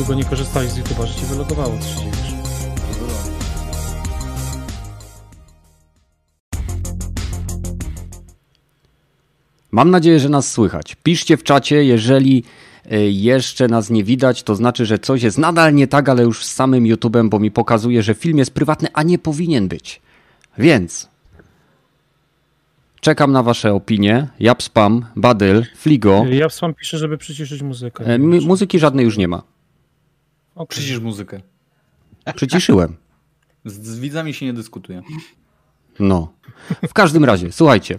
długo nie korzystałeś z YouTube'a, że ci wylogowało, co się dziwisz. Mam nadzieję, że nas słychać. Piszcie w czacie, jeżeli y, jeszcze nas nie widać, to znaczy, że coś jest nadal nie tak, ale już z samym YouTube'em, bo mi pokazuje, że film jest prywatny, a nie powinien być. Więc czekam na wasze opinie. Japspam, Badyl, Fligo. Ja w sam piszę, żeby przyciszyć muzykę. E, muzyki żadnej już nie ma. Okay. Przycisz muzykę. Przyciszyłem. Z, z widzami się nie dyskutuje. No. W każdym razie, słuchajcie.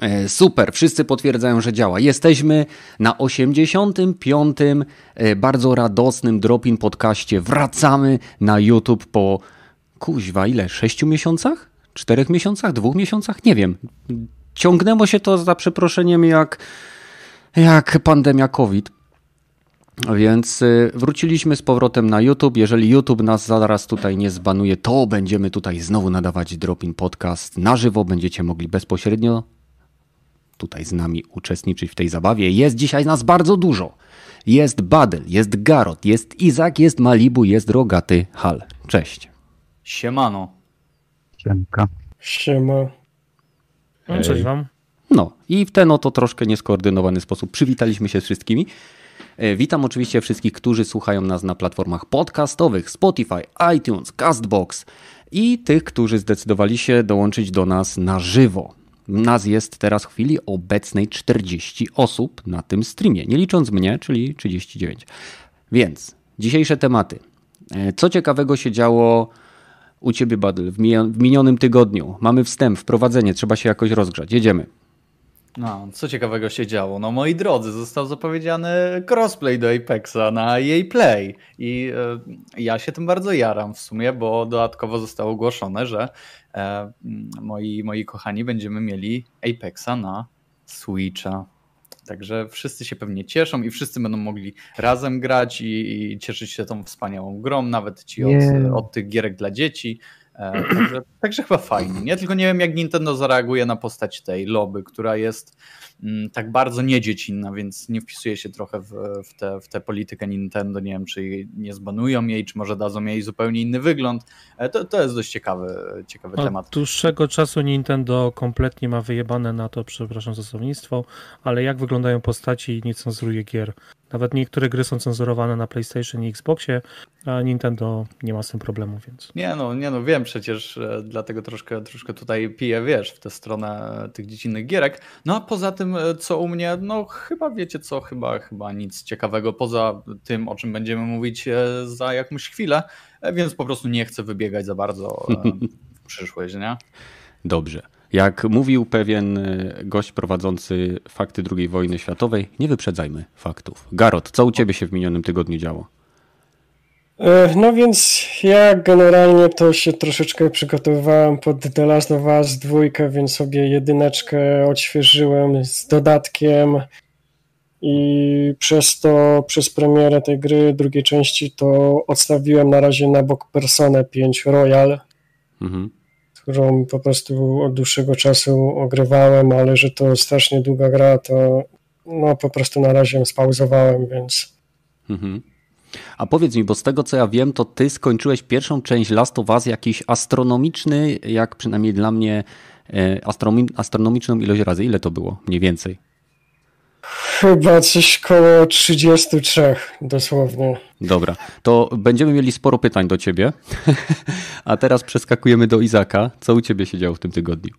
E, Super, wszyscy potwierdzają, że działa. Jesteśmy na 85. e, bardzo radosnym Dropin podcaście. Wracamy na YouTube po kuźwa, ile? 6 miesiącach? 4 miesiącach? 2 miesiącach? Nie wiem. Ciągnęło się to za przeproszeniem jak, jak pandemia COVID. Więc y, wróciliśmy z powrotem na YouTube. Jeżeli YouTube nas zaraz tutaj nie zbanuje, to będziemy tutaj znowu nadawać Dropin Podcast na żywo. Będziecie mogli bezpośrednio tutaj z nami uczestniczyć w tej zabawie. Jest dzisiaj nas bardzo dużo. Jest Badel, jest Garot, jest Izak, jest Malibu, jest Rogaty Hal. Cześć. Siemano. Siemka. Siema. No, cześć wam. No i w ten oto troszkę nieskoordynowany sposób przywitaliśmy się z wszystkimi. E, Witam oczywiście wszystkich, którzy słuchają nas na platformach podcastowych Spotify, iTunes, Castbox i tych, którzy zdecydowali się dołączyć do nas na żywo. Nas jest teraz w chwili obecnej 40 osób na tym streamie, nie licząc mnie, czyli 39. Więc dzisiejsze tematy. E, Co ciekawego się działo u Ciebie, mija- w minionym tygodniu? Mamy wstęp, wprowadzenie, trzeba się jakoś rozgrzać. Jedziemy. No, co ciekawego się działo? No moi drodzy, został zapowiedziany crossplay do Apexa na EA Play i e, ja się tym bardzo jaram w sumie, bo dodatkowo zostało ogłoszone, że e, moi, moi kochani będziemy mieli Apexa na Switcha. Także wszyscy się pewnie cieszą i wszyscy będą mogli razem grać i, i cieszyć się tą wspaniałą grą, nawet ci od, od tych gierek dla dzieci. E, Także, także chyba fajnie. Nie? Tylko nie wiem, jak Nintendo zareaguje na postać tej Loby, która jest mm, tak bardzo niedziecinna, więc nie wpisuje się trochę w, w, tę w tę politykę Nintendo. Nie wiem, czy jej nie zbanują jej, czy może dadzą jej zupełnie inny wygląd. E, To, to jest dość ciekawy, ciekawy Od temat. dłuższego czasu Nintendo kompletnie ma wyjebane na to, przepraszam za słownictwo, ale jak wyglądają postaci i nie cenzuruje gier. Nawet niektóre gry są cenzurowane na PlayStation i Xboxie, a Nintendo nie ma z tym problemu, więc. Nie no, nie no, wiem przecież, e, dlatego troszkę, troszkę tutaj piję, wiesz, w tę stronę tych dziecinnych gierek. No a poza tym, e, co u mnie, no chyba wiecie co, chyba, chyba nic ciekawego poza tym, o czym będziemy mówić e, za jakąś chwilę, więc po prostu nie chcę wybiegać za bardzo w przyszłość, nie? Dobrze. Jak mówił pewien y, gość prowadzący fakty II wojny światowej, nie wyprzedzajmy faktów. Garot, co u ciebie się w minionym tygodniu działo? E, No więc ja generalnie to się troszeczkę przygotowywałem pod The Last of Us 2, więc sobie jedyneczkę odświeżyłem z dodatkiem i przez to, przez premierę tej gry, drugiej części, to odstawiłem na razie na bok Personę 5 Royal, Mhm. Którą po prostu od dłuższego czasu ogrywałem, ale że to strasznie długa gra, to no po prostu na razie spauzowałem, więc Mhm. A powiedz mi, bo z tego co ja wiem, to ty skończyłeś pierwszą część Last of Us jakiś astronomiczny, jak przynajmniej dla mnie, e, astronomi- astronomiczną ilość razy. Ile to było? Mniej więcej. Chyba coś koło 33 dosłownie. Dobra, to będziemy mieli sporo pytań do ciebie. A teraz przeskakujemy do Izaka. Co u ciebie się działo w tym tygodniu?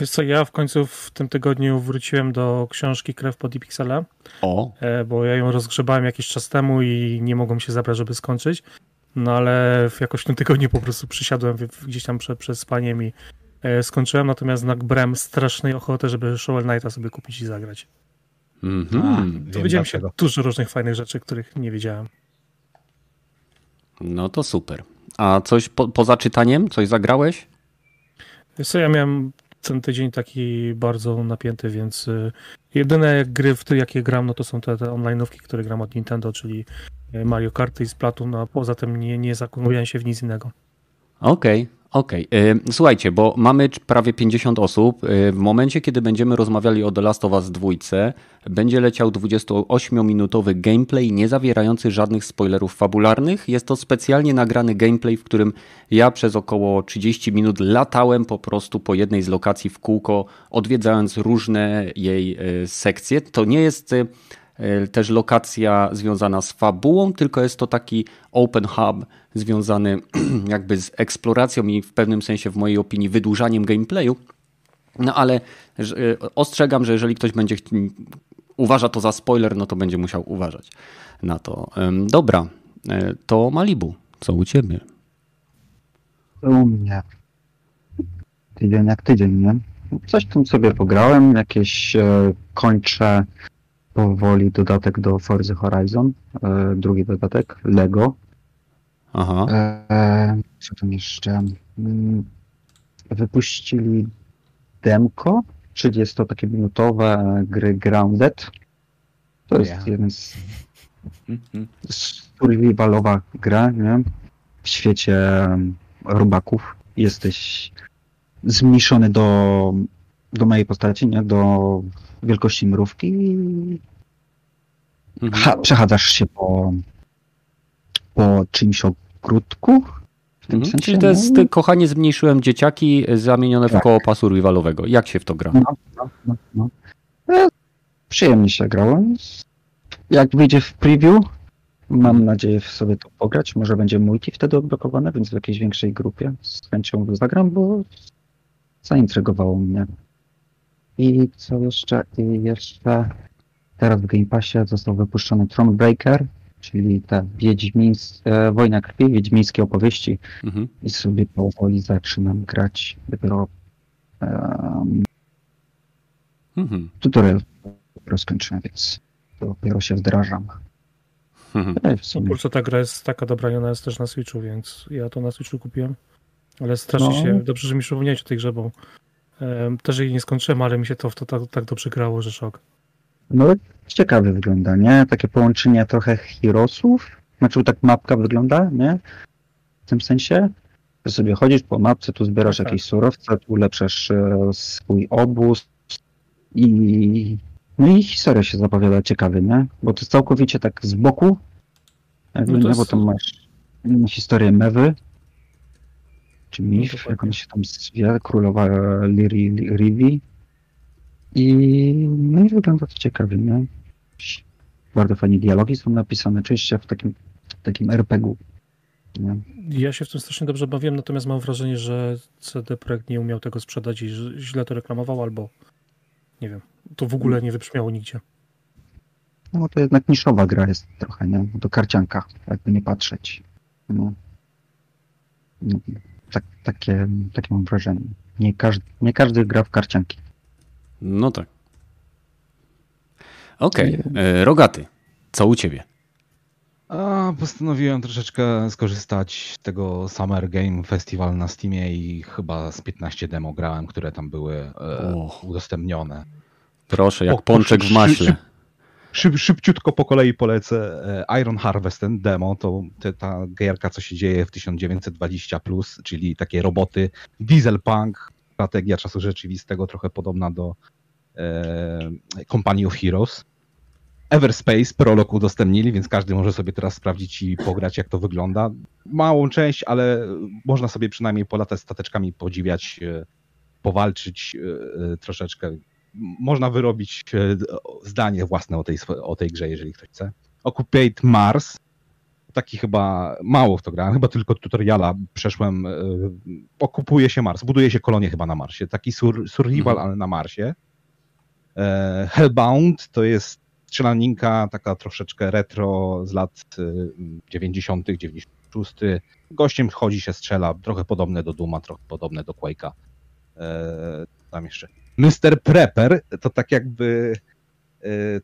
Wiesz co, ja w końcu w tym tygodniu wróciłem do książki Krew pod Pixela, O, e, bo ja ją rozgrzebałem jakiś czas temu i nie mogłem się zabrać, żeby skończyć. No ale w- jakoś w tym tygodniu po prostu przysiadłem gdzieś tam prze, przed spaniem i e, skończyłem, natomiast nabrałem strasznej ochoty, żeby Shovel Knighta sobie kupić i zagrać. Mhm. Dowiedziałem się dużo różnych fajnych rzeczy, których nie wiedziałem. no to super. A coś po, poza czytaniem? Coś zagrałeś? Wiesz co, ja miałem ten tydzień taki bardzo napięty, więc y, jedyne gry, w te, jakie gram, no to są te, te online'ówki, które gram od Nintendo, czyli y, Mario Kart i Splatoon, a poza tym nie, nie się w nic innego. Okej. Okej, okay. słuchajcie, bo mamy prawie 50 osób. W momencie, kiedy będziemy rozmawiali o The Last of Us 2, będzie leciał 28-minutowy gameplay nie zawierający żadnych spoilerów fabularnych. Jest to specjalnie nagrany gameplay, w którym ja przez około 30 minut latałem po prostu po jednej z lokacji w kółko, odwiedzając różne jej e, sekcje. To nie jest e, też lokacja związana z fabułą, tylko jest to taki open hub związany jakby z eksploracją i w pewnym sensie w mojej opinii wydłużaniem gameplayu. No ale e, ostrzegam, że jeżeli ktoś będzie uważa to za spoiler, no to będzie musiał uważać na to. Dobra, e, to Malibu, co u ciebie? U mnie. Tydzień jak tydzień, nie? Coś tam sobie pograłem, jakieś e, kończę powoli dodatek do Forza Horizon, e, drugi dodatek, Lego. Aha. E, co tam jeszcze? Mm, wypuścili demko 30 takie minutowe gry Grounded. To jest yeah. jeden z survivalowa gra, nie? W świecie robaków. Jesteś zmniejszony do, do mojej postaci, nie? Do wielkości mrówki i mhm. przechadzasz się po, po czymś ogródku w tym mhm. sensie, Czyli to jest, no. kochanie, zmniejszyłem dzieciaki zamienione tak. w koło pasu rivalowego. Jak się w to gra? No, no, no, no. E, przyjemnie się grało. Jak wyjdzie w preview, mam mhm. nadzieję sobie to pograć. Może będzie multi wtedy odblokowane, więc w jakiejś większej grupie z chęcią zagram, bo zaintrygowało mnie. I co jeszcze? I jeszcze teraz w Game Passie został wypuszczony Thronebreaker, czyli ta wiedźmińska, wojna krwi, wiedźmińskie opowieści mhm. i sobie powoli zaczynam grać. Dopiero um, mhm. tutorial rozkończyłem, więc dopiero się wdrażam. Mhm. E, w sumie. Kurczę, ta gra jest taka dobra i ona jest też na Switchu, więc ja to na Switchu kupiłem. Ale strasznie no. się, dobrze, że mi przypomniałeś o tej grze, bo um, też jej nie skończyłem, ale mi się to w to tak, tak dobrze grało, że szok. No ciekawie wygląda, nie? Takie połączenie trochę Heroesów. Znaczy tak mapka wygląda, nie? W tym sensie, że sobie chodzisz po mapce, tu zbierasz tak, jakieś tak. surowce, tu ulepszasz e, swój obóz i no i historia się zapowiada ciekawie, nie? Bo to jest całkowicie tak z boku, no nie, jest... bo tam masz historię Mewy, czy Mif, no jak on się tam zwie, królowa Liri Rivi, i, no i wygląda to ciekawie, nie? Bardzo fajnie dialogi są napisane, oczywiście w takim, w takim RPG-u. Nie? Ja się w tym strasznie dobrze bawiłem, natomiast mam wrażenie, że CD Projekt nie umiał tego sprzedać i źle to reklamował, albo nie wiem, to w ogóle nie wybrzmiało nigdzie. No to jednak niszowa gra jest trochę, nie? To karcianka, jakby nie patrzeć. No. no tak, takie, takie mam wrażenie. Nie każdy, nie każdy gra w karcianki. No tak. Okej, okay. E, Rogaty, co u ciebie? A, postanowiłem troszeczkę skorzystać z tego Summer Game Festival na Steamie i chyba z 15 demo grałem, które tam były e, udostępnione. Proszę, jak po, pączek w maśle. Szyb, szyb, szybciutko po kolei polecę e, Iron Harvest, ten demo, to te, ta gierka, co się dzieje w 1920+, plus, czyli takie roboty, dieselpunk, strategia czasu rzeczywistego, trochę podobna do e, Company of Heroes. Everspace prolog udostępnili, więc każdy może sobie teraz sprawdzić i pograć, jak to wygląda. Małą część, ale można sobie przynajmniej polatać stateczkami, podziwiać, e, powalczyć e, troszeczkę. Można wyrobić e, zdanie własne o tej, o tej grze, jeżeli ktoś chce. Occupate Mars taki chyba mało w to grałem, chyba tylko tutoriala przeszłem. E, okupuje się Mars, buduje się kolonie chyba na Marsie. Taki sur, survival, mhm. ale na Marsie. E, Hellbound to jest strzelaninka taka troszeczkę retro z lat 90., e, 96. Gościem chodzi się strzela, trochę podobne do Duma, trochę podobne do Quake'a. Tam jeszcze. Mr. Prepper to tak jakby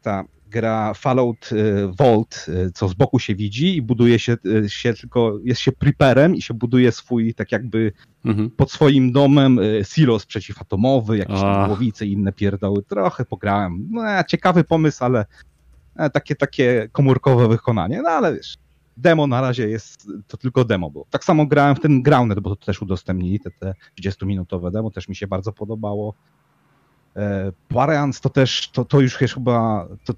ta gra Fallout y, Vault, y, co z boku się widzi i buduje się, y, się tylko, jest się preperem i się buduje swój, tak jakby mhm. pod swoim domem silos przeciwatomowy, jakieś głowice i inne pierdoły. Trochę pograłem. No, ciekawy pomysł, ale e, takie, takie komórkowe wykonanie, no ale wiesz, demo na razie jest, to tylko demo było. Tak samo grałem w ten Grounded, bo to też udostępnili, te, te 30-minutowe demo, też mi się bardzo podobało. E, Parians to też, to, to już jest chyba, to,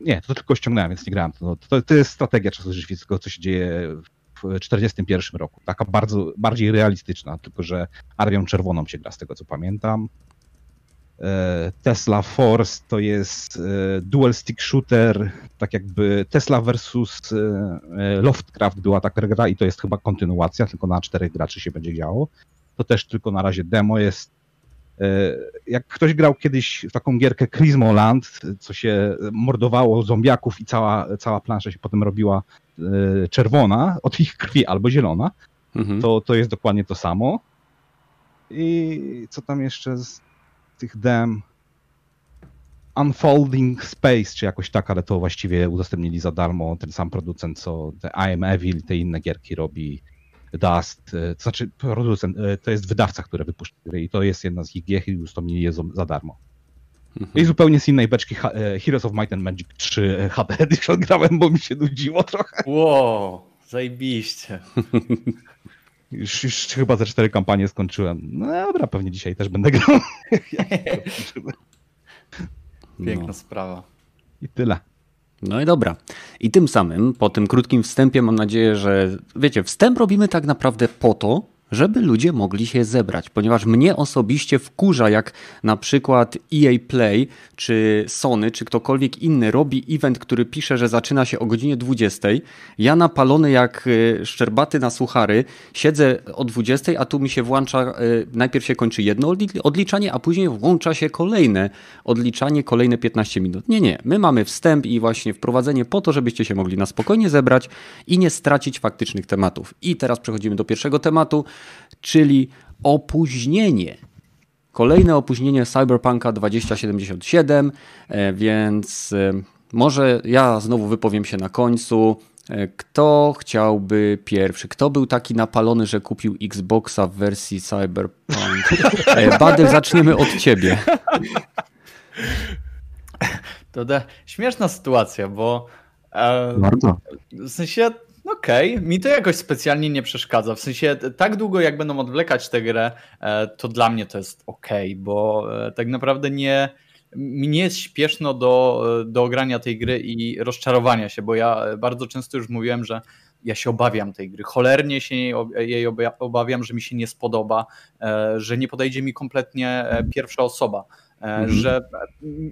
nie, to tylko ściągnąłem, więc nie grałem. To, to, to jest strategia czasu rzeczywistego, co się dzieje w 1941 roku. Taka bardzo, bardziej realistyczna, tylko że Armią Czerwoną się gra, z tego co pamiętam. E, Tesla Force to jest e, dual stick shooter, tak jakby Tesla versus Loftcraft była taka gra i to jest chyba kontynuacja, tylko na czterech graczy się będzie działo. To też tylko na razie demo jest. Jak ktoś grał kiedyś w taką gierkę Land, co się mordowało zombiaków i cała, cała plansza się potem robiła czerwona od ich krwi albo zielona, mhm. to, to jest dokładnie to samo. I co tam jeszcze z tych dem Unfolding Space, czy jakoś tak, ale to właściwie udostępnili za darmo ten sam producent, co te I Am Evil, te inne gierki robi Dust, e, to znaczy producent, e, to jest wydawca, który wypuszcza gry i to jest jedna z ich gier i udostępnili je za darmo. Mhm. I zupełnie z innej beczki e, Heroes of Might and Magic 3 HD Edition grałem, bo mi się nudziło trochę. Wow, zajebiście. Już, już chyba ze cztery kampanie skończyłem. No dobra, pewnie dzisiaj też będę grał. Piękna no. sprawa. I tyle. No i dobra. I tym samym, po tym krótkim wstępie, mam nadzieję, że wiecie, wstęp robimy tak naprawdę po to, żeby ludzie mogli się zebrać, ponieważ mnie osobiście wkurza, jak na przykład EA Play, czy Sony, czy ktokolwiek inny robi event, który pisze, że zaczyna się o godzinie 20. Ja napalony jak e, szczerbaty na suchary, siedzę o 20, a tu mi się włącza, e, najpierw się kończy jedno odliczanie, a później włącza się kolejne odliczanie, kolejne 15 minut. Nie, nie, my mamy wstęp i właśnie wprowadzenie po to, żebyście się mogli na spokojnie zebrać i nie stracić faktycznych tematów. I teraz przechodzimy do pierwszego tematu czyli opóźnienie. Kolejne opóźnienie Cyberpunka 2077, e, więc e, może ja znowu wypowiem się na końcu. E, kto chciałby pierwszy? Kto był taki napalony, że kupił Xboxa w wersji Cyberpunk? Badel, zaczniemy od ciebie. To da, śmieszna sytuacja, bo. E, Bardzo. W sensie Okej, okay. mi to jakoś specjalnie nie przeszkadza. W sensie tak długo jak będą odwlekać tę grę, e, to dla mnie to jest ok, bo e, tak naprawdę nie, mi nie jest śpieszno do, do ogrania tej gry i rozczarowania się, bo ja bardzo często już mówiłem, że ja się obawiam tej gry. Cholernie się jej obawiam, że mi się nie spodoba, e, że nie podejdzie mi kompletnie pierwsza osoba. Mhm. Że,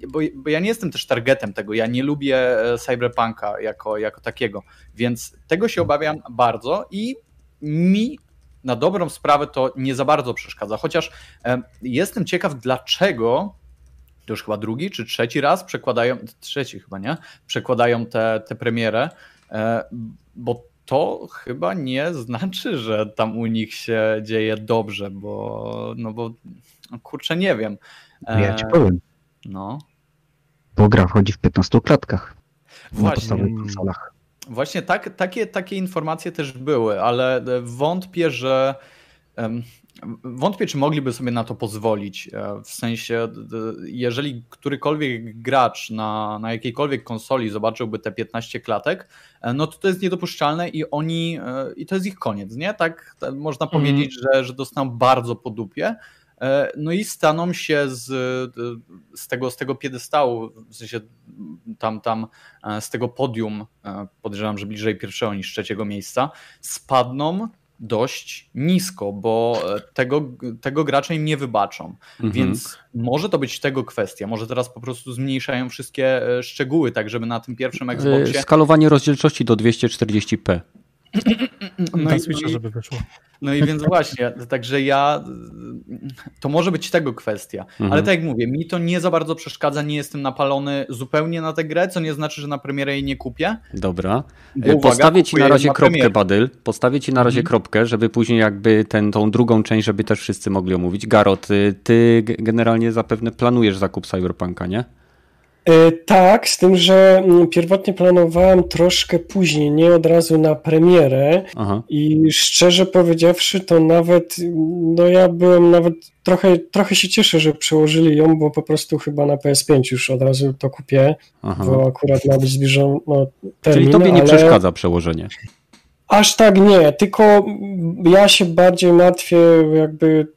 bo, bo, ja nie jestem też targetem tego, ja nie lubię e, cyberpunka jako, jako takiego, więc tego się obawiam bardzo i mi na dobrą sprawę to nie za bardzo przeszkadza, chociaż e, jestem ciekaw, dlaczego to już chyba drugi czy trzeci raz przekładają, trzeci chyba, nie? Przekładają te, te premierę, e, bo to chyba nie znaczy, że tam u nich się dzieje dobrze, bo no bo kurczę, nie wiem. Ja ci powiem. No. Bo gra wchodzi w 15 klatkach. Właśnie. Na konsolach. Właśnie tak, takie, takie informacje też były, ale wątpię, że wątpię, czy mogliby sobie na to pozwolić. E, w sensie, jeżeli którykolwiek gracz na, na jakiejkolwiek konsoli zobaczyłby te 15 klatek, e, no to to jest niedopuszczalne i oni, e, i to jest ich koniec, nie? Tak, tak można mm. powiedzieć, że, że dostaną bardzo po dupie. No i staną się z, z, tego, z tego piedestału, w sensie tam, tam z tego podium, podejrzewam, że bliżej pierwszego niż trzeciego miejsca, spadną dość nisko, bo e, tego, tego gracze im nie wybaczą. Mhm. Więc może to być tego kwestia. Może teraz po prostu zmniejszają wszystkie e, szczegóły, tak żeby na tym pierwszym e, Xboxie... Skalowanie rozdzielczości do 240p. No na i, żeby wyszło. No i więc właśnie, także ja, to może być tego kwestia, mhm. ale tak jak mówię, mi to nie za bardzo przeszkadza, nie jestem napalony zupełnie na tę grę, co nie znaczy, że na premierę jej nie kupię. Dobra, uwaga, postawię ci na razie na kropkę, Badyl, postawię ci na razie mhm. kropkę, żeby później jakby ten, tą drugą część, żeby też wszyscy mogli omówić. Garot, ty, ty generalnie zapewne planujesz zakup Cyberpunka, nie? E, tak, z tym, że mm, pierwotnie planowałem troszkę później, nie od razu na premierę Aha. i szczerze powiedziawszy to nawet, no ja byłem nawet trochę, trochę się cieszę, że przełożyli ją, bo po prostu chyba na PS5 już od razu to kupię, Aha. bo akurat ma być zbliżony no, termin. Czyli tobie nie ale... przeszkadza przełożenie? Aż tak nie, tylko ja się bardziej martwię jakby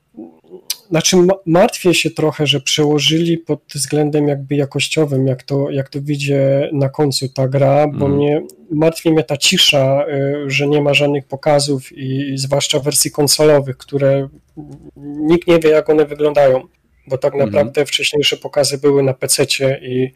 znaczy martwię się trochę, że przełożyli pod względem jakby jakościowym, jak to, jak to widzę na końcu ta gra, bo mm. mnie martwi mnie ta cisza, y, że nie ma żadnych pokazów i, i zwłaszcza wersji konsolowych, które nikt nie wie jak one wyglądają, bo tak mhm. naprawdę mm. wcześniejsze pokazy były na PC-cie i,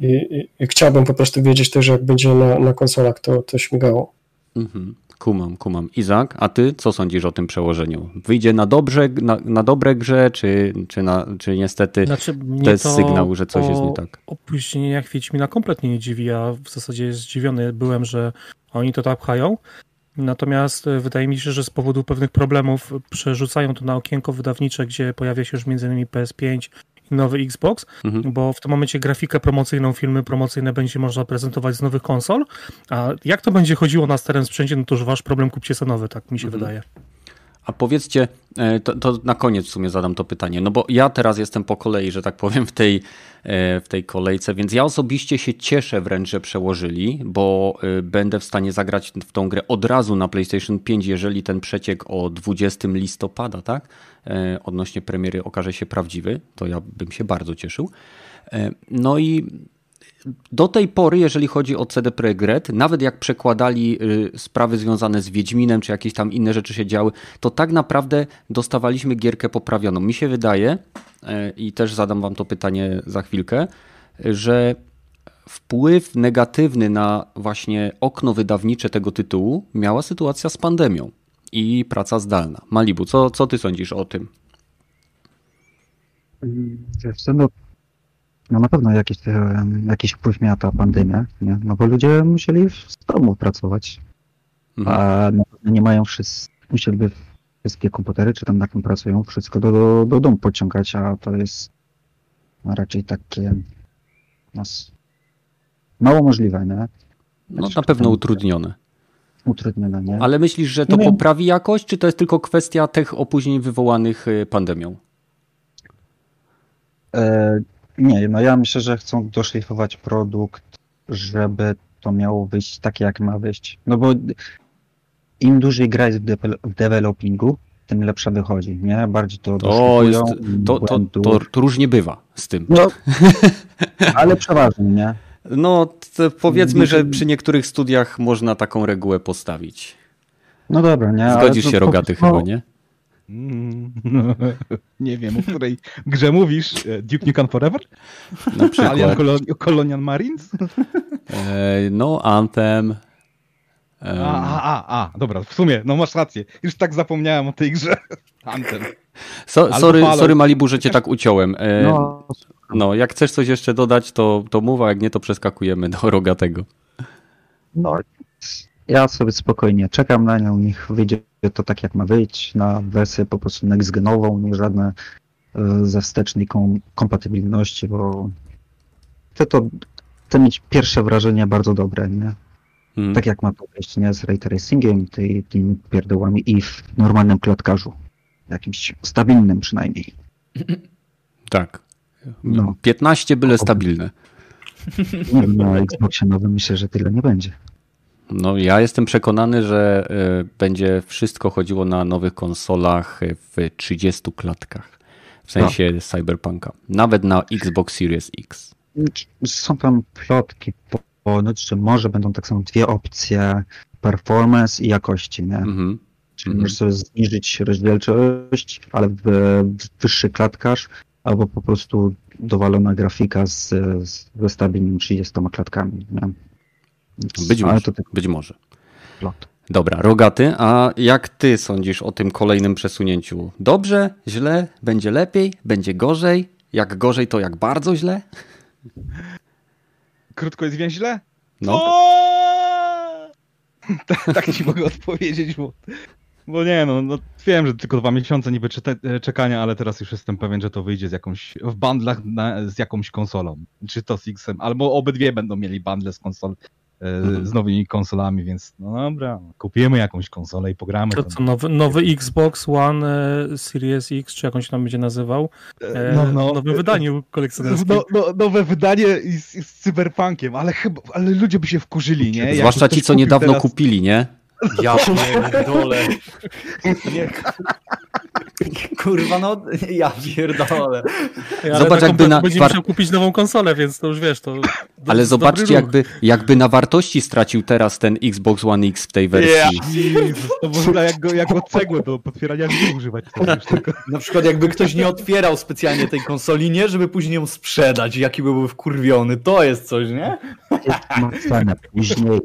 i, i, i, chciałbym po prostu wiedzieć też jak będzie na, na konsolach to, to śmigało. Mhm. Kumam, kumam. Izak, a ty co sądzisz o tym przełożeniu? Wyjdzie na, dobrze, na, na dobre grze, czy, czy, na, czy niestety znaczy, to jest to sygnał, że coś jest nie tak? Opóźnieniach Wiedźmina kompletnie nie dziwi. Ja w zasadzie zdziwiony byłem, że oni to tak pchają. Natomiast e, wydaje mi się, że z powodu pewnych problemów przerzucają to na okienko wydawnicze, gdzie pojawia się już m.in. PS5 nowy Xbox, mhm. bo w tym momencie grafikę promocyjną, filmy promocyjne będzie można prezentować z nowych konsol, a jak to będzie chodziło na starym sprzęcie, no to już wasz problem, kupcie sobie nowy, tak mi się mhm. wydaje. A powiedzcie, e, to, to, na koniec w sumie zadam to pytanie, no bo ja teraz jestem po kolei, że tak powiem, w tej, e, w tej kolejce, więc ja osobiście się cieszę wręcz, że przełożyli, bo e, będę w stanie zagrać w tą grę od razu na PlayStation 5, jeżeli ten przeciek o 20 listopada, tak, odnośnie premiery okaże się prawdziwy, to ja bym się bardzo cieszył. No i do tej pory, jeżeli chodzi o CD Projekt Red, nawet jak przekładali y, sprawy związane z Wiedźminem, czy jakieś tam inne rzeczy się działy, to tak naprawdę dostawaliśmy gierkę poprawioną. Mi się wydaje, e, i też zadam wam to pytanie za chwilkę, że wpływ negatywny na właśnie okno wydawnicze tego tytułu miała sytuacja z pandemią i praca zdalna. Malibu, co, co ty sądzisz o tym? Wiesz no no na pewno jakiś, jakiś wpływ miała ta pandemia, nie? no bo ludzie musieli z domu pracować, mhm. a nie mają wszyscy, musieliby wszystkie komputery, czy tam na tym pracują, wszystko do, do, do domu pociągać, a to jest no, raczej takie nas mało możliwe, nie? No na pewno utrudnione. Utrudnione, nie? Ale myślisz, że to nie poprawi jakość, czy to jest tylko kwestia tych opóźnień wywołanych y, pandemią? E, nie, no ja myślę, że chcą doszlifować produkt, żeby to miało wyjść takie, jak ma wyjść. No bo im dłużej gra jest w, de w developingu, tym lepsza wychodzi, nie? Bardziej to to, jest, to, to, to, to różnie bywa z tym. No, ale przeważnie, nie? No, powiedzmy, że przy niektórych studiach można taką regułę postawić. No dobra, nie? Zgodzisz się, Rogaty, no, chyba, nie? Mm, nie wiem, o której grze mówisz. E, Duke Nukem Forever? Na przykład. Alien Colonial Marines? E, no, Anthem. A, a, a, dobra, w sumie, no masz rację. Już tak zapomniałem o tej grze. Anthem. So, sorry, sorry Malibu, że cię tak uciąłem. E, no. no, jak chcesz coś jeszcze dodać, to, to mów, a jak nie, to przeskakujemy do Rogatego. No, ja sobie spokojnie czekam na nią, niech wyjdzie to tak jak ma wyjść, na wersję po prostu next-genową, nie żadne e, ze wstecznej kom kompatybilności, bo chcę to chcę mieć pierwsze wrażenie bardzo dobre, nie? Hmm. Tak jak ma to wyjść, nie? Z ray tracingiem, ty, tymi pierdołami i w normalnym klatkarzu. Jakimś stabilnym przynajmniej. Tak. No. 15 byle stabilne. Nie, na Xboxie nowym myślę, że tyle nie będzie. No, ja jestem przekonany, że y, będzie wszystko chodziło na nowych konsolach w 30 klatkach. W sensie no. Cyberpunka. Nawet na Xbox Series X. Są tam plotki ponoć, że może będą tak samo dwie opcje performance i jakości, nie? Mm-hmm. Czyli mm-hmm. możesz sobie zniżyć rozdzielczość, ale w, w wyższy klatkarz, albo po prostu dowalona grafika z, z, ze stabilnymi 30 klatkami. Nie? Być może. To tak... Być może. Dobra, Rogaty, a jak ty sądzisz o tym kolejnym przesunięciu? Dobrze, źle, będzie lepiej, będzie gorzej? Jak gorzej, to jak bardzo źle? Krótko jest więźle? No. tak, tak ci mogę odpowiedzieć, bo, bo nie no, no, wiem, że tylko dwa miesiące niby czekania, ale teraz już jestem pewien, że to wyjdzie z jakąś, w bundlach na, z jakąś konsolą. Czy to z X-em, albo obydwie będą mieli bundle z konsol E, mhm. Z nowymi konsolami, więc no dobra, kupimy jakąś konsolę i pogramy. To co, nowy, nowy Xbox One e, Series X, czy jakąś tam będzie nazywał, e, no, no, w nowym wydaniu kolekcjonerskim. No, no, nowe wydanie z, z cyberpunkiem, ale chyba, ale ludzie by się wkurzyli, nie? Zwłaszcza ci, co niedawno teraz... kupili, nie? Ja pierdolę. Nie. Kurwa, no ja pierdolę. Ale Zobacz, na jakby na Będzie war- musiał kupić nową konsolę, więc to już wiesz, to... to Ale zobaczcie, jakby, jakby na wartości stracił teraz ten Xbox One X w tej wersji. To można jak go, jak go cegłę do potwierania drzwi używać. Na przykład jakby ktoś nie otwierał specjalnie tej konsoli, nie, żeby później ją sprzedać, jaki by był wkurwiony, to jest coś, nie? Jest później.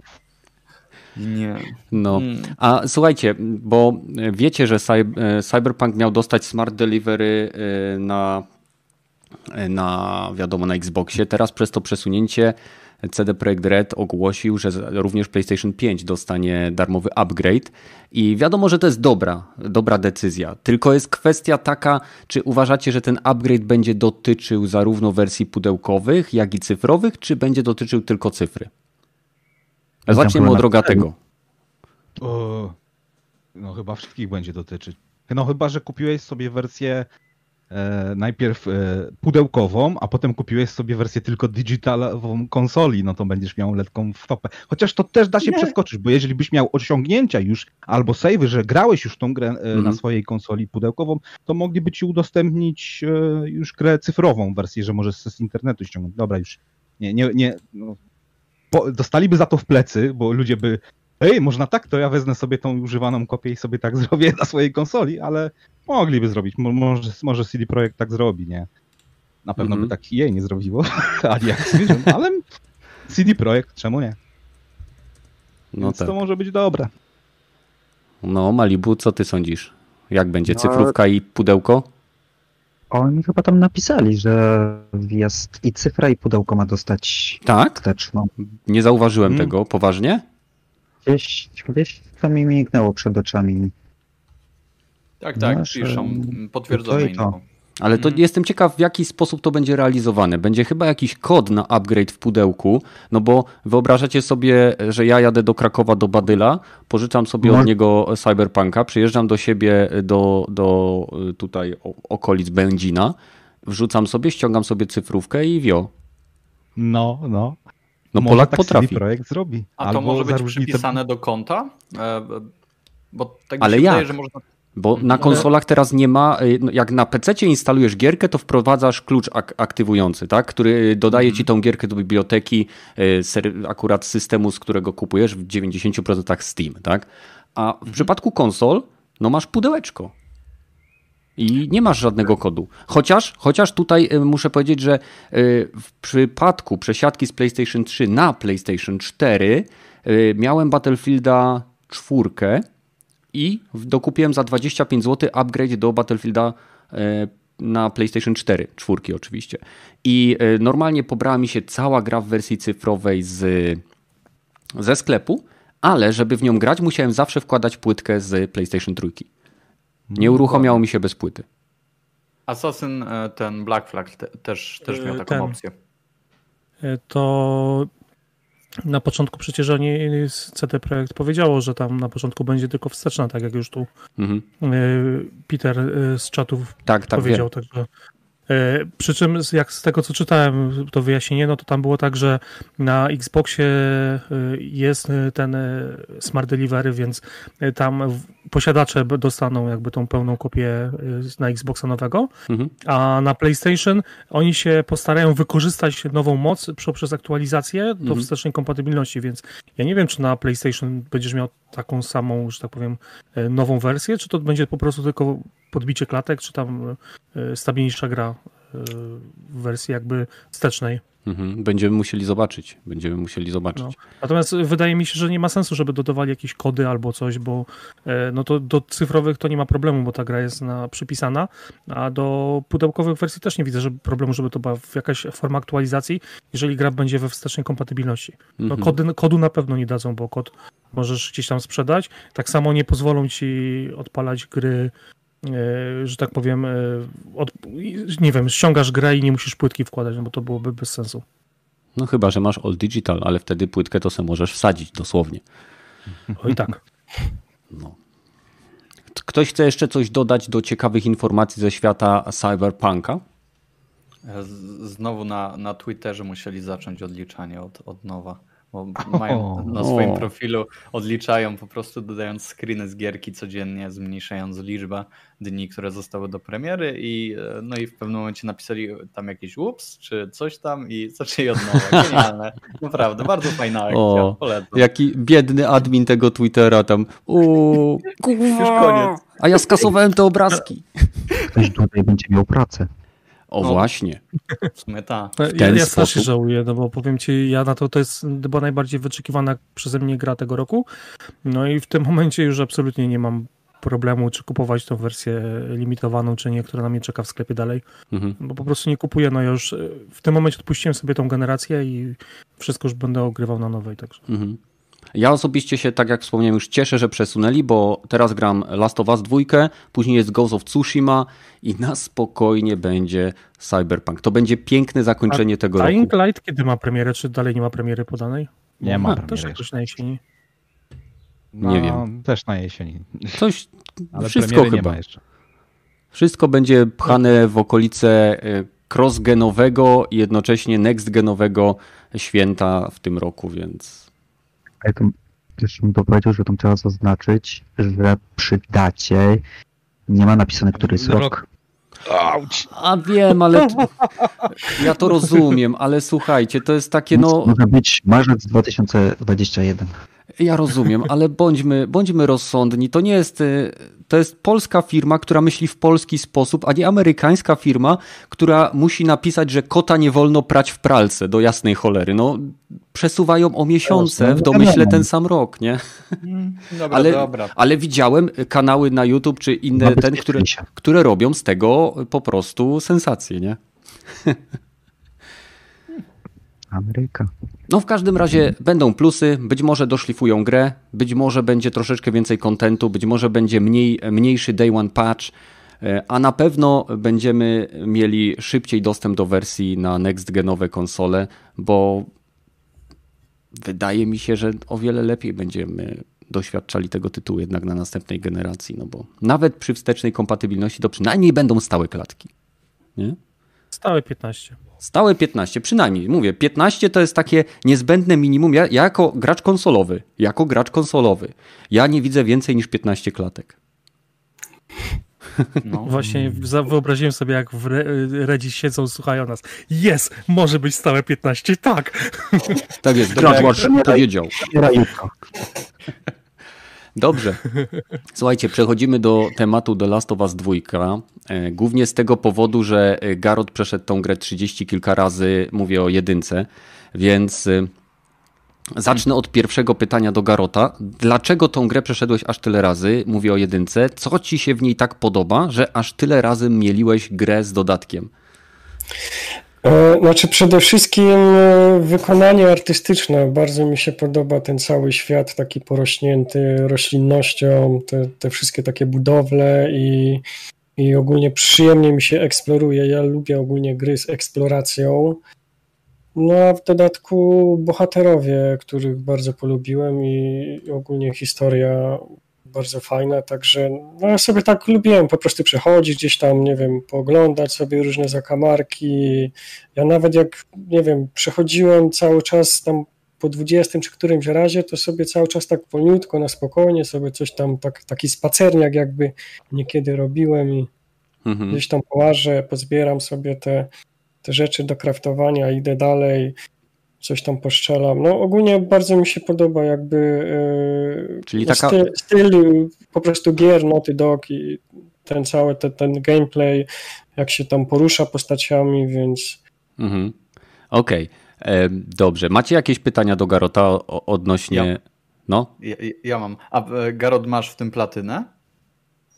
Nie. No. Mm. A słuchajcie, bo wiecie, że e, Cyberpunk miał dostać Smart Delivery e, na, e, na wiadomo, na Xboxie. Teraz przez to przesunięcie CD Projekt Red ogłosił, że również PlayStation 5 dostanie darmowy upgrade i wiadomo, że to jest dobra, dobra decyzja. Tylko jest kwestia taka, czy uważacie, że ten upgrade będzie dotyczył zarówno wersji pudełkowych, jak i cyfrowych, czy będzie dotyczył tylko cyfry? Zaczniemy chyba od na rogatego. O, no chyba wszystkich będzie dotyczyć. No chyba, że kupiłeś sobie wersję e, najpierw e, pudełkową, a potem kupiłeś sobie wersję tylko digitalową konsoli, no to będziesz miał lekką wtopę. Chociaż to też da się przeskoczyć, bo jeżeli byś miał osiągnięcia już albo savey, że grałeś już tą grę e, na Mhm. swojej konsoli pudełkową, to mogliby ci udostępnić e, już grę cyfrową wersję, że możesz z internetu ściągnąć. Dobra, już nie, nie, nie. No. Po, dostaliby za to w plecy, bo ludzie by Ej, można tak, to ja wezmę sobie tą używaną kopię i sobie tak zrobię na swojej konsoli, ale mogliby zrobić. Mo- Może, może CD Projekt tak zrobi, nie? Na pewno Mhm. by tak EA nie zrobiło, ani Activision, ale CD Projekt, czemu nie? No Więc tak. to może być dobre. No, Malibu, co ty sądzisz? Jak będzie? No, Cyfrówka i pudełko? Oni chyba tam napisali, że jest i cyfra, i pudełko ma dostać Tak? wsteczną. Nie zauważyłem Mm. tego. Poważnie? Gdzieś, gdzieś to mi mignęło przed oczami. Tak, tak, Masz, piszą, em, potwierdzone to i to. info. Ale to Mhm. jestem ciekaw, w jaki sposób to będzie realizowane. Będzie chyba jakiś kod na upgrade w pudełku, no bo wyobrażacie sobie, że ja jadę do Krakowa, do Badyla, pożyczam sobie No. od niego Cyberpunka, przyjeżdżam do siebie do, do y, tutaj okolic Będzina, wrzucam sobie, ściągam sobie cyfrówkę i wio. No, no. No Może Polak tak potrafi. Projekt zrobi. A to Albo może być przypisane do konta? E, Bo tak mi Ale się jak? wydaje, że można... Bo na konsolach teraz nie ma, y, no, jak na PC instalujesz gierkę, to wprowadzasz klucz ak- aktywujący, tak? który dodaje ci tą gierkę do biblioteki y, akurat systemu, z którego kupujesz w 90% Steam. Tak? A w przypadku konsol, no masz pudełeczko. I nie masz żadnego kodu. Chociaż, chociaż tutaj y, muszę powiedzieć, że y, w przypadku przesiadki z PlayStation 3 na PlayStation 4 y, miałem Battlefielda 4 i dokupiłem za 25 zł upgrade do Battlefielda e, na PlayStation 4, czwórki oczywiście. I e, normalnie pobrała mi się cała gra w wersji cyfrowej z, ze sklepu, ale żeby w nią grać, musiałem zawsze wkładać płytkę z PlayStation 3. Nie uruchamiało mi się bez płyty. Assassin, e, ten Black Flag te, też, też miał taką ten. opcję. To na początku przecież oni z CD Projekt powiedziało, że tam na początku będzie tylko wsteczna, tak jak już tu Mhm. e, Peter e, z czatów Tak, tak, powiedział. Także, przy czym jak z tego co czytałem to wyjaśnienie, no to tam było tak, że na Xboxie e, jest e, ten e, Smart Delivery, więc e, tam posiadacze dostaną jakby tą pełną kopię e, na Xboxa nowego, Mhm. a na PlayStation oni się postarają wykorzystać nową moc poprzez aktualizację do Mhm. wstecznej kompatybilności, więc ja nie wiem, czy na PlayStation będziesz miał taką samą, że tak powiem, e, nową wersję, czy to będzie po prostu tylko podbicie klatek, czy tam e, stabilniejsza gra? e, w wersji jakby wstecznej. Mhm. Będziemy musieli zobaczyć. Będziemy musieli zobaczyć. No. Natomiast wydaje mi się, że nie ma sensu, żeby dodawali jakieś kody albo coś, bo e, no to do cyfrowych to nie ma problemu, bo ta gra jest na, przypisana, a do pudełkowych wersji też nie widzę żeby, problemu, żeby to była w jakaś forma aktualizacji, jeżeli gra będzie we wstecznej kompatybilności. No Mhm. kody, kodu na pewno nie dadzą, bo kod możesz gdzieś tam sprzedać. Tak samo nie pozwolą ci odpalać gry, że tak powiem, e, od, nie wiem, ściągasz grę i nie musisz płytki wkładać, no bo to byłoby bez sensu. No chyba, że masz all digital, ale wtedy płytkę to sobie możesz wsadzić dosłownie. Oj tak. No. Ktoś chce jeszcze coś dodać do ciekawych informacji ze świata cyberpunka? E, Znowu na, na Twitterze musieli zacząć odliczanie od, od nowa. Bo mają na swoim profilu, odliczają po prostu dodając screeny z gierki codziennie, zmniejszając liczbę dni, które zostały do premiery i e, no i w pewnym momencie napisali tam jakiś ups czy coś tam i zaczęli od nowa. Genialne. Naprawdę, bardzo fajna akcja. O, Polecam. Jaki biedny admin tego Twittera tam. Uuu, Już koniec. a ja skasowałem te obrazki. Ktoś tutaj będzie miał pracę. O No. właśnie. W sumie ta. Ja, ten ja strasznie sposób. żałuję, no bo powiem ci, ja na to, to jest chyba najbardziej wyczekiwana przeze mnie gra tego roku. No i w tym momencie już absolutnie nie mam problemu, czy kupować tą wersję limitowaną, czy nie, która na mnie czeka w sklepie dalej, Mhm. bo po prostu nie kupuję, no ja już y, w tym momencie odpuściłem sobie tą generację i wszystko już będę ogrywał na nowej, także. Mhm. Ja osobiście się, tak jak wspomniałem, już cieszę, że przesunęli, bo teraz gram Last of Us 2, później jest Ghost of Tsushima i na spokojnie będzie Cyberpunk. To będzie piękne zakończenie tego roku. Dying Light kiedy ma premierę, czy dalej nie ma premiery podanej? Nie ma A, premiery Też jakoś na jesieni. Nie No, wiem. Też na jesieni. Coś, Ale wszystko premiery nie chyba. ma jeszcze. Wszystko będzie pchane w okolice e, crossgenowego i jednocześnie nextgenowego święta w tym roku, więc Ale to też bym to powiedział, że tam trzeba zaznaczyć, że przy dacie nie ma napisane, który jest Rok. rok. A wiem, ale t- ja to rozumiem, ale słuchajcie, to jest takie no, Może być marzec 2021. ja rozumiem, ale bądźmy, bądźmy rozsądni. To nie jest, y, to jest polska firma, która myśli w polski sposób, a nie amerykańska firma, która musi napisać, że kota nie wolno prać w pralce do jasnej cholery. No, przesuwają o miesiące w domyśle ten sam rok, nie? Dobra, Ale, dobra. ale widziałem kanały na YouTube czy inne, ten, które, które robią z tego po prostu sensację, nie? Ameryka. No w każdym razie będą plusy, być może doszlifują grę, być może będzie troszeczkę więcej kontentu, być może będzie mniej, mniejszy day one patch, e, a na pewno będziemy mieli szybciej dostęp do wersji na next genowe konsole, bo wydaje mi się, że o wiele lepiej będziemy doświadczali tego tytułu jednak na następnej generacji, no bo nawet przy wstecznej kompatybilności to przynajmniej będą stałe klatki. Nie? Stałe 15. Stałe 15, przynajmniej. Mówię, 15 to jest takie niezbędne minimum. Ja, ja jako gracz konsolowy, jako gracz konsolowy, ja nie widzę więcej niż 15 klatek. No. Właśnie wyobraziłem sobie, jak w Re- Redzi siedzą, słuchają nas. Jest, może być stałe 15, tak. Tak jest, gracz Watch powiedział. Dobrze. Słuchajcie, przechodzimy do tematu The Last of Us 2. E, Głównie z tego powodu, że e, Garot przeszedł tą grę 30 kilka razy, mówię o jedynce, więc e, zacznę od pierwszego pytania do Garota. Dlaczego tą grę przeszedłeś aż tyle razy? Mówię o jedynce. Co ci się w niej tak podoba, że aż tyle razy mieliłeś grę z dodatkiem? E, Znaczy przede wszystkim e, wykonanie artystyczne. Bardzo mi się podoba ten cały świat taki porośnięty roślinnością, te, te wszystkie takie budowle i, i ogólnie przyjemnie mi się eksploruje. Ja lubię ogólnie gry z eksploracją. No a w dodatku bohaterowie, których bardzo polubiłem i ogólnie historia bardzo fajna, także no ja sobie tak lubiłem po prostu przechodzić gdzieś tam, nie wiem, pooglądać sobie różne zakamarki. Ja nawet jak, nie wiem, przechodziłem cały czas tam po 20 czy którymś razie, to sobie cały czas tak wolniutko, na spokojnie sobie coś tam, tak, taki spacerniak jakby niekiedy robiłem i Mhm. gdzieś tam połażę, pozbieram sobie te, te rzeczy do kraftowania, idę dalej, coś tam poszczelam. No ogólnie bardzo mi się podoba jakby yy, Czyli no, taka- styl, styl po prostu gier Naughty Dog i ten cały te, ten gameplay, jak się tam porusza postaciami, więc Mhm. Okej, E, dobrze. Macie jakieś pytania do Garota odnośnie... Ja. No, Ja, ja mam. A e, Garot masz w tym platynę?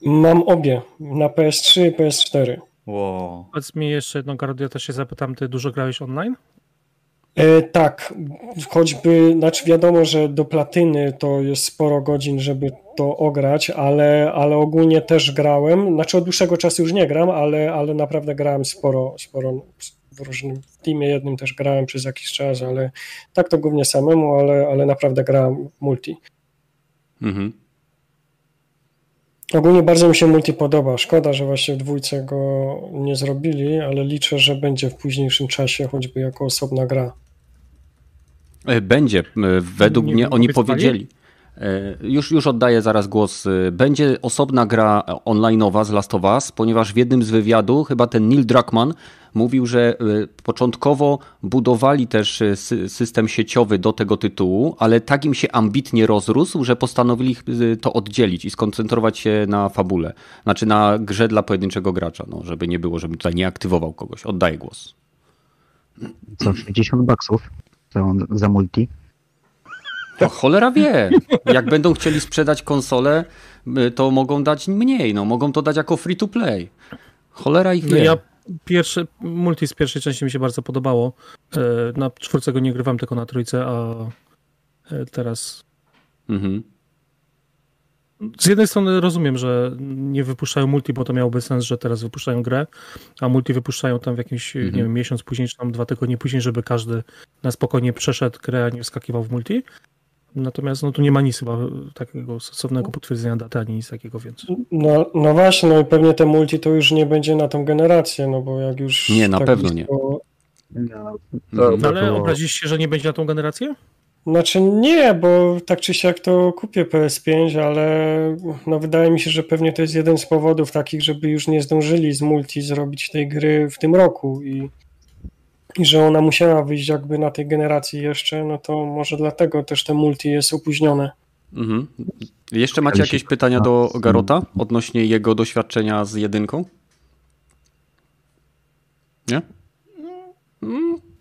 mam obie, na PS3 i PS4. Wow. Powiedz mi jeszcze jedno, Garod, ja też się zapytam, ty dużo grałeś online? E, tak, choćby, znaczy wiadomo, że do platyny to jest sporo godzin, żeby to ograć, ale, ale ogólnie też grałem, znaczy od dłuższego czasu już nie gram, ale, ale naprawdę grałem sporo, sporo w różnym w teamie jednym też grałem przez jakiś czas, ale tak to głównie samemu, ale, ale naprawdę grałem multi. mhm. Ogólnie bardzo mi się multi podoba. Szkoda, że właśnie w dwójce go nie zrobili, ale liczę, że będzie w późniejszym czasie choćby jako osobna gra. E, będzie. E, według Nie mnie oni powiedzieli. E, Już, już oddaję zaraz głos. Będzie osobna gra online'owa z Last of Us, ponieważ w jednym z wywiadu chyba ten Neil Druckmann mówił, że początkowo budowali też sy- system sieciowy do tego tytułu, ale tak im się ambitnie rozrósł, że postanowili to oddzielić i skoncentrować się na fabule. Znaczy na grze dla pojedynczego gracza, no, żeby nie było, żebym tutaj nie aktywował kogoś. Oddaję głos. Co, 60 baksów za, za multi? To cholera wie. Jak będą chcieli sprzedać konsolę, y, to mogą dać mniej, no mogą to dać jako free to play. Cholera ich No wie. ja pierwsze, multi z pierwszej części mi się bardzo podobało. E, Na czwórce go nie grywam, tylko na trójce, a e, teraz Mhm. Z jednej strony rozumiem, że nie wypuszczają multi, bo to miałoby sens, że teraz wypuszczają grę, a multi wypuszczają tam w jakimś, Mhm. nie wiem, miesiąc później, czy tam dwa tygodnie później, żeby każdy na spokojnie przeszedł grę, a nie wskakiwał w multi. Natomiast no tu nie ma nic chyba takiego stosownego potwierdzenia daty, ani nic takiego, więc No, no właśnie, no i pewnie te multi to już nie będzie na tą generację, no bo jak już... Nie, na tak pewno blisko- Mhm. No, ale to- obrazisz się, że nie będzie na tą generację? Znaczy nie, bo tak czy siak to kupię PS5, ale no wydaje mi się, że pewnie to jest jeden z powodów takich, żeby już nie zdążyli z multi zrobić tej gry w tym roku i, i że ona musiała wyjść jakby na tej generacji jeszcze, no to może dlatego też te multi jest opóźnione. Mhm. Jeszcze macie jakieś pytania do Garota odnośnie jego doświadczenia z jedynką? Nie? Mm.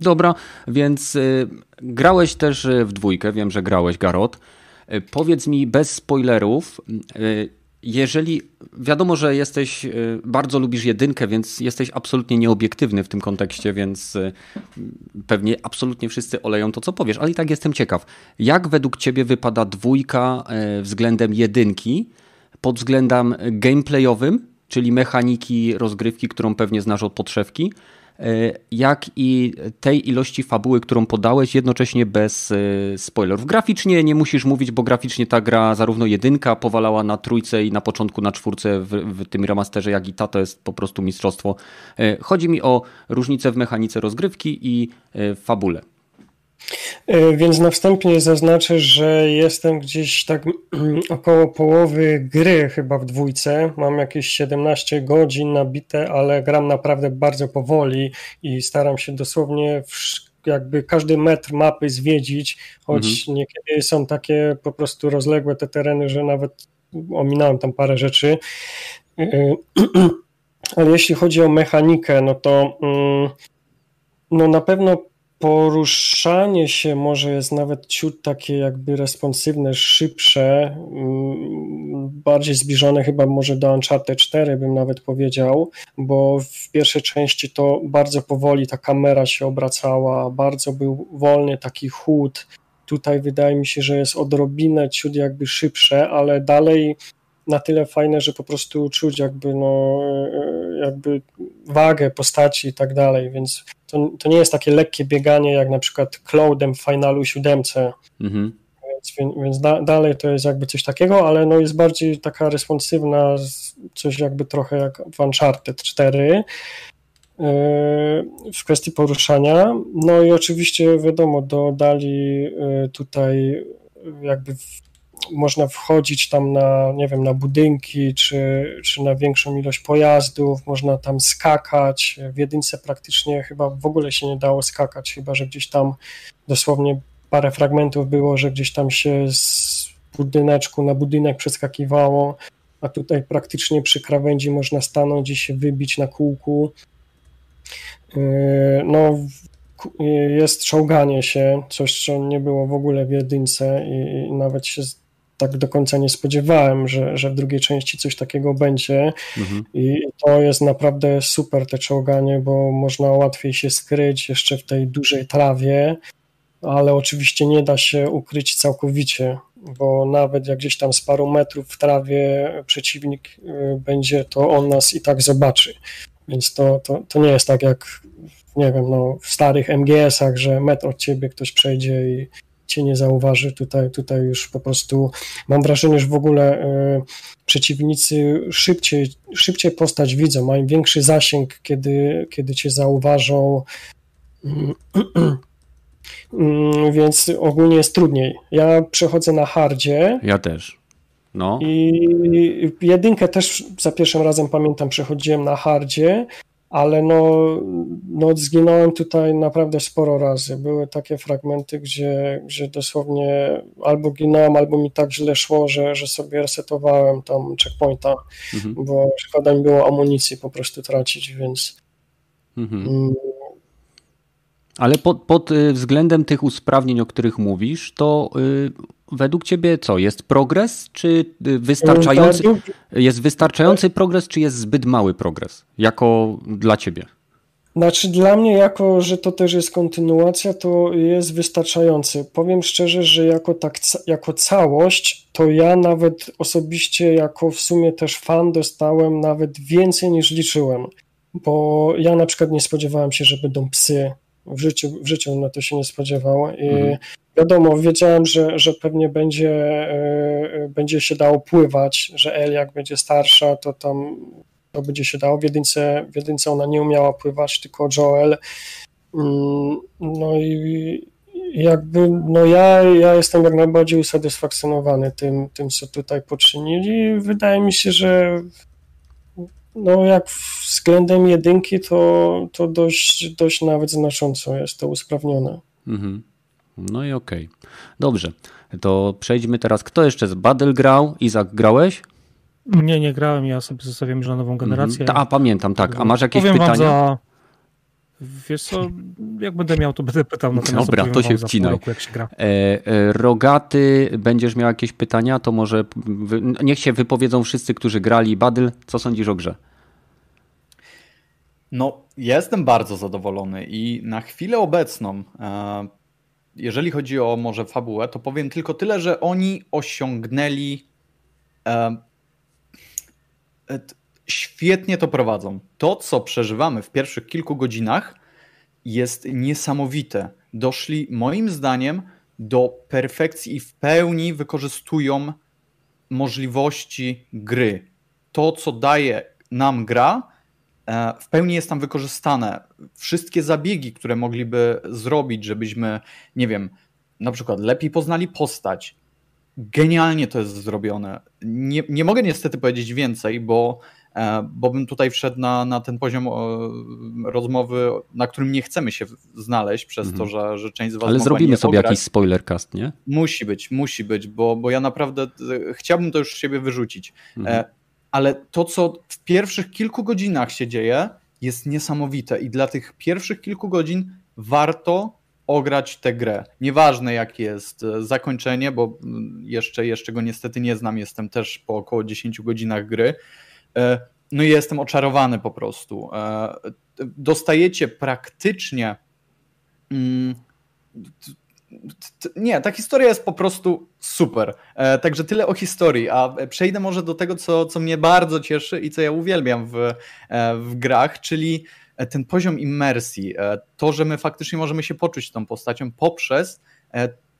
Dobra, więc y, grałeś też y, w dwójkę, wiem, że grałeś, Garot. Y, Powiedz mi bez spoilerów, jeżeli wiadomo, że jesteś, bardzo lubisz jedynkę, więc jesteś absolutnie nieobiektywny w tym kontekście, więc pewnie absolutnie wszyscy oleją to, co powiesz, ale i tak jestem ciekaw. Jak według ciebie wypada dwójka względem jedynki pod względem gameplayowym, czyli mechaniki rozgrywki, którą pewnie znasz od podszewki, jak i tej ilości fabuły, którą podałeś, jednocześnie bez y, spoilerów. Graficznie nie musisz mówić, bo graficznie ta gra zarówno jedynka powalała na trójce i na początku na czwórce w, w tym remasterze, jak i ta to jest po prostu mistrzostwo. Y, Chodzi mi o różnicę w mechanice rozgrywki i fabule. Y, Więc na wstępie zaznaczę, że jestem gdzieś tak około połowy gry chyba w dwójce. Mam jakieś 17 godzin nabite, ale gram naprawdę bardzo powoli i staram się dosłownie jakby każdy metr mapy zwiedzić, choć niekiedy są takie po prostu rozległe te tereny, że nawet ominąłem tam parę rzeczy. Y, Ale jeśli chodzi o mechanikę, no to mm, no na pewno poruszanie się może jest nawet ciut takie jakby responsywne, szybsze, mm, bardziej zbliżone chyba może do Uncharted 4 bym nawet powiedział, bo w pierwszej części to bardzo powoli ta kamera się obracała, bardzo był wolny taki chód. Tutaj wydaje mi się, że jest odrobinę ciut jakby szybsze, ale dalej na tyle fajne, że po prostu czuć jakby no e, jakby wagę postaci i tak dalej, więc to, to nie jest takie lekkie bieganie jak na przykład Cloudem w Finalu 7, Mhm. więc, więc da, dalej to jest jakby coś takiego, ale no jest bardziej taka responsywna, coś jakby trochę jak w Uncharted 4 yy, w kwestii poruszania. No i oczywiście wiadomo, dodali tutaj jakby można wchodzić tam na, nie wiem, na budynki, czy, czy na większą ilość pojazdów, można tam skakać. W jedynce praktycznie chyba w ogóle się nie dało skakać, chyba że gdzieś tam dosłownie parę fragmentów było, że gdzieś tam się z budyneczku na budynek przeskakiwało, a tutaj praktycznie przy krawędzi można stanąć i się wybić na kółku. Yy, No, yy, jest czołganie się, coś, co nie było w ogóle w jedynce i, nawet się tak do końca nie spodziewałem, że, że w drugiej części coś takiego będzie. Mhm. I to jest naprawdę super te czołganie, bo można łatwiej się skryć jeszcze w tej dużej trawie, ale oczywiście nie da się ukryć całkowicie, bo nawet jak gdzieś tam z paru metrów w trawie przeciwnik y, będzie, to on nas i tak zobaczy. Więc to, to, to nie jest tak jak, nie wiem, no, w starych MGS-ach, że metr od ciebie ktoś przejdzie i cię nie zauważy. Tutaj, tutaj już po prostu mam wrażenie, że w ogóle y, przeciwnicy szybciej, szybciej postać widzą, mają większy zasięg, kiedy, kiedy cię zauważą. Mm, więc ogólnie jest trudniej. Ja przechodzę na hardzie. Ja też. No. I jedynkę też za pierwszym razem pamiętam przechodziłem na hardzie, ale no, no zginąłem tutaj naprawdę sporo razy. Były takie fragmenty, gdzie, gdzie dosłownie albo ginąłem, albo mi tak źle szło, że, że sobie resetowałem tam checkpointa, mhm. bo szkoda mi było amunicji po prostu tracić, więc mhm. Mm, ale pod, pod y, względem tych usprawnień, o których mówisz, to y, według ciebie co? Jest progres, czy y, wystarczający, jest wystarczający progres, czy jest zbyt mały progres? Jako dla ciebie? Znaczy dla mnie, jako że to też jest kontynuacja, to jest wystarczający. Powiem szczerze, że jako, tak, jako całość, to ja nawet osobiście, jako w sumie też fan, dostałem nawet więcej niż liczyłem. Bo ja na przykład nie spodziewałem się, że będą psy, w życiu, w życiu na to się nie spodziewał. I mhm. wiadomo, wiedziałem, że, że pewnie będzie, e, będzie się dało pływać, że El jak będzie starsza, to tam to będzie się dało. W jedynce, w jedynce ona nie umiała pływać, tylko Joel. Mm, no i jakby, no ja, ja jestem jak najbardziej usatysfakcjonowany tym, tym, co tutaj poczynili. Wydaje mi się, że no jak względem jedynki, to, to dość, dość nawet znacząco jest to usprawnione. Mhm. No i okej. Okay. Dobrze, to przejdźmy teraz. Kto jeszcze z Battle grał? Izak, grałeś? Nie, nie grałem, ja sobie zostawiam już na nową mhm. generację. Ta, a pamiętam, tak. A masz jakieś Powiem pytania? Wam za... Wiesz co, jak będę miał, to będę pytał. Natomiast Dobra, to się wcinaj. Roku, jak się gra. E, e, rogaty, będziesz miał jakieś pytania, to może niech się wypowiedzą wszyscy, którzy grali Battle. Co sądzisz o grze? No, jestem bardzo zadowolony i na chwilę obecną, e, jeżeli chodzi o może fabułę, to powiem tylko tyle, że oni osiągnęli. Świetnie to prowadzą. To, co przeżywamy w pierwszych kilku godzinach, jest niesamowite. Doszli, moim zdaniem, do perfekcji i w pełni wykorzystują możliwości gry. To, co daje nam gra, E, w pełni jest tam wykorzystane. Wszystkie zabiegi, które mogliby zrobić, żebyśmy, nie wiem, na przykład lepiej poznali postać. Genialnie to jest zrobione. Nie, nie mogę niestety powiedzieć więcej, bo, bo bym tutaj wszedł na, na ten poziom rozmowy, na którym nie chcemy się znaleźć, przez mhm. to, że, że część z Was. Ale zrobimy sobie pograć. jakiś spoilercast, nie? Musi być, musi być, bo, bo ja naprawdę chciałbym to już z siebie wyrzucić. Mhm. E, ale to, co w pierwszych kilku godzinach się dzieje, jest niesamowite i dla tych pierwszych kilku godzin warto ograć tę grę. Nieważne jakie jest e, zakończenie, bo mm, jeszcze, jeszcze go niestety nie znam, jestem też po około 10 godzinach gry. E, no i jestem oczarowany po prostu. E, dostajecie praktycznie mm, nie, ta historia jest po prostu super. E, także tyle o historii, a przejdę może do tego, co, co mnie bardzo cieszy i co ja uwielbiam w, w grach, czyli ten poziom immersji. To, że my faktycznie możemy się poczuć tą postacią poprzez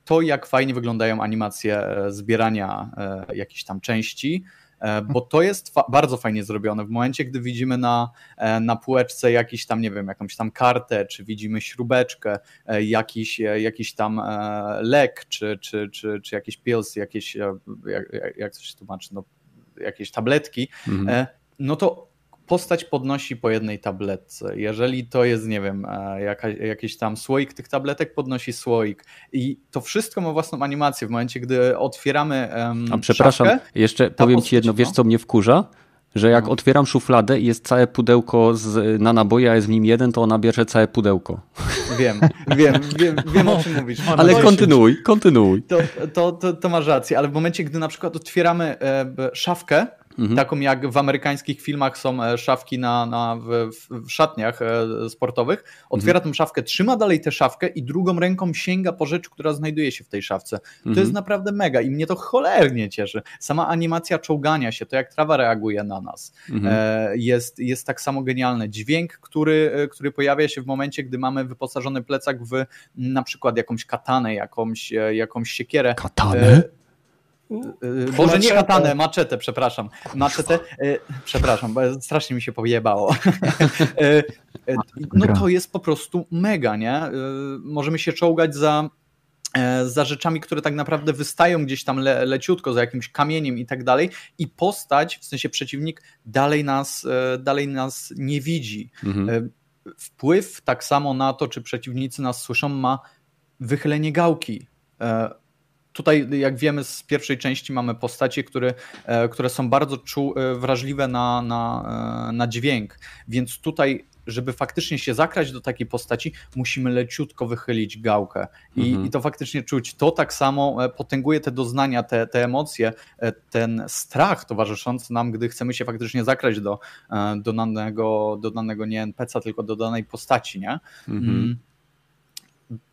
to, jak fajnie wyglądają animacje zbierania jakichś tam części, bo to jest fa bardzo fajnie zrobione. W momencie, gdy widzimy na, e, na półeczce jakiś tam, nie wiem, jakąś tam kartę, czy widzimy śrubeczkę, e, jakiś, jakiś tam lek, czy, czy, czy, czy jakieś pills, jakieś, jak, jak to się tłumaczy, no, jakieś tabletki, mhm. no to postać podnosi po jednej tabletce. Jeżeli to jest, nie wiem, e, jaka, jakiś tam słoik tych tabletek, podnosi słoik. I to wszystko ma własną animację. W momencie, gdy otwieramy. Um, A przepraszam, szafkę, jeszcze powiem ci jedno, wiesz no. co mnie wkurza? Że jak no. otwieram szufladę i jest całe pudełko z, na naboje, a jest w nim jeden, to ona bierze całe pudełko. Wiem, wiem, wiem, wiem o czym mówisz. Ale kontynuuj, kontynuuj. To, to, to, to masz rację, ale w momencie, gdy na przykład otwieramy e, szafkę, Mhm. Taką jak w amerykańskich filmach są e, szafki na, na, w, w szatniach e, sportowych. Otwiera mhm. tą szafkę, trzyma dalej tę szafkę i drugą ręką sięga po rzecz, która znajduje się w tej szafce. Mhm. To jest naprawdę mega i mnie to cholernie cieszy. Sama animacja czołgania się, to jak trawa reaguje na nas, mhm. e, jest, jest tak samo genialne. Dźwięk, który, który pojawia się w momencie, gdy mamy wyposażony plecak w na przykład jakąś katanę, jakąś, jakąś siekierę. Katanę? Yy, Boże, nie katanę, maczetę, przepraszam. Maczetę, yy, przepraszam, bo strasznie mi się pojebało. Yy, yy, no to jest po prostu mega, nie? Możemy się czołgać za e, za rzeczami, które tak naprawdę wystają gdzieś tam le, leciutko, za jakimś kamieniem i tak dalej i postać, w sensie przeciwnik dalej nas, e, dalej nas nie widzi. Mhm. E, Wpływ tak samo na to, czy przeciwnicy nas słyszą, ma wychylenie gałki. Tutaj, jak wiemy z pierwszej części, mamy postacie, które, e, które są bardzo czu, e, wrażliwe na, na, e, na dźwięk, więc tutaj, żeby faktycznie się zakrać do takiej postaci, musimy leciutko wychylić gałkę. I, Mhm. i to faktycznie czuć. To tak samo potęguje te doznania, te, te emocje, ten strach towarzyszący nam, gdy chcemy się faktycznie zakrać do, do, danego, do danego nie NPC-a, tylko do danej postaci, nie? Mhm. Mm.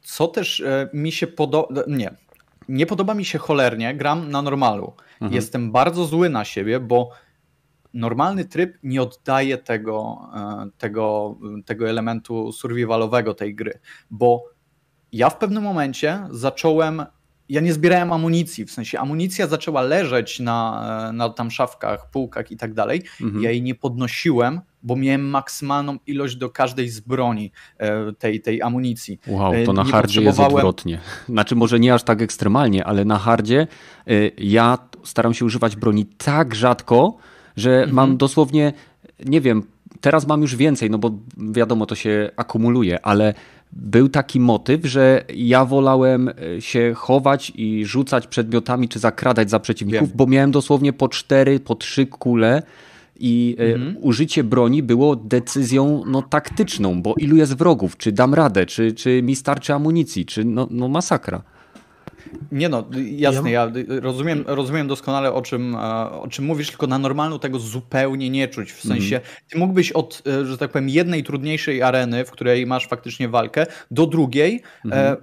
Co też mi się podoba. Nie. Nie podoba mi się cholernie. Gram na normalu. Mhm. Jestem bardzo zły na siebie, bo normalny tryb nie oddaje tego, e, tego, tego elementu survivalowego tej gry. Bo ja w pewnym momencie zacząłem. Ja nie zbierałem amunicji, w sensie amunicja zaczęła leżeć na, e, na tam szafkach, półkach i tak dalej. Mhm. Ja jej nie podnosiłem, bo miałem maksymalną ilość do każdej z broni e, tej, tej amunicji. Wow, E, to na nie hardzie jest potrzebowałem- odwrotnie. Znaczy, może nie aż tak ekstremalnie, ale na hardzie y, ja staram się używać broni tak rzadko, że Mhm. mam dosłownie, nie wiem, teraz mam już więcej, no bo wiadomo, to się akumuluje, ale był taki motyw, że ja wolałem y, się chować i rzucać przedmiotami, czy zakradać za przeciwników, Wiem. bo miałem dosłownie po cztery, po trzy kule i y, Mhm. użycie broni było decyzją no, taktyczną, bo ilu jest wrogów, czy dam radę, czy, czy mi starczy amunicji, czy no, no masakra. Nie no, jasne, ja rozumiem, rozumiem doskonale o czym, o czym mówisz, tylko na normalu tego zupełnie nie czuć. W sensie, ty mógłbyś od, e, że tak powiem, jednej trudniejszej areny, w której masz faktycznie walkę, do drugiej, e, e,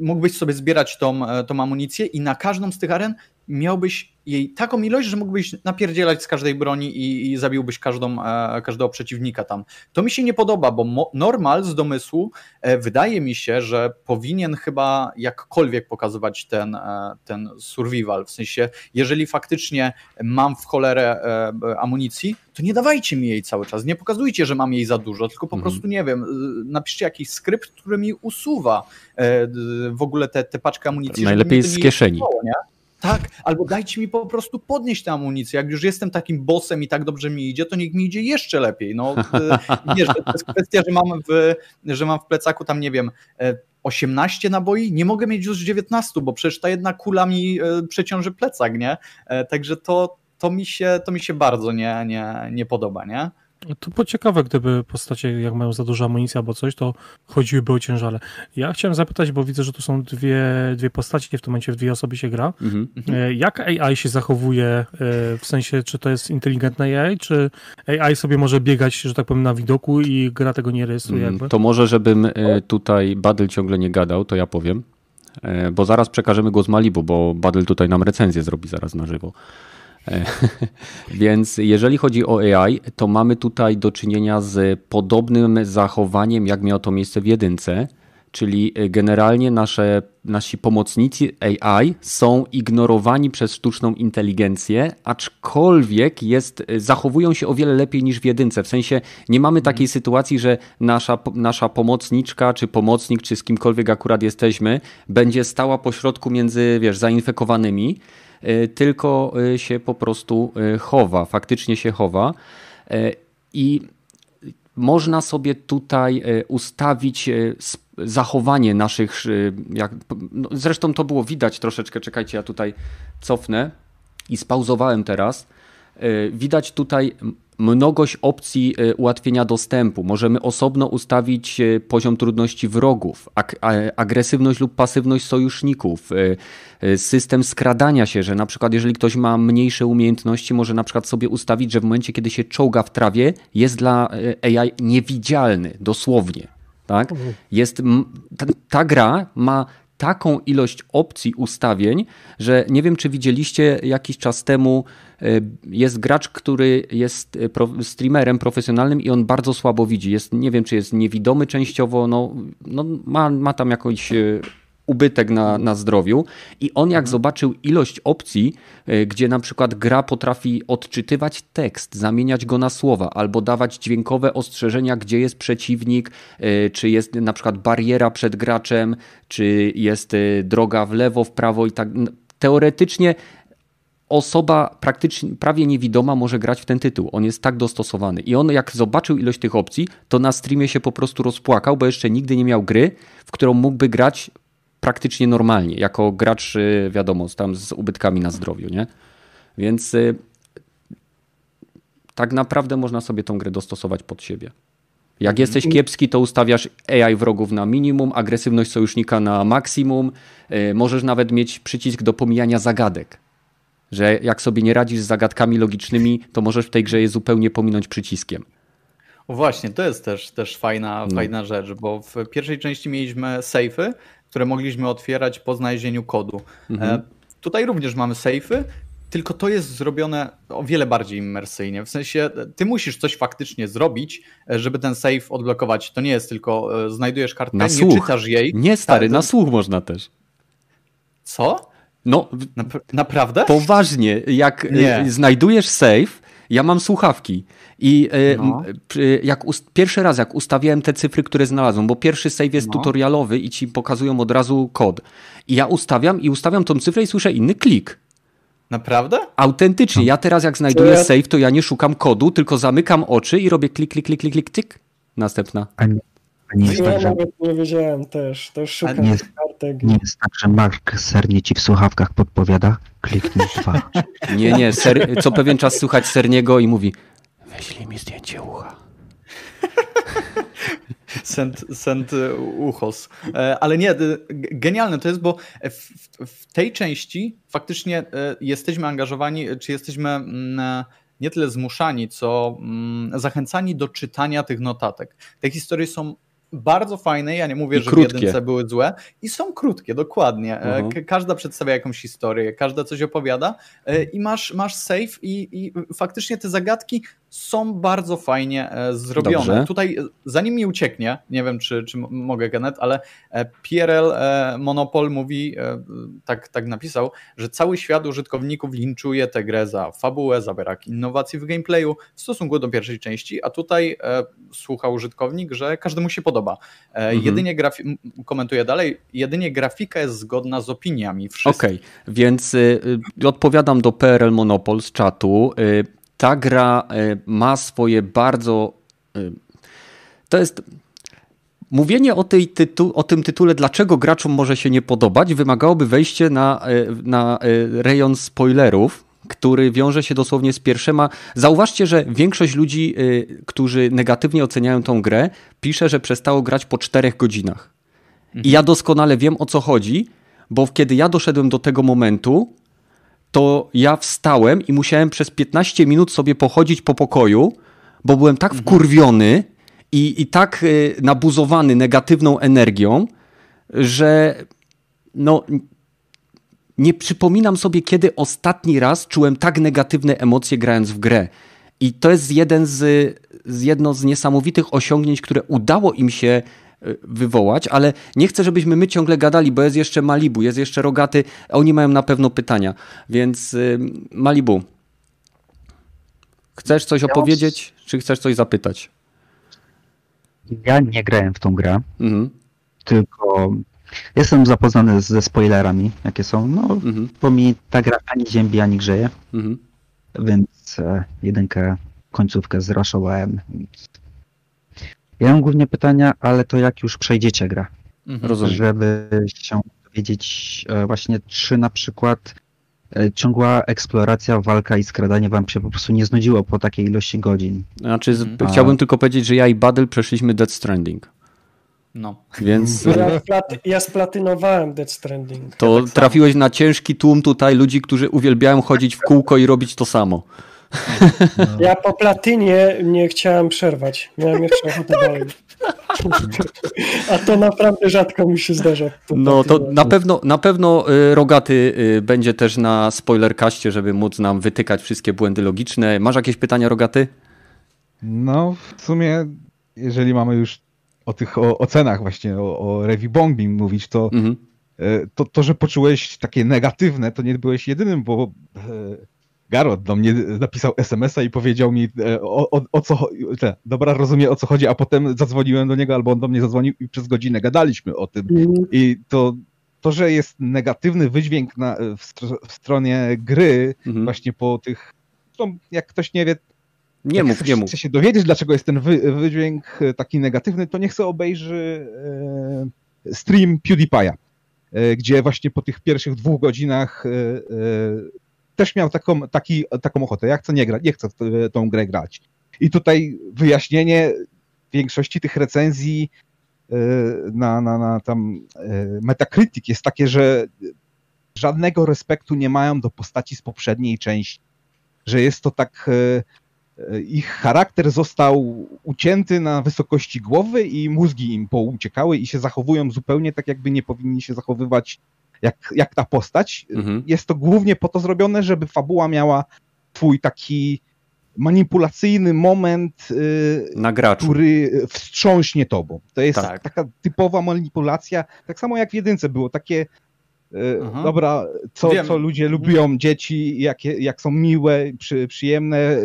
mógłbyś sobie zbierać tą, tą amunicję i na każdą z tych aren miałbyś jej taką ilość, że mógłbyś napierdzielać z każdej broni i, i zabiłbyś każdą, e, każdego przeciwnika tam. To mi się nie podoba, bo mo- normal z domysłu e, wydaje mi się, że powinien chyba jakkolwiek pokazywać ten, e, ten survival. W sensie, jeżeli faktycznie mam w cholerę e, amunicji, to nie dawajcie mi jej cały czas. Nie pokazujcie, że mam jej za dużo, tylko po Mhm. prostu, nie wiem, napiszcie jakiś skrypt, który mi usuwa e, w ogóle te, te paczki amunicji. Najlepiej z kieszeni. jechało, nie? Tak, albo dajcie mi po prostu podnieść tę amunicję. Jak już jestem takim bossem i tak dobrze mi idzie, to niech mi idzie jeszcze lepiej. No, wiesz, to jest kwestia, że mam w, że mam w plecaku tam, nie wiem, e, 18 naboi, nie mogę mieć już 19, bo przecież ta jedna kula mi e, przeciąży plecak, nie? E, Także to, to, mi się, to mi się bardzo nie, nie, nie podoba, nie? To było ciekawe, gdyby postacie, jak mają za dużo amunicji albo coś, to chodziłyby o ciężale. Ja chciałem zapytać, bo widzę, że tu są dwie, dwie postacie, w tym momencie w dwie osoby się gra. Mhm. E, Jak AI się zachowuje, e, w sensie, czy to jest inteligentne AI, czy AI sobie może biegać, że tak powiem, na widoku i gra tego nie rejestruje Mm, jakby? To może, żebym e, tutaj Badel ciągle nie gadał, to ja powiem. Bo zaraz przekażemy głos Malibu, bo Badel tutaj nam recenzję zrobi zaraz na żywo. Więc jeżeli chodzi o AI, to mamy tutaj do czynienia z podobnym zachowaniem, jak miało to miejsce w jedynce, czyli e, generalnie nasze, nasi pomocnicy AI są ignorowani przez sztuczną inteligencję, aczkolwiek jest, e, zachowują się o wiele lepiej niż w jedynce. W sensie nie mamy takiej sytuacji, że nasza, nasza pomocniczka, czy pomocnik, czy z kimkolwiek akurat jesteśmy, będzie stała po środku między, wiesz, zainfekowanymi, tylko e, się po prostu e, chowa, faktycznie się chowa. I można sobie tutaj ustawić zachowanie naszych. Jak, no zresztą to było widać troszeczkę. Czekajcie, ja tutaj cofnę i spauzowałem teraz. Widać tutaj mnogość opcji e, ułatwienia dostępu. Możemy osobno ustawić e, poziom trudności wrogów, agresywność lub pasywność sojuszników, e, system skradania się, że na przykład jeżeli ktoś ma mniejsze umiejętności, może na przykład sobie ustawić, że w momencie, kiedy się czołga w trawie, jest dla AI niewidzialny, dosłownie. Tak? Jest, m- ta, ta gra ma taką ilość opcji ustawień, że nie wiem, czy widzieliście jakiś czas temu, e, jest gracz, który jest e, streamerem profesjonalnym i on bardzo słabo widzi. Jest, nie wiem, czy jest niewidomy częściowo, no, no ma, ma tam jakąś e, ubytek na, na zdrowiu i on jak Mhm. zobaczył ilość opcji, y, gdzie na przykład gra potrafi odczytywać tekst, zamieniać go na słowa albo dawać dźwiękowe ostrzeżenia, gdzie jest przeciwnik, y, czy jest na przykład bariera przed graczem, czy jest y, droga w lewo, w prawo i tak. Teoretycznie osoba praktycznie prawie niewidoma może grać w ten tytuł. On jest tak dostosowany. I on jak zobaczył ilość tych opcji, to na streamie się po prostu rozpłakał, bo jeszcze nigdy nie miał gry, w którą mógłby grać praktycznie normalnie, jako gracz, y, wiadomo, tam z ubytkami na zdrowiu, nie? Więc y, tak naprawdę można sobie tą grę dostosować pod siebie. Jak jesteś kiepski, to ustawiasz AI wrogów na minimum, agresywność sojusznika na maksimum. y, Możesz nawet mieć przycisk do pomijania zagadek. Że jak sobie nie radzisz z zagadkami logicznymi, to możesz w tej grze je zupełnie pominąć przyciskiem. O właśnie, to jest też, też fajna, No. fajna rzecz, bo w pierwszej części mieliśmy sejfy, które mogliśmy otwierać po znalezieniu kodu. Mhm. E, tutaj również mamy sejfy, tylko to jest zrobione o wiele bardziej imersyjnie. W sensie, e, ty musisz coś faktycznie zrobić, e, żeby ten safe odblokować. To nie jest tylko znajdujesz kartę, Na nie słuch. czytasz jej. Nie stary, Tak, na słuch można też. Co? No, Nap- naprawdę? poważnie, jak Nie. znajdujesz safe, ja mam słuchawki i e, No. jak pierwszy raz jak ustawiałem te cyfry, które znalazłem, bo pierwszy save jest No. tutorialowy i ci pokazują od razu kod. I ja ustawiam i ustawiam tą cyfrę i słyszę inny klik. Naprawdę? Autentycznie, ja teraz jak znajduję ja- save, to ja nie szukam kodu, tylko zamykam oczy i robię klik, klik, klik, klik, klik, tyk. Następna. A nie, a nie jest Ja tak, że, nawet nie wiedziałem też. To szukam nie- tych kartek. nie jest tak, że Mark sernie ci w słuchawkach podpowiada? Kliknij dwa. Nie, nie, ser, co pewien czas słychać Serniego i mówi wyślij mi zdjęcie ucha. Send, send e, uchos. E, Ale nie, e, genialne to jest, bo w, w- tej części faktycznie jesteśmy angażowani, czy jesteśmy mm, nie tyle zmuszani, co mm, zachęcani do czytania tych notatek. Te historie są bardzo fajne, ja nie mówię, I że krótkie. w jedynce były złe i są krótkie, dokładnie. E, Mhm. Każda przedstawia jakąś historię, każda coś opowiada e, i masz, masz save i, i faktycznie te zagadki są bardzo fajnie e, zrobione. Dobrze. Tutaj, e, zanim mi ucieknie, nie wiem czy, czy mogę Genet, ale e, PRL Monopol mówi, tak, tak napisał, że cały świat użytkowników linczuje tę grę za fabułę, za brak innowacji w gameplayu w stosunku do pierwszej części, a tutaj słucha użytkownik, że każdemu się podoba. Mhm. Jedynie grafi- komentuję dalej, jedynie grafika jest zgodna z opiniami wszystkich. Okej, więc y, y, odpowiadam do PRL Monopol z czatu. Y, ta gra y, ma swoje bardzo. Y, to jest. Mówienie o, tej tytu, o tym tytule, dlaczego graczom może się nie podobać, wymagałoby wejście na, y, na rejon spoilerów, który wiąże się dosłownie z pierwszyma. Zauważcie, że większość ludzi, którzy negatywnie oceniają tą grę, pisze, że przestało grać po czterech godzinach. I ja doskonale wiem o co chodzi, bo kiedy ja doszedłem do tego momentu, to ja wstałem i musiałem przez 15 minut sobie pochodzić po pokoju, bo byłem tak wkurwiony i, i tak y, nabuzowany negatywną energią, że no nie przypominam sobie, kiedy ostatni raz czułem tak negatywne emocje grając w grę. I to jest jeden z, z jedno z niesamowitych osiągnięć, które udało im się wywołać, ale nie chcę, żebyśmy my ciągle gadali, bo jest jeszcze Malibu, jest jeszcze Rogaty, a oni mają na pewno pytania. Więc y, Malibu, chcesz coś opowiedzieć, czy chcesz coś zapytać? Ja nie grałem w tą grę, Mhm, tylko jestem zapoznany ze spoilerami, jakie są. No, mhm, bo mi ta gra ani ziębi, ani grzeje, mhm. więc e, jedynkę, końcówkę zraszowałem. Ja mam głównie pytania, ale to jak już przejdziecie grę, Mhm. Rozumiem. żeby się dowiedzieć e, właśnie, czy na przykład e, ciągła eksploracja, walka i skradanie wam się po prostu nie znudziło po takiej ilości godzin. Znaczy, z- Mhm. chciałbym tylko powiedzieć, że ja i Badel przeszliśmy Dead Stranding, No. więc Ja, ja splatynowałem Death Stranding. to tak trafiłeś na ciężki tłum tutaj ludzi, którzy uwielbiają chodzić w kółko i robić to samo. Ja po platynie nie chciałem przerwać. Miałem jeszcze ochotę dalej. A to naprawdę rzadko mi się zdarza. No to na pewno, na pewno y, Rogaty y, będzie też na spoilerkaście, żeby móc nam wytykać wszystkie błędy logiczne. Masz jakieś pytania, Rogaty? No, w sumie, jeżeli mamy już o tych o, ocenach właśnie, o, o review bombing mówić, to Mhm. e, to, to, że poczułeś takie negatywne, to nie byłeś jedynym, bo e, Garot do mnie napisał SMS-a i powiedział mi e, o, o, o co te, dobra, rozumiem o co chodzi, a potem zadzwoniłem do niego, albo on do mnie zadzwonił i przez godzinę gadaliśmy o tym. Mm. I to, to, że jest negatywny wydźwięk na, w, str w stronie gry, mhm. właśnie po tych, no, jak ktoś nie wie, nie mów, nie mów. Chce się dowiedzieć, dlaczego jest ten wy, wydźwięk taki negatywny, to niech sobie obejrzy e, stream PewDiePie'a, e, gdzie właśnie po tych pierwszych dwóch godzinach e, e też miał taką, taki, taką ochotę. Ja chcę nie grać, nie chcę w tą grę grać. I tutaj wyjaśnienie większości tych recenzji e, na, na, na tam e, Metacritic jest takie, że żadnego respektu nie mają do postaci z poprzedniej części. Że jest to tak. E, ich charakter został ucięty na wysokości głowy i mózgi im pouciekały i się zachowują zupełnie tak, jakby nie powinni się zachowywać jak, jak ta postać. Mhm. Jest to głównie po to zrobione, żeby fabuła miała twój taki manipulacyjny moment, yy, który wstrząśnie tobą. To jest tak. taka typowa manipulacja, tak samo jak w jedynce było, takie Aha. Dobra, co, co ludzie lubią, dzieci, jak, jak są miłe, przy, przyjemne,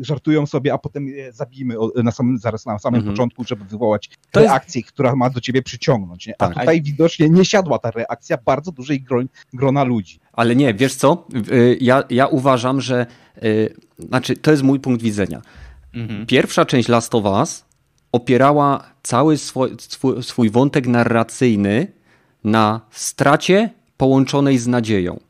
żartują sobie, a potem je zabijmy na samym, zaraz na samym mhm. początku, żeby wywołać to reakcję, jest... która ma do ciebie przyciągnąć. Nie? A tak. tutaj widocznie nie siadła ta reakcja bardzo dużej groń, grona ludzi. Ale nie, wiesz co? Ja, ja uważam, że znaczy, to jest mój punkt widzenia. Mhm. Pierwsza część Last of Us opierała cały swój, swój wątek narracyjny na stracie połączonej z nadzieją.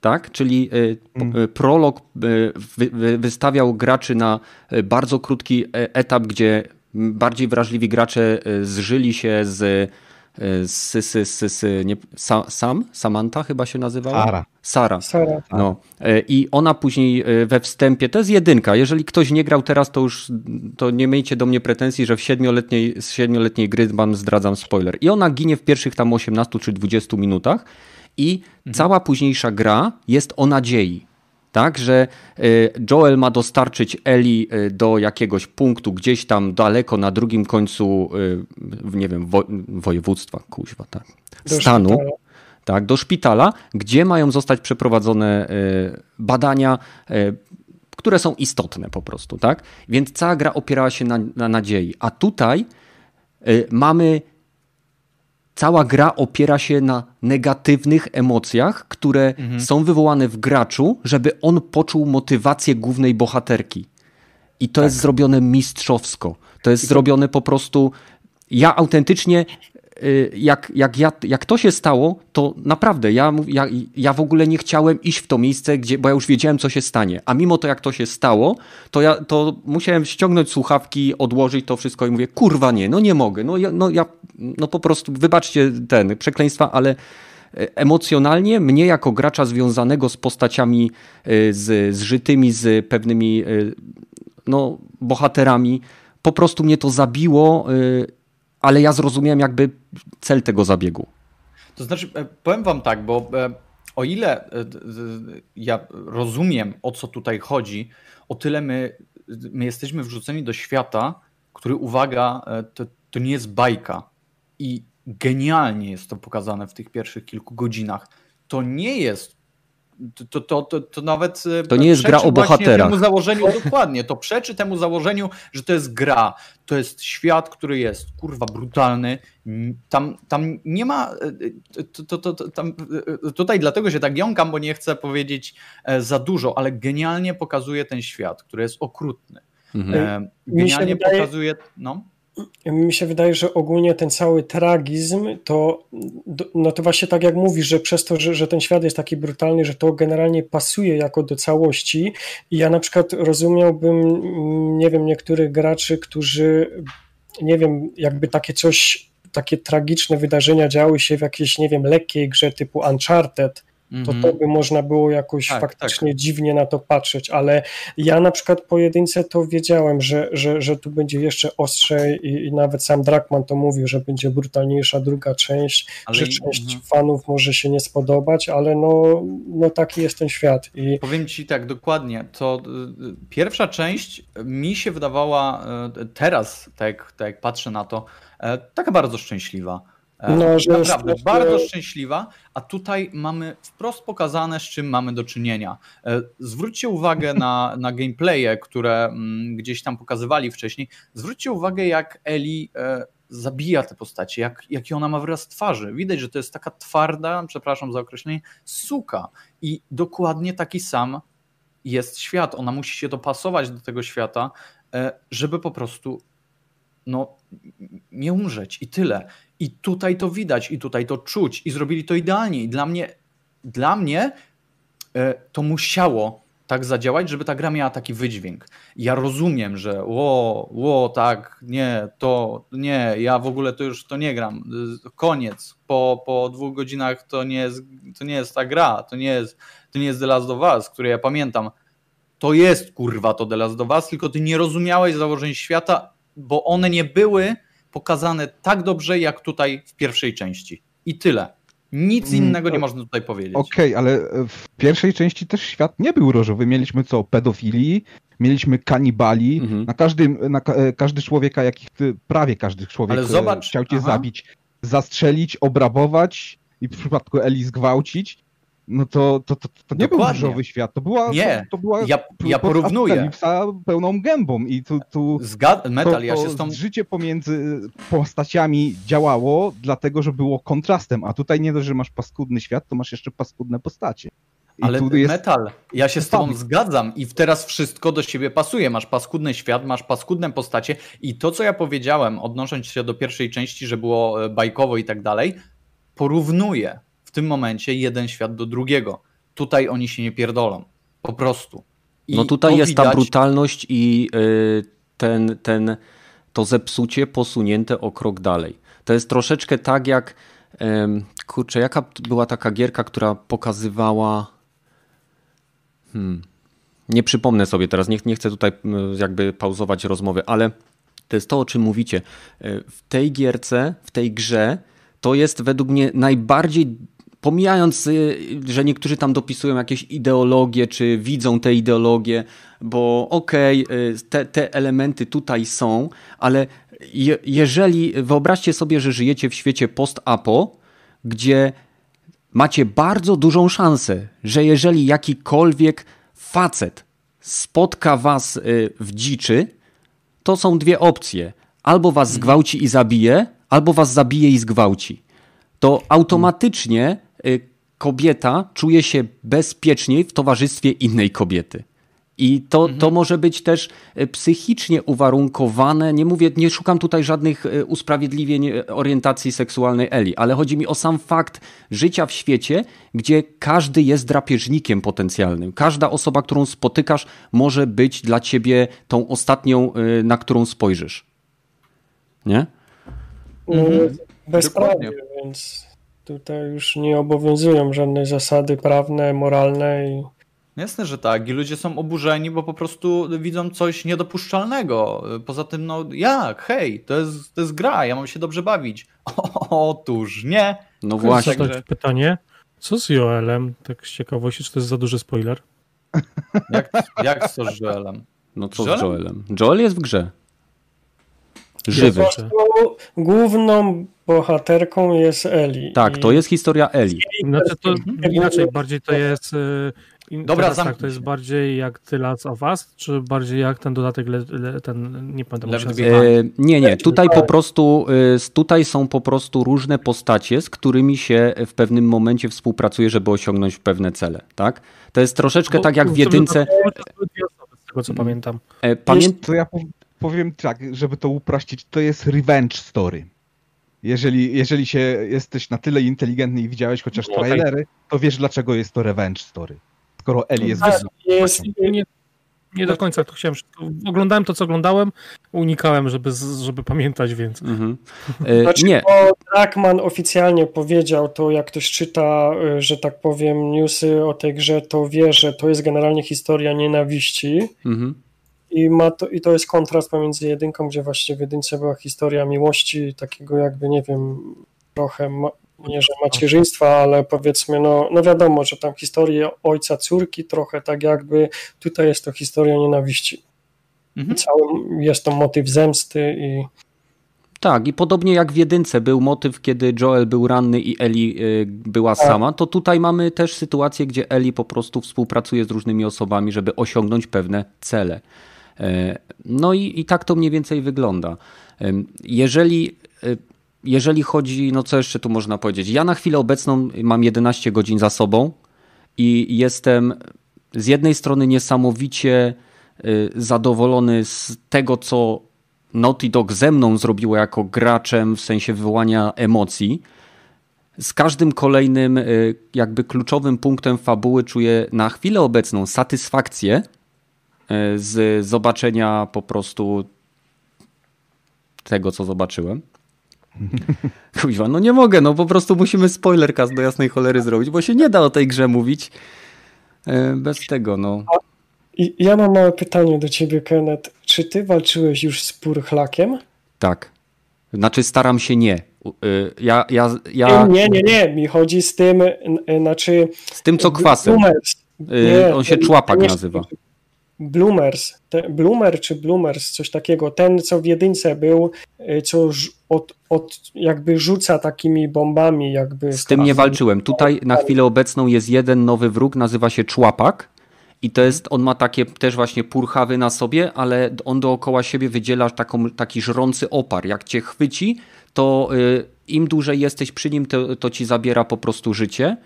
Tak? Czyli y, mm. Y, prolog y, wystawiał graczy na bardzo krótki e, etap, gdzie bardziej wrażliwi gracze zżyli się z z, z, z, z nie, Sam? Samantha chyba się nazywała? Sara. Sara. Sara. No. E, I ona później we wstępie, to jest jedynka, jeżeli ktoś nie grał teraz, to już to nie miejcie do mnie pretensji, że w siedmioletniej, z siedmioletniej gry wam zdradzam spoiler. I ona ginie w pierwszych tam 18 czy 20 minutach i mhm. cała późniejsza gra jest o nadziei. Tak, że y, Joel ma dostarczyć Eli y, do jakiegoś punktu gdzieś tam daleko na drugim końcu, y, nie wiem, wo województwa, kuźwa, tak, do stanu, szpitala. tak, do szpitala, gdzie mają zostać przeprowadzone badania, które są istotne po prostu, tak? Więc cała gra opierała się na, na nadziei. A tutaj mamy cała gra opiera się na negatywnych emocjach, które mhm. są wywołane w graczu, żeby on poczuł motywację głównej bohaterki. I to tak. jest zrobione mistrzowsko. To jest zrobione po prostu. Ja autentycznie jak, jak, ja, jak to się stało, to naprawdę ja, ja, ja w ogóle nie chciałem iść w to miejsce, gdzie, bo ja już wiedziałem, co się stanie. A mimo to, jak to się stało, to ja to musiałem ściągnąć słuchawki, odłożyć to wszystko i mówię, kurwa nie, no nie mogę. No ja, no, ja no po prostu, wybaczcie ten przekleństwa, ale e, emocjonalnie mnie jako gracza związanego z postaciami e, z, zżytymi z pewnymi e, no, bohaterami, po prostu mnie to zabiło ale ja zrozumiałem jakby cel tego zabiegu. To znaczy, e, powiem wam tak, bo e, o ile e, ja rozumiem, o co tutaj chodzi, o tyle my, my jesteśmy wrzuceni do świata, który, uwaga, to, to nie jest bajka. I genialnie jest to pokazane w tych pierwszych kilku godzinach. To nie jest to, to, to, to nawet. E, to nie jest gra o bohaterach. Temu założeniu, dokładnie, to przeczy temu założeniu, że to jest gra. To jest świat, który jest kurwa brutalny. Tam, tam nie ma. E, to, to, to, tam, e, tutaj dlatego się tak jąkam, bo nie chcę powiedzieć za dużo, ale genialnie pokazuje ten świat, który jest okrutny. Mhm. Genialnie wydaje... pokazuje. No mi się wydaje, że ogólnie ten cały tragizm to, no to właśnie tak jak mówisz, że przez to, że, że ten świat jest taki brutalny, że to generalnie pasuje jako do całości. I ja na przykład rozumiałbym, nie wiem, niektórych graczy, którzy, nie wiem, jakby takie coś, takie tragiczne wydarzenia działy się w jakiejś, nie wiem, lekkiej grze typu Uncharted, to to by można było jakoś tak, faktycznie tak. dziwnie na to patrzeć, ale ja na przykład po jedynce to wiedziałem, że, że, że tu będzie jeszcze ostrzej i, i nawet sam Drakman to mówił, że będzie brutalniejsza druga część, ale że część mhm. fanów może się nie spodobać, ale no, no taki jest ten świat. I... Powiem Ci tak dokładnie, to y, pierwsza część mi się wydawała y, teraz, tak, tak jak patrzę na to, e, taka bardzo szczęśliwa No, że Naprawdę, jest- bardzo szczęśliwa, a tutaj mamy wprost pokazane, z czym mamy do czynienia. E, Zwróćcie uwagę na, na gameplaye, które mm, gdzieś tam pokazywali wcześniej. Zwróćcie uwagę, jak Eli e, zabija te postacie, jak, jaki ona ma wyraz twarzy. Widać, że to jest taka twarda, przepraszam za określenie, suka. I dokładnie taki sam jest świat. Ona musi się dopasować do tego świata, e, żeby po prostu no, nie umrzeć i tyle. I tutaj to widać, i tutaj to czuć, i zrobili to idealnie. I dla mnie, dla mnie e, to musiało tak zadziałać, żeby ta gra miała taki wydźwięk. Ja rozumiem, że ło, ło, tak, nie, to nie, ja w ogóle to już to nie gram. Y, Koniec. Po, po dwóch godzinach to nie, jest, to nie jest ta gra, to nie jest, to nie jest The Last of Us, które ja pamiętam. To jest kurwa to The Last of Us, tylko ty nie rozumiałeś założeń świata, bo one nie były pokazane tak dobrze, jak tutaj w pierwszej części. I tyle. Nic Mm, innego nie można tutaj powiedzieć. Okej, ale e, w pierwszej części też świat nie był różowy. Mieliśmy co? Pedofilii, mieliśmy kanibali. Mhm. Na każdym, na e, każdy człowieka, jakich ty, prawie każdy człowiek Ale e, zobacz, chciał cię aha. zabić, zastrzelić, obrabować i w przypadku Eli zgwałcić. No to, to, to, to nie był Dokładnie. różowy świat. To była, Nie, to, to była ja- ja porównuję. pełną gębą i tu, tu Zgad Metal, to, ja to się z tą... życie pomiędzy postaciami działało, dlatego że było kontrastem, a tutaj nie dość, że masz paskudny świat, to masz jeszcze paskudne postacie. I Ale jest Metal, ja się z tobą zgadzam i teraz wszystko do siebie pasuje. Masz paskudny świat, masz paskudne postacie i to, co ja powiedziałem, odnosząc się do pierwszej części, że było e, bajkowo i tak dalej, porównuję tym momencie jeden świat do drugiego. Tutaj oni się nie pierdolą. Po prostu. I No tutaj jest ta widać- brutalność i y, ten, ten, to zepsucie posunięte o krok dalej. To jest troszeczkę tak jak, kurczę, jaka była taka gierka, która pokazywała, hmm, nie przypomnę sobie teraz, nie, nie chcę tutaj jakby pauzować rozmowy, ale to jest to, o czym mówicie. E, W tej gierce, w tej grze, to jest według mnie najbardziej, pomijając, y, że niektórzy tam dopisują jakieś ideologie, czy widzą te ideologie, bo okej, y, te, te elementy tutaj są, ale je, jeżeli, wyobraźcie sobie, że żyjecie w świecie post-apo, gdzie macie bardzo dużą szansę, że jeżeli jakikolwiek facet spotka was y, w dziczy, to są dwie opcje. Albo was zgwałci i zabije, albo was zabije i zgwałci. To automatycznie kobieta czuje się bezpieczniej w towarzystwie innej kobiety. I to, to może być też y, psychicznie uwarunkowane. Nie mówię, nie szukam tutaj żadnych y, usprawiedliwień y, orientacji seksualnej Eli, ale chodzi mi o sam fakt życia w świecie, gdzie każdy jest drapieżnikiem potencjalnym. Każda osoba, którą spotykasz, może być dla ciebie tą ostatnią, na którą spojrzysz. Nie? No, Mhm. bezprawie, więc tutaj już nie obowiązują żadne zasady prawne, moralne i Jasne, że tak. I ludzie są oburzeni, bo po prostu widzą coś niedopuszczalnego. Poza tym, no jak? Hej, to jest, to jest gra, ja mam się dobrze bawić. Otóż nie. No właśnie. Zadać pytanie, co z Joelem, tak z ciekawości, czy to jest za duży spoiler? Jak, jak z to z Joelem? No co Joelem? z Joelem? Joel jest w grze. Żywy. Główną bohaterką jest Eli. Tak, I to jest historia Eli. Znaczy to Mhm. inaczej, bardziej to jest... y, Dobra, teraz tak, to jest bardziej jak The Last of Us, czy bardziej jak ten dodatek, le, le, ten, nie pamiętam. E, nie, nie. Tutaj po prostu y, tutaj są po prostu różne postacie, z którymi się w pewnym momencie współpracuje, żeby osiągnąć pewne cele, tak? To jest troszeczkę tak jak w jedynce. Z tego co Mhm. pamiętam. E, Pamię... To ja pow- powiem tak, żeby to uprościć, to jest revenge story. Jeżeli, jeżeli się jesteś na tyle inteligentny i widziałeś chociaż No, okej. trailery, to wiesz dlaczego jest to revenge story. Skoro Eli jest Tak, wysoko. jest, Nie, nie do końca to chciałem. Oglądałem to, co oglądałem, unikałem, żeby, żeby pamiętać więcej. Mhm. E, Znaczy, Nie, bo Trackman oficjalnie powiedział to, jak ktoś czyta, y, że tak powiem, newsy o tej grze, to wie, że to jest generalnie historia nienawiści mhm. I, ma to, i to jest kontrast pomiędzy jedynką, gdzie właśnie w jedynce była historia miłości, takiego jakby, nie wiem, trochę, ma, nie że macierzyństwa, ale powiedzmy, no, no wiadomo, że tam historia ojca, córki, trochę tak jakby, tutaj jest to historia nienawiści. Mhm. Jest to motyw zemsty i Tak, i podobnie jak w jedynce był motyw, kiedy Joel był ranny i Eli y, była Tak. sama, to tutaj mamy też sytuację, gdzie Eli po prostu współpracuje z różnymi osobami, żeby osiągnąć pewne cele. E, No i, i tak to mniej więcej wygląda. Em, Jeżeli, y, jeżeli chodzi, no co jeszcze tu można powiedzieć? Ja na chwilę obecną mam 11 godzin za sobą i jestem z jednej strony niesamowicie zadowolony z tego, co Naughty Dog ze mną zrobiło jako graczem w sensie wywołania emocji. Z każdym kolejnym jakby kluczowym punktem fabuły czuję na chwilę obecną satysfakcję z zobaczenia po prostu tego, co zobaczyłem. Kuźwa, no nie mogę, no po prostu musimy spoilercast do jasnej cholery zrobić, bo się nie da o tej grze mówić y, bez tego, no. Ja mam małe pytanie do ciebie, Kenneth. Czy ty walczyłeś już z Purchlakiem? Tak. Znaczy staram się nie. Y, Ja, ja, ja Nie, nie, nie. Mi chodzi z tym, n- znaczy... z tym co kwasem. Y, on się człapak nazywa. Bloomers. Te, Bloomer czy Bloomers, coś takiego. Ten, co w jedynce był, y, co od, od jakby rzuca takimi bombami, jakby... Z tym nie walczyłem. Tutaj na chwilę obecną jest jeden nowy wróg, nazywa się człapak. I to jest, on ma takie też właśnie purchawy na sobie, ale on dookoła siebie wydziela taką, taki żrący opar. Jak cię chwyci, to y, im dłużej jesteś przy nim, to, to ci zabiera po prostu życie.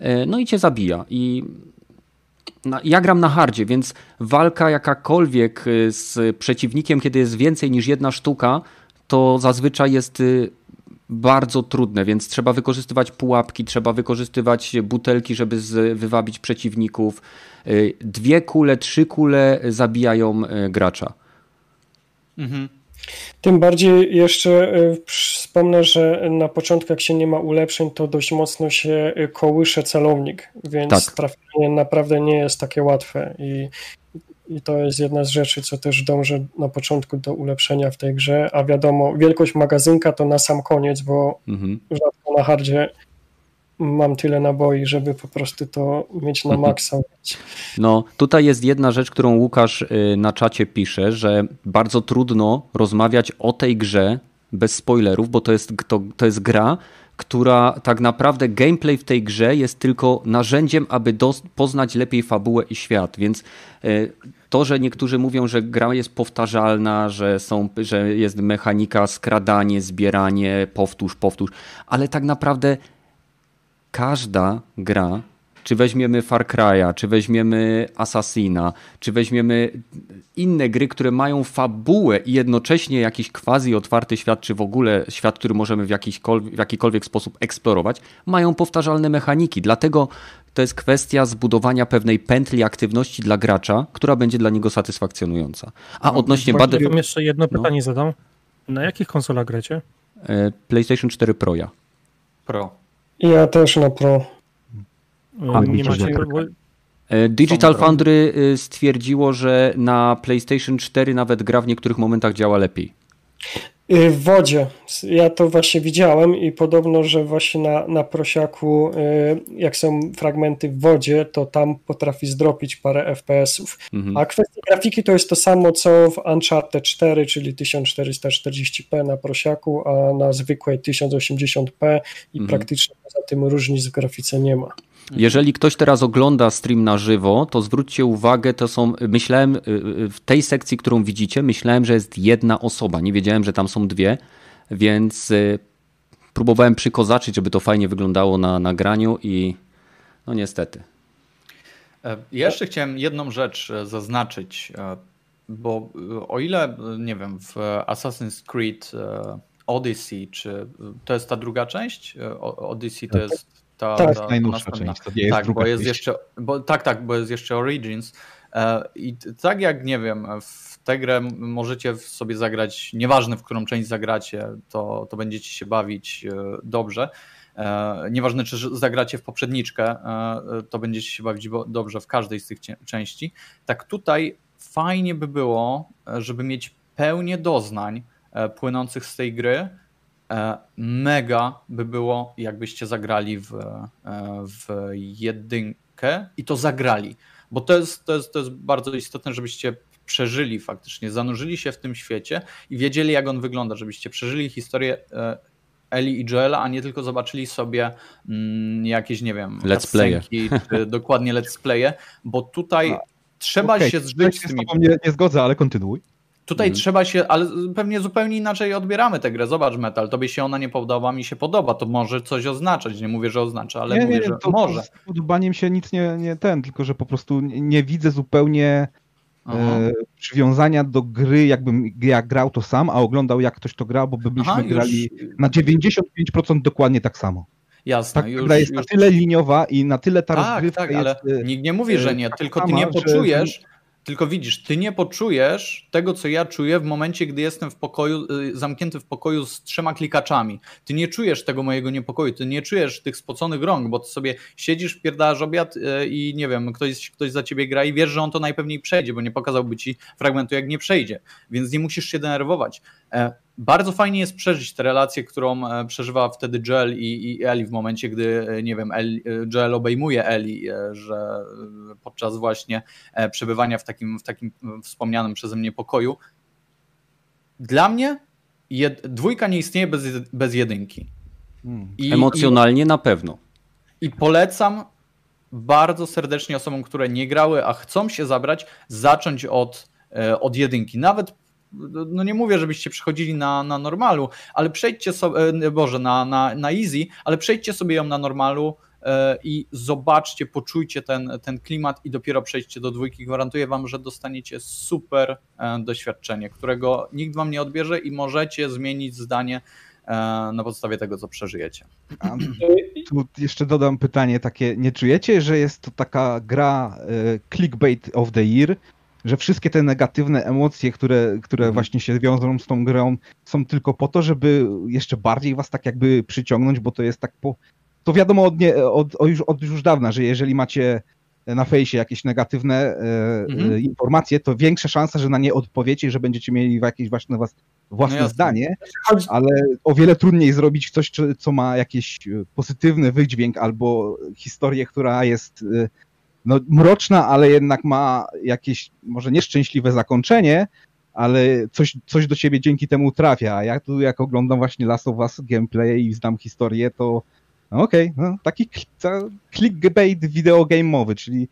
Y, no i cię zabija. I ja gram na hardzie, więc walka jakakolwiek y, z przeciwnikiem, kiedy jest więcej niż jedna sztuka, to zazwyczaj jest y, bardzo trudne, więc trzeba wykorzystywać pułapki, trzeba wykorzystywać butelki, żeby wywabić przeciwników. Y, Dwie kule, trzy kule zabijają gracza. Mhm. Tym bardziej jeszcze przy- wspomnę, że na początku jak się nie ma ulepszeń, to dość mocno się y, kołysze celownik, więc Tak. trafienie naprawdę nie jest takie łatwe i, i to jest jedna z rzeczy, co też dążę na początku do ulepszenia w tej grze, a wiadomo, wielkość magazynka to na sam koniec, bo Mhm. rzadko na hardzie mam tyle naboi, żeby po prostu to mieć na maksa. No, tutaj jest jedna rzecz, którą Łukasz y, na czacie pisze, że bardzo trudno rozmawiać o tej grze bez spoilerów, bo to jest, to, to jest gra, która tak naprawdę gameplay w tej grze jest tylko narzędziem, aby dos- poznać lepiej fabułę i świat, więc y, to, że niektórzy mówią, że gra jest powtarzalna, że, są, że jest mechanika skradanie, zbieranie, powtórz, powtórz, ale tak naprawdę każda gra, czy weźmiemy Far Cry'a, czy weźmiemy Assassina, czy weźmiemy inne gry, które mają fabułę i jednocześnie jakiś quasi otwarty świat, czy w ogóle świat, który możemy w, w jakikolwiek sposób eksplorować, mają powtarzalne mechaniki. Dlatego to jest kwestia zbudowania pewnej pętli aktywności dla gracza, która będzie dla niego satysfakcjonująca. A odnośnie Właśnie Bad- wam jeszcze jedno No. pytanie zadam. Na jakich konsolach gracie? e, PlayStation 4 Pro ja. Pro. Ja też na pro. A, nie macie... E, Digital. Foundry y, stwierdziło, że na PlayStation 4 nawet gra w niektórych momentach działa lepiej. Y, W wodzie. Ja to właśnie widziałem i podobno, że właśnie na, na prosiaku, y, jak są fragmenty w wodzie, to tam potrafi zdropić parę FPS-ów. Mhm. A kwestia grafiki to jest to samo, co w Uncharted 4, czyli 1440p na prosiaku, a na zwykłej 1080p i Mhm. praktycznie poza tym różnic w grafice nie ma. Jeżeli ktoś teraz ogląda stream na żywo, to zwróćcie uwagę, to są, myślałem, y, y, w tej sekcji, którą widzicie, myślałem, że jest jedna osoba. Nie wiedziałem, że tam są dwie, więc y, próbowałem przykozaczyć, żeby to fajnie wyglądało na nagraniu i no niestety. E, Ja jeszcze chciałem jedną rzecz e, zaznaczyć, e, bo o ile, nie wiem, w Assassin's Creed Odyssey, czy to jest ta druga część? Odyssey to Tak. jest ta, Tak. ta, najnowsza następna. część, to nie jest tak, bo jest część. jeszcze, bo, tak, tak, bo jest jeszcze Origins. E, I tak jak, nie wiem, w tę grę możecie sobie zagrać, nieważne w którą część zagracie, to, to będziecie się bawić e, dobrze. E, Nieważne, czy zagracie w poprzedniczkę, to będziecie się bawić dobrze w każdej z tych części. Tak tutaj fajnie by było, żeby mieć pełnię doznań płynących z tej gry. E, Mega by było, jakbyście zagrali w, e, w jedynkę i to zagrali. Bo to jest, to, jest, to jest bardzo istotne, żebyście przeżyli faktycznie, zanurzyli się w tym świecie i wiedzieli, jak on wygląda, żebyście przeżyli historię e, Eli i Joela, a nie tylko zobaczyli sobie mm, jakieś, nie wiem, let's playe. czy dokładnie let's playe, bo tutaj trzeba Okay, się zżyć się z tymi nie, nie zgodzę, ale kontynuuj. Tutaj Mhm. trzeba się, ale pewnie zupełnie inaczej odbieramy tę grę. Zobacz, Metal, tobie się ona nie podoba, mi się podoba. To może coś oznaczać. Nie mówię, że oznacza, ale nie, mówię, nie, że to, może. z podobaniem się nic nie, nie ten, tylko że po prostu nie, widzę zupełnie e, przywiązania do gry, jakbym ja grał to sam, a oglądał jak ktoś to grał, bo by byśmy Aha, grali już, na 95% dokładnie tak samo. jasne, Tak, już, gra jest już na tyle liniowa i na tyle ta Tak, rozgrywka tak, ale e, nikt nie mówi, że nie, tylko ty nie poczujesz, tylko widzisz, ty nie poczujesz tego, co ja czuję w momencie, gdy jestem w pokoju, y, zamknięty w pokoju z trzema klikaczami. Ty nie czujesz tego mojego niepokoju, ty nie czujesz tych spoconych rąk, bo ty sobie siedzisz, wpierdasz obiad y, i nie wiem, ktoś, ktoś za ciebie gra i wiesz, że on to najpewniej przejdzie, bo nie pokazałby ci fragmentu, jak nie przejdzie, więc nie musisz się denerwować. Bardzo fajnie jest przeżyć tę relację, którą e, przeżywa wtedy Joel i, i Eli w momencie, gdy, e, nie wiem, Eli, e, Joel obejmuje Eli, że podczas właśnie przebywania w takim, w takim wspomnianym przeze mnie pokoju. Dla mnie jed, dwójka nie istnieje bez, bez jedynki. Mm. I, Emocjonalnie na pewno. i, I polecam bardzo serdecznie osobom, które nie grały, a chcą się zabrać, zacząć od, od jedynki. Nawet no nie mówię, żebyście przychodzili na, na normalu, ale przejdźcie sobie, Boże, na, na, na easy, ale przejdźcie sobie ją na normalu e, i zobaczcie, poczujcie ten, ten klimat i dopiero przejdźcie do dwójki. Gwarantuję wam, że dostaniecie super e, doświadczenie, którego nikt wam nie odbierze i możecie zmienić zdanie e, na podstawie tego, co przeżyjecie. A tu jeszcze dodam pytanie takie, nie czujecie, że jest to taka gra clickbait of the year, że wszystkie te negatywne emocje, które, które Mhm. właśnie się wiążą z tą grą, są tylko po to, żeby jeszcze bardziej was tak jakby przyciągnąć, bo to jest tak po... To wiadomo od, nie, od, od, już, od już dawna, że jeżeli macie na fejsie jakieś negatywne e, Mhm. e, informacje, to większa szansa, że na nie odpowiecie i że będziecie mieli jakieś właśnie was, własne No zdanie, Chodzi, ale o wiele trudniej zrobić coś, co ma jakiś e, pozytywny wydźwięk albo historię, która jest e, no, mroczna, ale jednak ma jakieś może nieszczęśliwe zakończenie, ale coś, coś do ciebie dzięki temu trafia. A ja tu jak oglądam właśnie Last of Us gameplay i znam historię, to no okej, no, taki clickbait wideogame'owy, czyli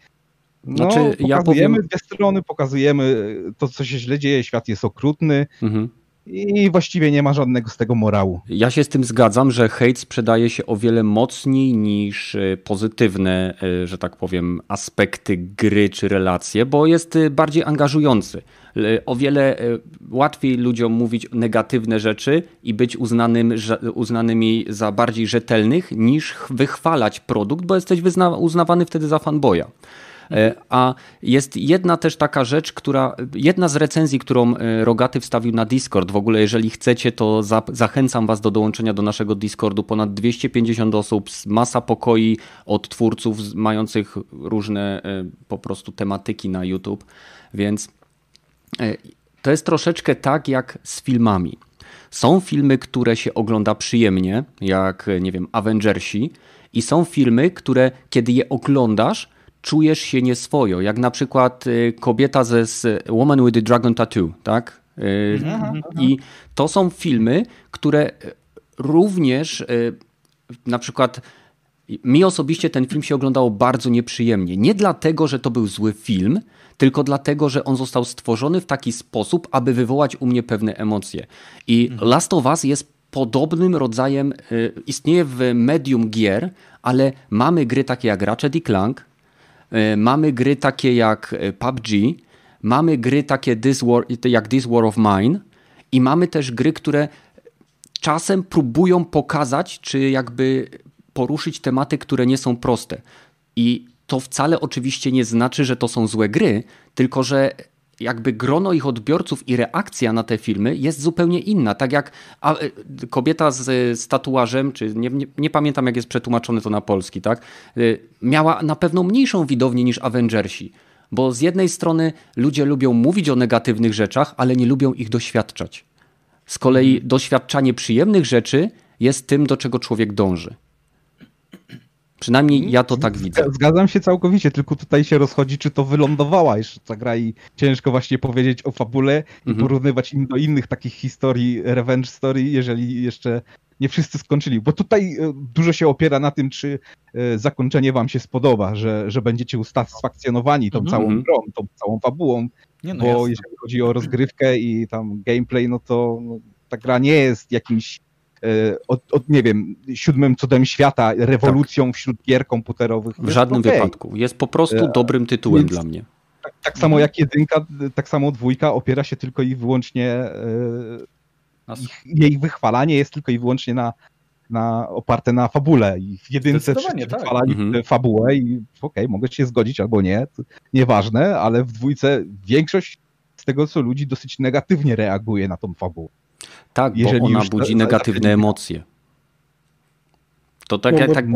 no, Znaczy, ja pokazujemy powiem- dwie strony, pokazujemy to, co się źle dzieje, świat jest okrutny Mhm. I właściwie nie ma żadnego z tego morału. Ja się z tym zgadzam, że hejt sprzedaje się o wiele mocniej niż e, pozytywne, e, że tak powiem, aspekty gry czy relacje, bo jest e, bardziej angażujący. O wiele łatwiej ludziom mówić negatywne rzeczy i być uznanym, uznanymi za bardziej rzetelnych, niż ch- wychwalać produkt, bo jesteś uznawany wtedy za fanboya. E, A jest jedna też taka rzecz, która, jedna z recenzji, którą e, Rogaty wstawił na Discord. W ogóle, jeżeli chcecie, to za, zachęcam Was do dołączenia do naszego Discordu. Ponad 250 osób, masa pokoi od twórców mających różne e, po prostu tematyki na YouTube. Więc to jest troszeczkę tak jak z filmami. Są filmy, które się ogląda przyjemnie, jak nie wiem, Avengersi, i są filmy, które kiedy je oglądasz, czujesz się nieswojo, jak na przykład e, kobieta ze z Woman with the Dragon Tattoo, tak? E, I to są filmy, które e, również na przykład mi osobiście ten film się oglądało bardzo nieprzyjemnie. Nie dlatego, że to był zły film, tylko dlatego, że on został stworzony w taki sposób, aby wywołać u mnie pewne emocje. I Last of Us jest podobnym rodzajem, y, istnieje w medium gier, ale mamy gry takie jak Ratchet i Clank, y, mamy gry takie jak y, PUBG, mamy gry takie This War, jak This War of Mine i mamy też gry, które czasem próbują pokazać, czy jakby poruszyć tematy, które nie są proste. I to wcale oczywiście nie znaczy, że to są złe gry, tylko że jakby grono ich odbiorców i reakcja na te filmy jest zupełnie inna. Tak jak a, e, kobieta z, z tatuażem, czy nie, nie, nie pamiętam jak jest przetłumaczone to na polski, tak, y, miała na pewno mniejszą widownię niż Avengersi. Bo z jednej strony ludzie lubią mówić o negatywnych rzeczach, ale nie lubią ich doświadczać. Z kolei doświadczanie przyjemnych rzeczy jest tym, do czego człowiek dąży. Przynajmniej ja to tak widzę. Zgadzam się całkowicie, tylko tutaj się rozchodzi, czy to wylądowała jeszcze ta gra i ciężko właśnie powiedzieć o fabule i Mhm. porównywać im do innych takich historii, revenge story, jeżeli jeszcze nie wszyscy skończyli. Bo tutaj e, dużo się opiera na tym, czy e, zakończenie wam się spodoba, że, że będziecie usatysfakcjonowani tą Mhm. całą Mhm. grą, tą całą fabułą, Nie no, bo jasne. jeżeli chodzi o rozgrywkę i tam gameplay, no to no, ta gra nie jest jakimś od, od, nie wiem, siódmym cudem świata, rewolucją wśród gier komputerowych. W żadnym okej. wypadku. Jest po prostu E, dobrym tytułem więc- dla mnie. Tak, tak samo jak jedynka, tak samo dwójka opiera się tylko i wyłącznie, e, ich, jej wychwalanie jest tylko i wyłącznie na, na oparte na fabule. I w jedynce wszyscy tak. wychwalali Mhm. fabułę i okej, mogę się zgodzić albo nie, to nieważne, ale w dwójce większość z tego, co ludzi dosyć negatywnie reaguje na tą fabułę. Tak, jeżeli bo ona budzi negatywne emocje. To tak, No jak tak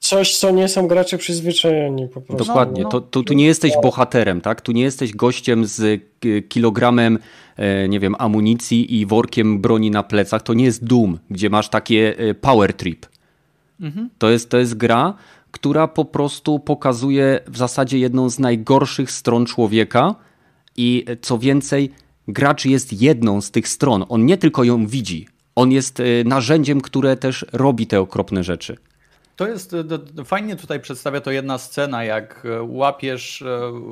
Coś, co nie są gracze przyzwyczajeni po prostu. Dokładnie. no. To, to, tu nie jesteś bohaterem, tak? Tu nie jesteś gościem z kilogramem, e, nie wiem, amunicji i workiem broni na plecach. To nie jest Doom, gdzie masz takie e, power trip. Mhm. To jest, to jest gra, która po prostu pokazuje w zasadzie jedną z najgorszych stron człowieka i e, co więcej, gracz jest jedną z tych stron. On nie tylko ją widzi, on jest e, narzędziem, które też robi te okropne rzeczy. To jest, d- fajnie tutaj przedstawia to jedna scena, jak e, łapiesz,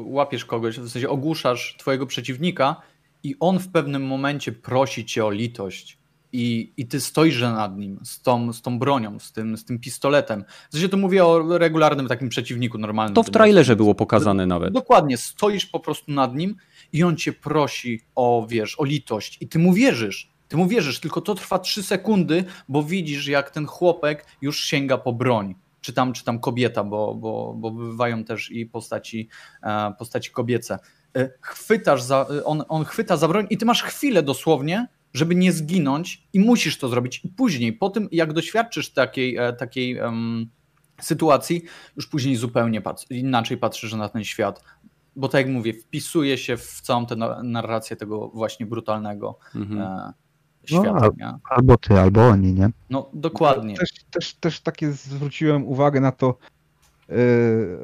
łapiesz kogoś, w sensie ogłuszasz twojego przeciwnika i on w pewnym momencie prosi cię o litość. I, I ty stoisz nad nim z tą, z tą bronią, z tym, z tym pistoletem. W sensie to mówię o regularnym takim przeciwniku normalnym. To w trailerze było pokazane nawet. Dokładnie, stoisz po prostu nad nim i on cię prosi o, wiesz, o litość i ty mu wierzysz. Ty mu wierzysz, tylko to trwa trzy sekundy, bo widzisz, jak ten chłopek już sięga po broń. Czy tam, czy tam kobieta, bo, bo, bo bywają też i postaci, e, postaci kobiece. E, Chwytasz za, on, on chwyta za broń i ty masz chwilę dosłownie, żeby nie zginąć i musisz to zrobić. I później, po tym jak doświadczysz takiej, e, takiej em, sytuacji, już później zupełnie inaczej patrzysz na ten świat. Bo tak jak mówię, wpisuje się w całą tę na- narrację tego właśnie brutalnego Mhm. e, świata. No? Albo ty, albo oni, nie? No dokładnie. Też, też, też takie zwróciłem uwagę na to, yy,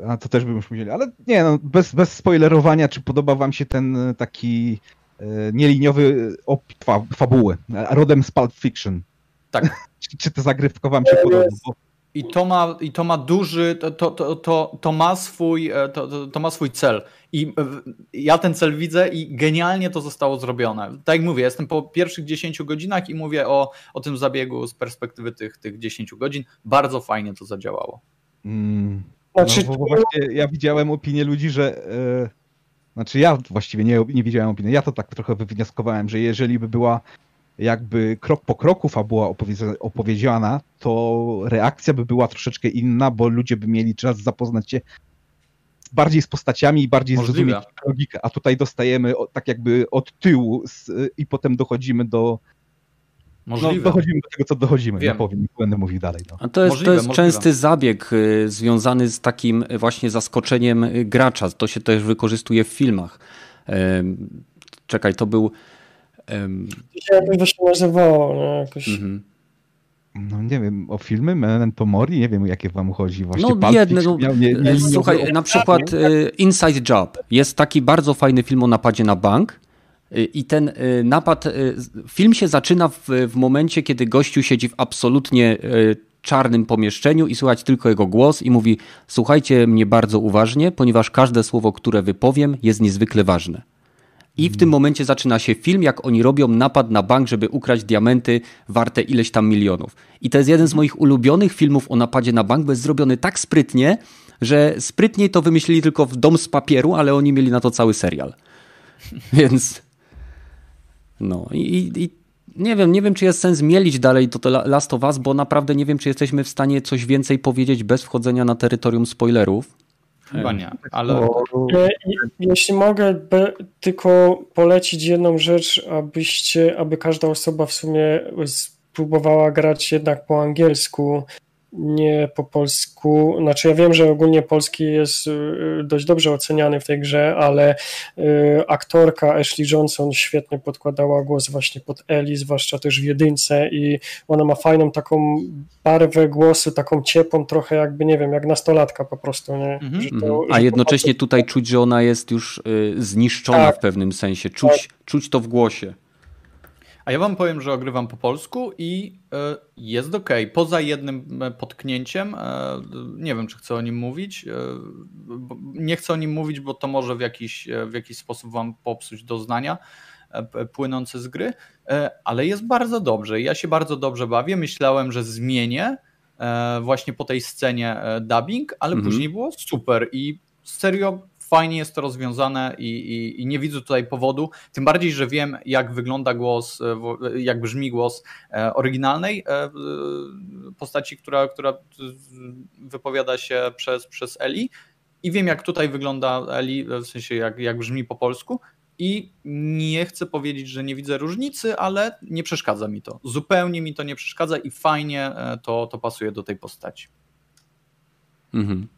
a to też bym już powiedzieli, ale nie, no, bez, bez spoilerowania, czy podoba wam się ten y, taki yy, nieliniowy opis fa fabuły, rodem z Pulp Fiction? Tak. czy, czy ta zagrywka wam się podoba? Bo I to ma, i to ma duży, to, to, to, to, to, ma swój, e, to, to, to ma swój cel. I e, ja ten cel widzę i genialnie to zostało zrobione. Tak jak mówię, jestem po pierwszych 10 godzinach i mówię o, o tym zabiegu z perspektywy tych, tych 10 godzin. Bardzo fajnie to zadziałało. Mm, Znaczy, no, właśnie ja widziałem opinię ludzi, że. E, znaczy ja właściwie nie, nie widziałem opinii. Ja to tak trochę wywnioskowałem, że jeżeli by była jakby krok po kroku fabuła opowiedz- opowiedziana, to reakcja by była troszeczkę inna, bo ludzie by mieli czas zapoznać się bardziej z postaciami i bardziej Możliwe. zrozumieć logikę. A tutaj dostajemy tak jakby od tyłu z, i potem dochodzimy do. No, Możliwe. dochodzimy do tego, co dochodzimy. Wiem. Nie powiem, nie będę mówił dalej. No. A to jest, Możliwe, to jest możliwe. częsty zabieg y, związany z takim y, właśnie zaskoczeniem y, gracza. To się też wykorzystuje w filmach. Czekaj, to był. Jakby to się nazywało, nie? Jakoś... mhm. No nie wiem, o filmy Memento Mori, nie wiem jakie wam chodzi. Właśnie No Pulp jedne, no, miał nie, nie, e, nie, słuchaj, na przykład e, Inside Job. Jest taki bardzo fajny film o napadzie na bank e, i ten napad, film się zaczyna w, w momencie, kiedy gościu siedzi w absolutnie czarnym pomieszczeniu i słychać tylko jego głos i mówi słuchajcie mnie bardzo uważnie, ponieważ każde słowo, które wypowiem jest niezwykle ważne. I w tym momencie zaczyna się film, jak oni robią napad na bank, żeby ukraść diamenty warte ileś tam milionów. I to jest jeden z moich ulubionych filmów o napadzie na bank, bo jest zrobiony tak sprytnie, że sprytniej to wymyślili tylko w Dom z papieru, ale oni mieli na to cały serial. Więc no i, i, nie wiem, nie wiem, czy jest sens mielić dalej to, to La- Last of Us, bo naprawdę nie wiem, czy jesteśmy w stanie coś więcej powiedzieć bez wchodzenia na terytorium spoilerów. Chyba nie, ale Bo- E, Jeśli mogę tylko polecić jedną rzecz, abyście, aby każda osoba w sumie spróbowała grać jednak po angielsku, nie po polsku. Znaczy, ja wiem, że ogólnie polski jest dość dobrze oceniany w tej grze, ale aktorka Ashley Johnson świetnie podkładała głos właśnie pod Ellie, zwłaszcza też w jedynce i ona ma fajną taką barwę głosu, taką ciepłą, trochę jakby, nie wiem, jak nastolatka po prostu. Nie? Mm -hmm. to, A jednocześnie tutaj czuć, że ona jest już zniszczona tak. w pewnym sensie. Czuć, tak. czuć to w głosie. A ja wam powiem, że ogrywam po polsku i e, jest ok. Poza jednym e, potknięciem, e, nie wiem, czy chcę o nim mówić. Nie chcę o nim mówić, bo to może w jakiś, w jakiś sposób wam popsuć doznania płynące z gry, ale jest bardzo dobrze. Ja się bardzo dobrze bawię. Myślałem, że zmienię właśnie po tej scenie dubbing, ale mhm. później było super i serio fajnie jest to rozwiązane i, i, i, nie widzę tutaj powodu. Tym bardziej, że wiem, jak wygląda głos, e, jak brzmi głos e, oryginalnej e, postaci, która, która wypowiada się przez, przez Eli. I wiem, jak tutaj wygląda Eli, w sensie jak, jak brzmi po polsku. I nie chcę powiedzieć, że nie widzę różnicy, ale nie przeszkadza mi to. Zupełnie mi to nie przeszkadza i fajnie to, to pasuje do tej postaci. Mhm.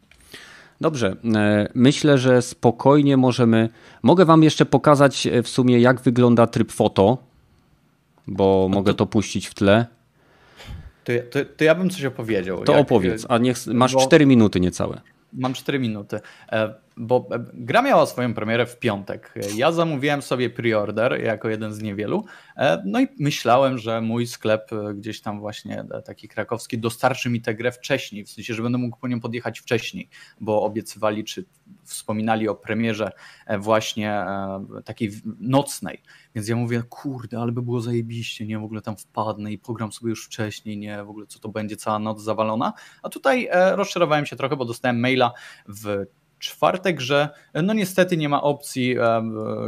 Dobrze, e, myślę, że spokojnie możemy. Mogę Wam jeszcze pokazać e, w sumie, jak wygląda tryb foto, bo no mogę to... to puścić w tle. To, to, to, ja bym coś opowiedział. To jak... opowiedz, a niech masz bo... 4 minuty niecałe. Mam 4 minuty, e, bo e, gra miała swoją premierę w piątek. Ja zamówiłem sobie preorder jako jeden z niewielu. E, no i myślałem, że mój sklep gdzieś tam właśnie taki krakowski dostarczy mi tę grę wcześniej, w sensie, że będę mógł po nią podjechać wcześniej, bo obiecywali czy wspominali o premierze właśnie takiej nocnej. Więc ja mówię, kurde, ale by było zajebiście, nie, w ogóle tam wpadnę i pogram sobie już wcześniej, nie, w ogóle co to będzie, cała noc zawalona. A tutaj e, rozczarowałem się trochę, bo dostałem maila w czwartek, że no niestety nie ma opcji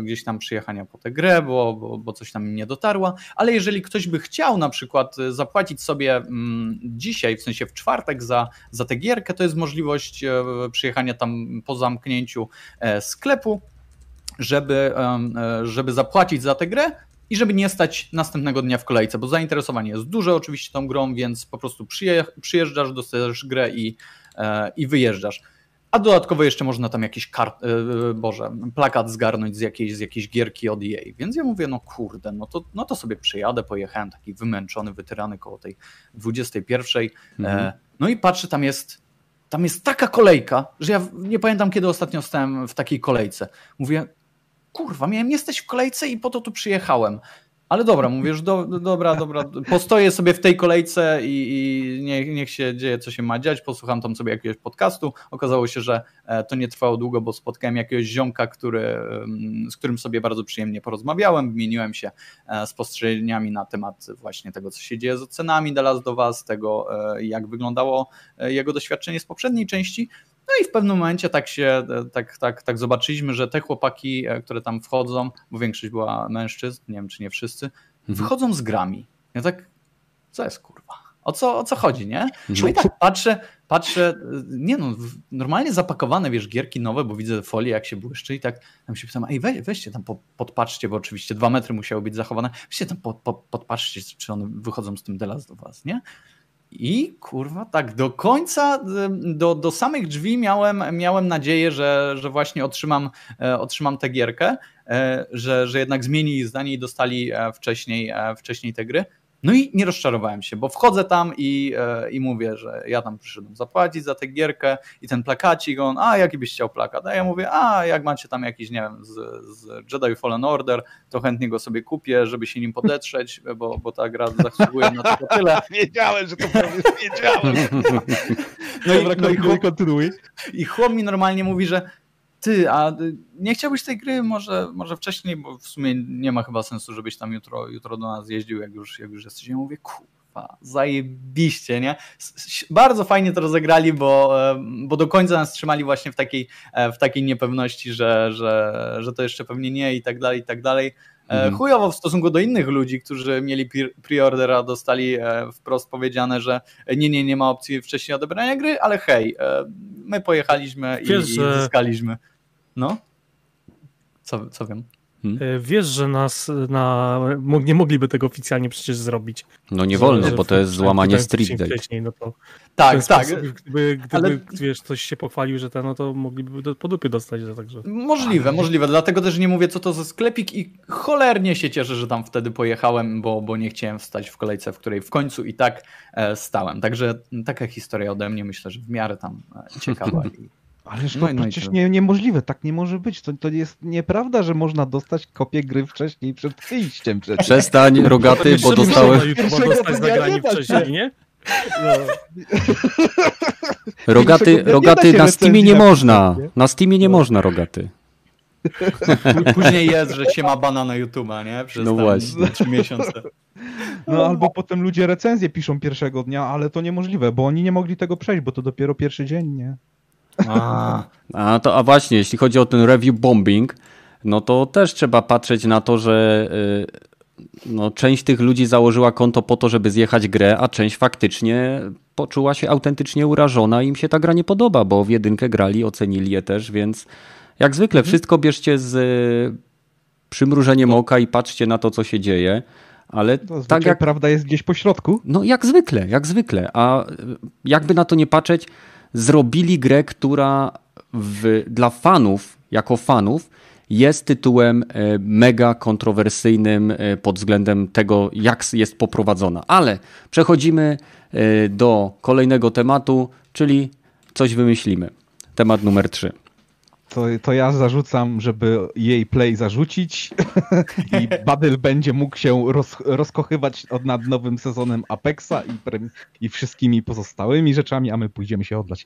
gdzieś tam przyjechania po tę grę, bo, bo, bo, coś tam nie dotarła, ale jeżeli ktoś by chciał na przykład zapłacić sobie mm, dzisiaj, w sensie w czwartek za, za tę gierkę, to jest możliwość e, przyjechania tam po zamknięciu e, sklepu, żeby, e, żeby zapłacić za tę grę i żeby nie stać następnego dnia w kolejce, bo zainteresowanie jest duże oczywiście tą grą, więc po prostu przyjeżdżasz, dostajesz grę i, i wyjeżdżasz. A dodatkowo jeszcze można tam jakiś kart, e, Boże, plakat zgarnąć z jakiejś, z jakiejś gierki od EA. Więc ja mówię, no kurde, no to, no to sobie przyjadę, pojechałem taki wymęczony, wytyrany koło tej 21. Mhm. No i patrzę, tam jest tam jest taka kolejka, że ja nie pamiętam, kiedy ostatnio stałem w takiej kolejce. Mówię, kurwa, miałem jesteś w kolejce i po to tu przyjechałem. Ale dobra, mówisz, do, dobra, dobra, postoję sobie w tej kolejce i, i niech, niech, się dzieje, co się ma dziać. Posłucham tam sobie jakiegoś podcastu. Okazało się, że e, to nie trwało długo, bo spotkałem jakiegoś ziomka, który, z którym sobie bardzo przyjemnie porozmawiałem. Wymieniłem się e, spostrzeżeniami na temat właśnie tego, co się dzieje z ocenami The Last of Us, tego, e, jak wyglądało jego doświadczenie z poprzedniej części. No i w pewnym momencie tak się, tak, tak, tak zobaczyliśmy, że te chłopaki, e, które tam wchodzą, bo większość była mężczyzn, nie wiem czy nie wszyscy, mhm. wychodzą z grami. Ja tak, co jest kurwa? O co, o co chodzi, nie? No i tak patrzę, patrzę, nie no, normalnie zapakowane, wiesz, gierki nowe, bo widzę folię, jak się błyszczy i tak tam się pytam, ej, weź, weźcie tam, podpatrzcie, bo oczywiście dwa metry musiały być zachowane, weźcie tam, pod, pod, podpatrzcie, czy one wychodzą z tym delas do was, nie? I kurwa, tak, do końca, do, do samych drzwi miałem, miałem nadzieję, że, że właśnie otrzymam, e, otrzymam tę gierkę, e, że, że jednak zmienili zdanie i dostali e, wcześniej, wcześniej te gry. No i nie rozczarowałem się, bo wchodzę tam i, e, i mówię, że ja tam przyszedłem zapłacić za tę gierkę i ten plakacik, on, a jaki byś chciał plakat? A ja mówię, a jak macie tam jakiś, nie wiem, z, z Jedi Fallen Order, to chętnie go sobie kupię, żeby się nim podetrzeć, bo, bo ta gra zasługuje na to tyle. wiedziałem, że to powiesz, wiedziałem. No i, no i, chłop, kontynuuj. I chłop mi normalnie mówi, że ty, a nie chciałbyś tej gry może, może wcześniej, bo w sumie nie ma chyba sensu, żebyś tam jutro, jutro do nas jeździł, jak już, jak już jesteś. Ja mówię, kurwa, zajebiście, nie? Bardzo fajnie to rozegrali, bo, bo do końca nas trzymali właśnie w takiej, e, w takiej niepewności, że, że, że to jeszcze pewnie nie i tak dalej, i tak dalej. E, mhm. Chujowo w stosunku do innych ludzi, którzy mieli preordera, dostali e, wprost powiedziane, że nie, nie, nie ma opcji wcześniej odebrania gry, ale hej, my pojechaliśmy Wiesz, i, i zyskaliśmy. No? Co, co wiem? Hmm? E, Wiesz, że nas na, nie mogliby tego oficjalnie przecież zrobić. No nie wolno, że bo to jest złamanie street no to Tak, tak. sposób, Gdyby, gdyby Ale- wiesz, ktoś się pochwalił, że ten, no to mogliby do, po dupie dostać, że także. Możliwe, możliwe. Dlatego też nie mówię, co to za sklepik i cholernie się cieszę, że tam wtedy pojechałem, bo, bo nie chciałem wstać w kolejce, w której w końcu i tak e, stałem. Także taka historia ode mnie, myślę, że w miarę tam e, ciekawa. I... Ależ No to no przecież nie, niemożliwe, tak nie może być. To, to jest nieprawda, że można dostać kopię gry wcześniej przed wyjściem. Przecież. Przestań, rogaty, bo YouTube'a Pierwszego dostać dnia nagranie nie da się. wcześniej, nie? Rogaty, da rogaty się na Steamie nie można. nie? Na Steamie nie można, rogaty. Później jest, że się ma bana na YouTube'a, nie? Przez No właśnie. trzy miesiące. No albo potem ludzie recenzje piszą pierwszego dnia, ale to niemożliwe, bo oni nie mogli tego przejść, bo to dopiero pierwszy dzień, nie? A, A, to, a właśnie, jeśli chodzi o ten review bombing, no to też trzeba patrzeć na to, że y, no, część tych ludzi założyła konto po to, żeby zjechać grę, a część faktycznie poczuła się autentycznie urażona i im się ta gra nie podoba, bo w jedynkę grali, ocenili je też, więc jak zwykle wszystko bierzcie z przymrużeniem oka i patrzcie na to, co się dzieje. Ale To tak jak prawda jest gdzieś po środku. no jak zwykle, jak zwykle. A jakby na to nie patrzeć, zrobili grę, która w, dla fanów, jako fanów, jest tytułem e, mega kontrowersyjnym e, pod względem tego, jak jest poprowadzona. Ale przechodzimy e, do kolejnego tematu, czyli coś wymyślimy. Temat numer 3. To, to ja zarzucam, żeby jej play zarzucić i Badyl będzie mógł się roz, rozkochywać od, nad nowym sezonem Apexa i, pre, i wszystkimi pozostałymi rzeczami, a my pójdziemy się odlać.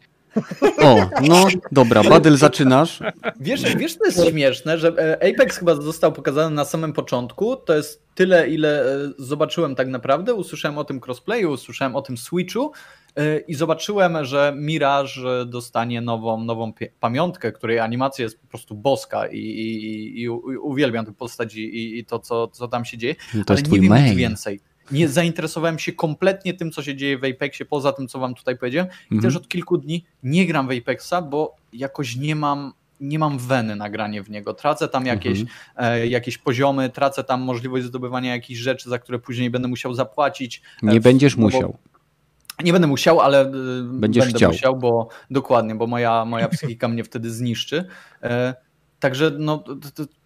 O, no dobra, Badyl zaczynasz. Wiesz, wiesz, to jest śmieszne, że e, Apex chyba został pokazany na samym początku. To jest tyle, ile e, zobaczyłem tak naprawdę. Usłyszałem o tym crossplayu, usłyszałem o tym Switchu i zobaczyłem, że Mirage dostanie nową, nową pamiątkę, której animacja jest po prostu boska i, i, i uwielbiam tę postać i, i, to, co, co tam się dzieje. To ale jest nie wiem nic więcej. Nie zainteresowałem się kompletnie tym, co się dzieje w Apexie, poza tym, co wam tutaj powiedziałem. I Mhm. też od kilku dni nie gram w Apexa, bo jakoś nie mam, nie mam weny na granie w niego. Tracę tam jakieś, Mhm. e, jakieś poziomy, tracę tam możliwość zdobywania jakichś rzeczy, za które później będę musiał zapłacić. E, Nie w- będziesz no bo- musiał. Nie będę musiał, ale e, Będziesz będę chciał. musiał, bo dokładnie, bo moja, moja psychika mnie wtedy zniszczy. E, Także no,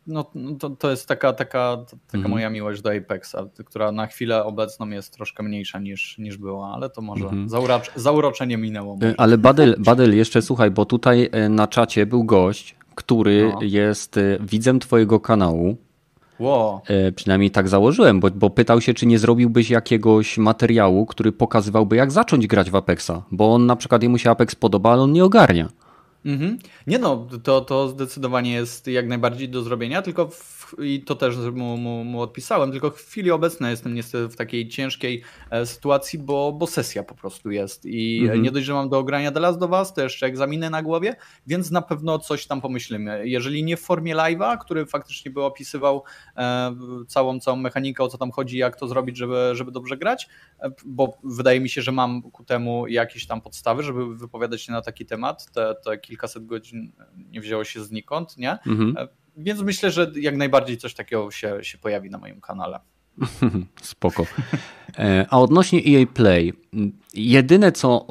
no, to, to jest taka, taka, taka Mhm. moja miłość do Apexa, która na chwilę obecną jest troszkę mniejsza niż, niż była, ale to może Mhm. zauracz, zauroczenie minęło. E, Może. Ale Badyl, Badyl, jeszcze słuchaj, bo tutaj e, na czacie był gość, który No. jest e, widzem twojego kanału. Wow. E, Przynajmniej tak założyłem, bo, bo pytał się, czy nie zrobiłbyś jakiegoś materiału, który pokazywałby, jak zacząć grać w Apexa. Bo on na przykład jemu się Apex podoba, ale on nie ogarnia. Mhm. Nie no, to, to zdecydowanie jest jak najbardziej do zrobienia, tylko w, i to też mu, mu, mu odpisałem, tylko w chwili obecnej jestem niestety w takiej ciężkiej e, sytuacji, bo, bo sesja po prostu jest i Mhm. nie dość, że mam do ogrania The Last of Us, to jeszcze egzaminy na głowie, więc na pewno coś tam pomyślimy. Jeżeli nie w formie live'a, który faktycznie by opisywał e, całą, całą mechanikę, o co tam chodzi, jak to zrobić, żeby, żeby dobrze grać, e, bo wydaje mi się, że mam ku temu jakieś tam podstawy, żeby wypowiadać się na taki temat. Te, te kilkaset godzin nie wzięło się znikąd, nie? Mhm. Więc myślę, że jak najbardziej coś takiego się, się pojawi na moim kanale. Spoko. E, A odnośnie EA Play, jedyne co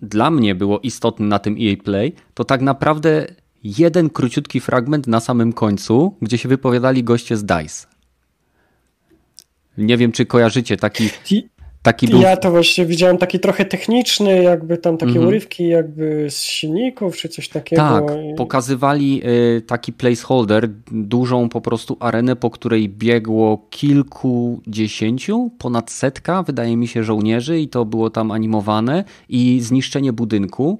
dla mnie było istotne na tym EA Play, to tak naprawdę jeden króciutki fragment na samym końcu, gdzie się wypowiadali goście z DICE. Nie wiem, czy kojarzycie taki, taki był. Ja to właśnie widziałem taki trochę techniczny, jakby tam takie Mhm. urywki jakby z silników czy coś takiego. Tak, pokazywali y, taki placeholder, dużą po prostu arenę, po której biegło kilkudziesięciu, ponad setka, wydaje mi się, żołnierzy i to było tam animowane i zniszczenie budynku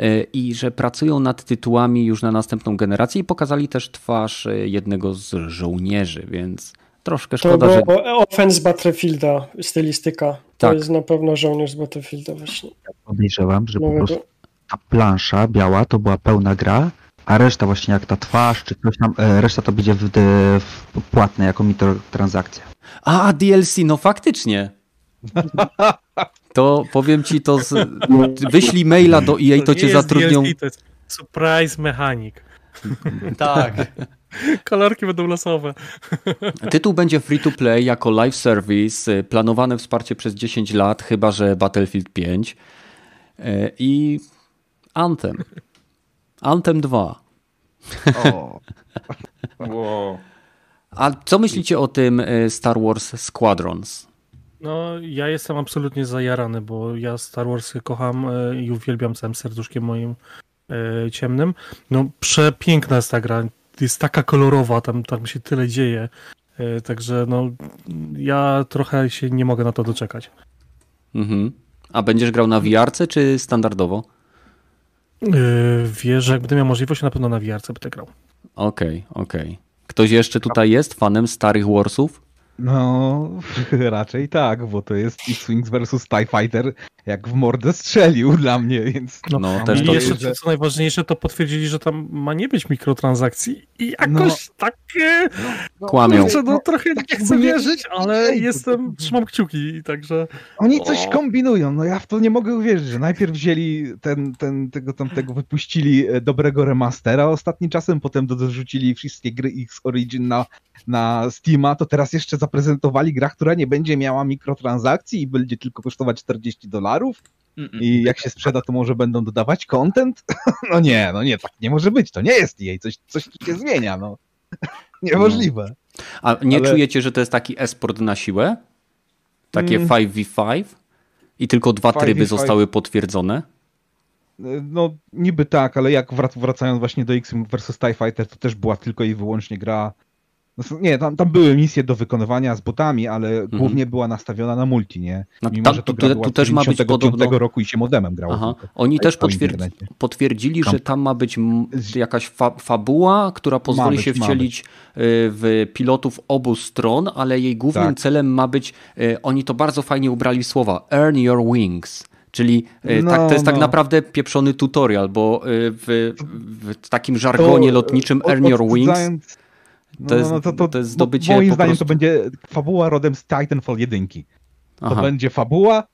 y, i że pracują nad tytułami już na następną generację i pokazali też twarz y, jednego z żołnierzy, więc troszkę To szkoda, było że... o- offense z Battlefielda, stylistyka. To Tak. jest na pewno żołnierz z Battlefielda właśnie. Podejrzewam, że po Nowego. prostu ta plansza biała to była pełna gra, a reszta właśnie jak ta twarz czy coś tam, e, reszta to będzie w, w płatne jako mikrotransakcja. A, DLC, no faktycznie. To powiem ci to, z... wyślij maila do EA, to nie cię zatrudnią... DLC, to jest surprise mechanic. Tak. Kolorki będą losowe. Tytuł będzie free to play jako live service, y, planowane wsparcie przez 10 lat, chyba że Battlefield 5 y, i Anthem. Anthem 2. O, Wow. A co myślicie o tym y, Star Wars Squadrons? No, ja jestem absolutnie zajarany, bo ja Star Wars kocham i uwielbiam całym serduszkiem moim ciemnym. No, przepiękna jest ta gra. Jest taka kolorowa, tam, tam się tyle dzieje. E, Także no, ja trochę się nie mogę na to doczekać. Mhm. A będziesz grał na VR czy standardowo? E, Wiesz, że jak będę miał możliwość, na pewno na VR będę grał. Okej, okej. Ktoś jeszcze tutaj jest fanem starych Warsów? No, raczej tak, bo to jest X-Wings versus TIE Fighter, jak w mordę strzelił dla mnie, więc... No, No, też I to jeszcze, że- co najważniejsze, to potwierdzili, że tam ma nie być mikrotransakcji i jakoś tak... e, Kłamią. Kurczę, no trochę nie tak chcę nie- wierzyć, ale jestem, trzymam kciuki, także... Oni coś O. kombinują, no ja w to nie mogę uwierzyć, że najpierw wzięli ten, ten, tego tamtego, wypuścili e, dobrego remastera ostatnim czasem, potem do- dorzucili wszystkie gry X Origin na, na Steama, to teraz jeszcze zaprezentowali grę, która nie będzie miała mikrotransakcji i będzie tylko kosztować 40 dolarów i jak się sprzeda, to może będą dodawać content? No nie, no nie, tak nie może być, to nie jest jej, coś, coś tu się zmienia, no. Niemożliwe. A nie Ale- czujecie, że to jest taki esport na siłę? Takie Mm. 5v5? I tylko dwa 5v5. tryby zostały potwierdzone? No niby tak, ale jak wrac- wracając właśnie do X vs TIE Fighter, to też była tylko i wyłącznie gra. No, nie, tam, tam były misje do wykonywania z botami, ale głównie była nastawiona na multi, nie? Mhm. No Mimo, tam- że to tu- tu też ma być 95 podobno- roku i się modemem grało. Aha. Oni też po potwierdzi, potwierdzili, że tam ma być jakaś fa fabuła, która pozwoli być, się wcielić y, w pilotów obu stron, ale jej głównym Tak. celem ma być, y, oni to bardzo fajnie ubrali słowa, earn your wings. Czyli No, tak, to jest tak no. naprawdę pieprzony tutorial, bo w, w takim żargonie To, lotniczym earn your wings No, to jest- no, to, to, to jest zdobycie Moim zdaniem prostu- to będzie fabuła rodem z Titanfall 1. To Aha. będzie fabuła,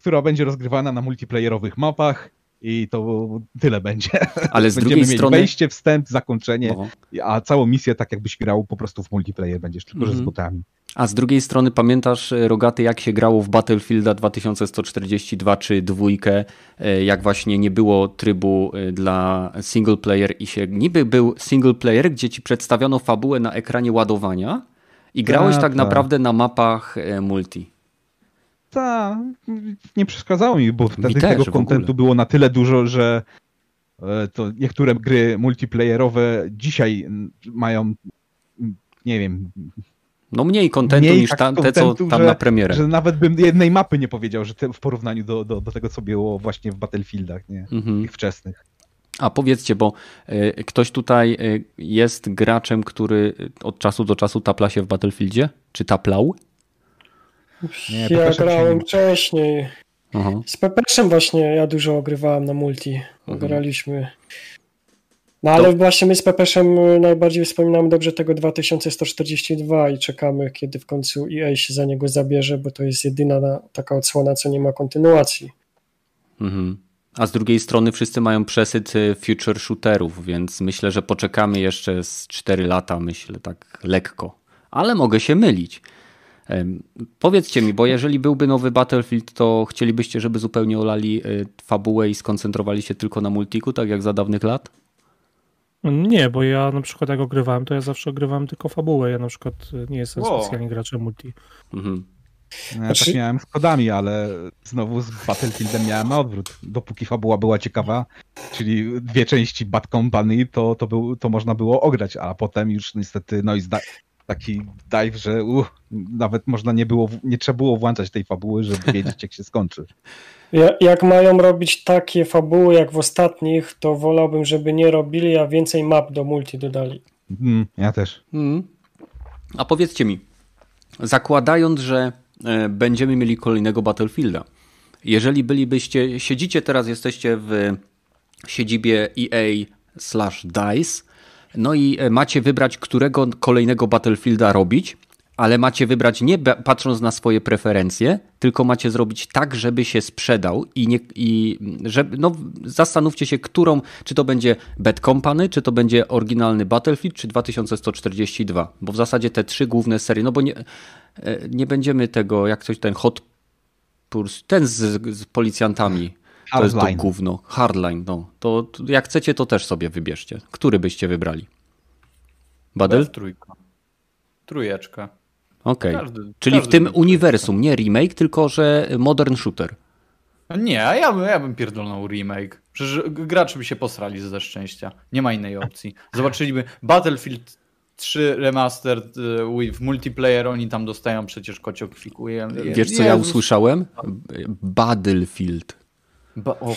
która będzie rozgrywana na multiplayerowych mapach i to tyle będzie. Ale z Będziemy drugiej strony... wejście, wstęp, zakończenie, No. a całą misję tak jakbyś grał po prostu w multiplayer będziesz, tylko że z Mhm. botami. A z drugiej strony pamiętasz, e, Rogaty, jak się grało w Battlefielda 2142 czy dwójkę, e, jak właśnie nie było trybu e, dla single player i się niby był single player, gdzie ci przedstawiono fabułę na ekranie ładowania i grałeś Tak, tak tak. naprawdę na mapach multi. Tak, nie przeszkadzało mi, bo wtedy też, tego kontentu było na tyle dużo, że e, to niektóre gry multiplayerowe dzisiaj mają, nie wiem, No mniej kontentu Mniej niż tak tam, te, co tam że- na premierę. że nawet bym jednej mapy nie powiedział, że te, w porównaniu do, do, do tego, co było właśnie w Battlefieldach, nie? Mhm. Tych wczesnych. A powiedzcie, bo e, ktoś tutaj e, jest graczem, który od czasu do czasu tapla się w Battlefieldzie? Czy taplał? Nie, to ja grałem się- wcześniej. Aha. Z Pepeszem właśnie ja dużo ogrywałem na multi. Mhm. Graliśmy. No ale właśnie my z Pepeszem y, najbardziej wspominamy dobrze tego 2142 i czekamy, kiedy w końcu EA się za niego zabierze, bo to jest jedyna na- taka odsłona, co nie ma kontynuacji. Mhm. A z drugiej strony wszyscy mają przesyt y, future shooterów, więc myślę, że poczekamy jeszcze z 4 lata, myślę tak lekko. Ale mogę się mylić. Powiedzcie mi, bo jeżeli byłby nowy Battlefield, to chcielibyście, żeby zupełnie olali y, fabułę i skoncentrowali się tylko na multiku, tak jak za dawnych lat? Nie, bo ja na przykład jak ogrywałem, to ja zawsze ogrywałem tylko fabułę. Ja na przykład y, nie jestem Wow. specjalnie graczem multi. Mhm. Ja Znaczy- tak miałem z kodami, ale znowu z Battlefieldem miałem na odwrót. Dopóki fabuła była ciekawa, czyli dwie części Bad Company, to, to, był, to można było ograć, a potem już niestety no i zda- taki dive, że uh, nawet można nie było, nie trzeba było włączać tej fabuły, żeby wiedzieć jak się skończy. Ja, jak mają robić takie fabuły jak w ostatnich, to wolałbym, żeby nie robili, a więcej map do multi dodali. Mm, ja też. Mhm. A powiedzcie mi, zakładając, że e, będziemy mieli kolejnego Battlefielda, jeżeli bylibyście, siedzicie teraz, jesteście w siedzibie EA slash DICE, no i e, macie wybrać, którego kolejnego Battlefielda robić, ale macie wybrać nie patrząc na swoje preferencje, tylko macie zrobić tak, żeby się sprzedał i, nie, i żeby, no, zastanówcie się, którą, czy to będzie Bad Company, czy to będzie oryginalny Battlefield, czy 2142, bo w zasadzie te trzy główne serie, no bo nie, e, nie będziemy tego, jak coś ten Hot Pursuit, ten z, z policjantami, to jest to gówno, Hardline, no, to, jak chcecie, to też sobie wybierzcie. Który byście wybrali? Badel? Trójka. Trójeczka. Okej. Okay. Czyli w tym uniwersum, nie remake, tylko że modern shooter. Nie, a ja, bym, ja bym pierdolnął remake. Przecież gracze by się posrali ze szczęścia. Nie ma innej opcji. Zobaczyliby Battlefield 3 Remastered y, w multiplayer, oni tam dostają przecież kociokwiku. Wiesz co ja usłyszałem? Battlefield. Ba o,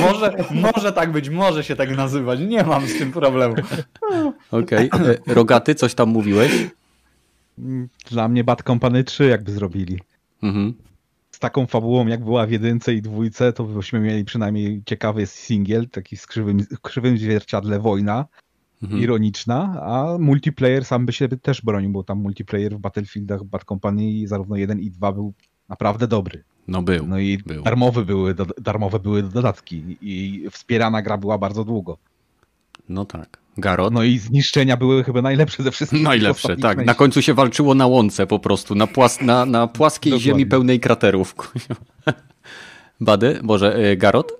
może, może tak być, może się tak nazywać. Nie mam z tym problemu. Okej. Okay. E, Rogaty, coś tam mówiłeś? Dla mnie Bad Company 3 jakby zrobili. Mhm. Z taką fabułą, jak była w jedynce i dwójce, to byśmy mieli przynajmniej ciekawy singiel, taki z krzywym, krzywym zwierciadle wojna mhm. ironiczna, a multiplayer sam by się też bronił, bo tam multiplayer w Battlefieldach Bad Company zarówno 1 i 2 był naprawdę dobry. No był. No i był. Darmowe, były, darmowe były dodatki i wspierana gra była bardzo długo. No tak. Garot. No i zniszczenia były chyba najlepsze ze wszystkich. Najlepsze, tak. Na końcu się walczyło na łące po prostu, na, płas na, na płaskiej Dokładnie. ziemi pełnej kraterów. Bady? Boże, y, Garot?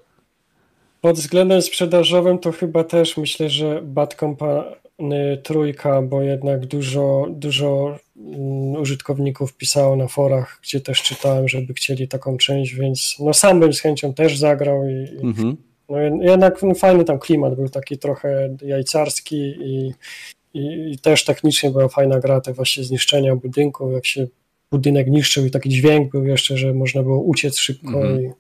Pod względem sprzedażowym to chyba też myślę, że Bad Company trójka, bo jednak dużo, dużo mm, użytkowników pisało na forach, gdzie też czytałem, żeby chcieli taką część, więc no sam bym z chęcią też zagrał i, mhm. no jednak no, fajny tam klimat był taki trochę jajcarski i, i, i, też technicznie była fajna gra, te właśnie zniszczenia budynku, jak się budynek niszczył i taki dźwięk był jeszcze, że można było uciec szybko mhm. i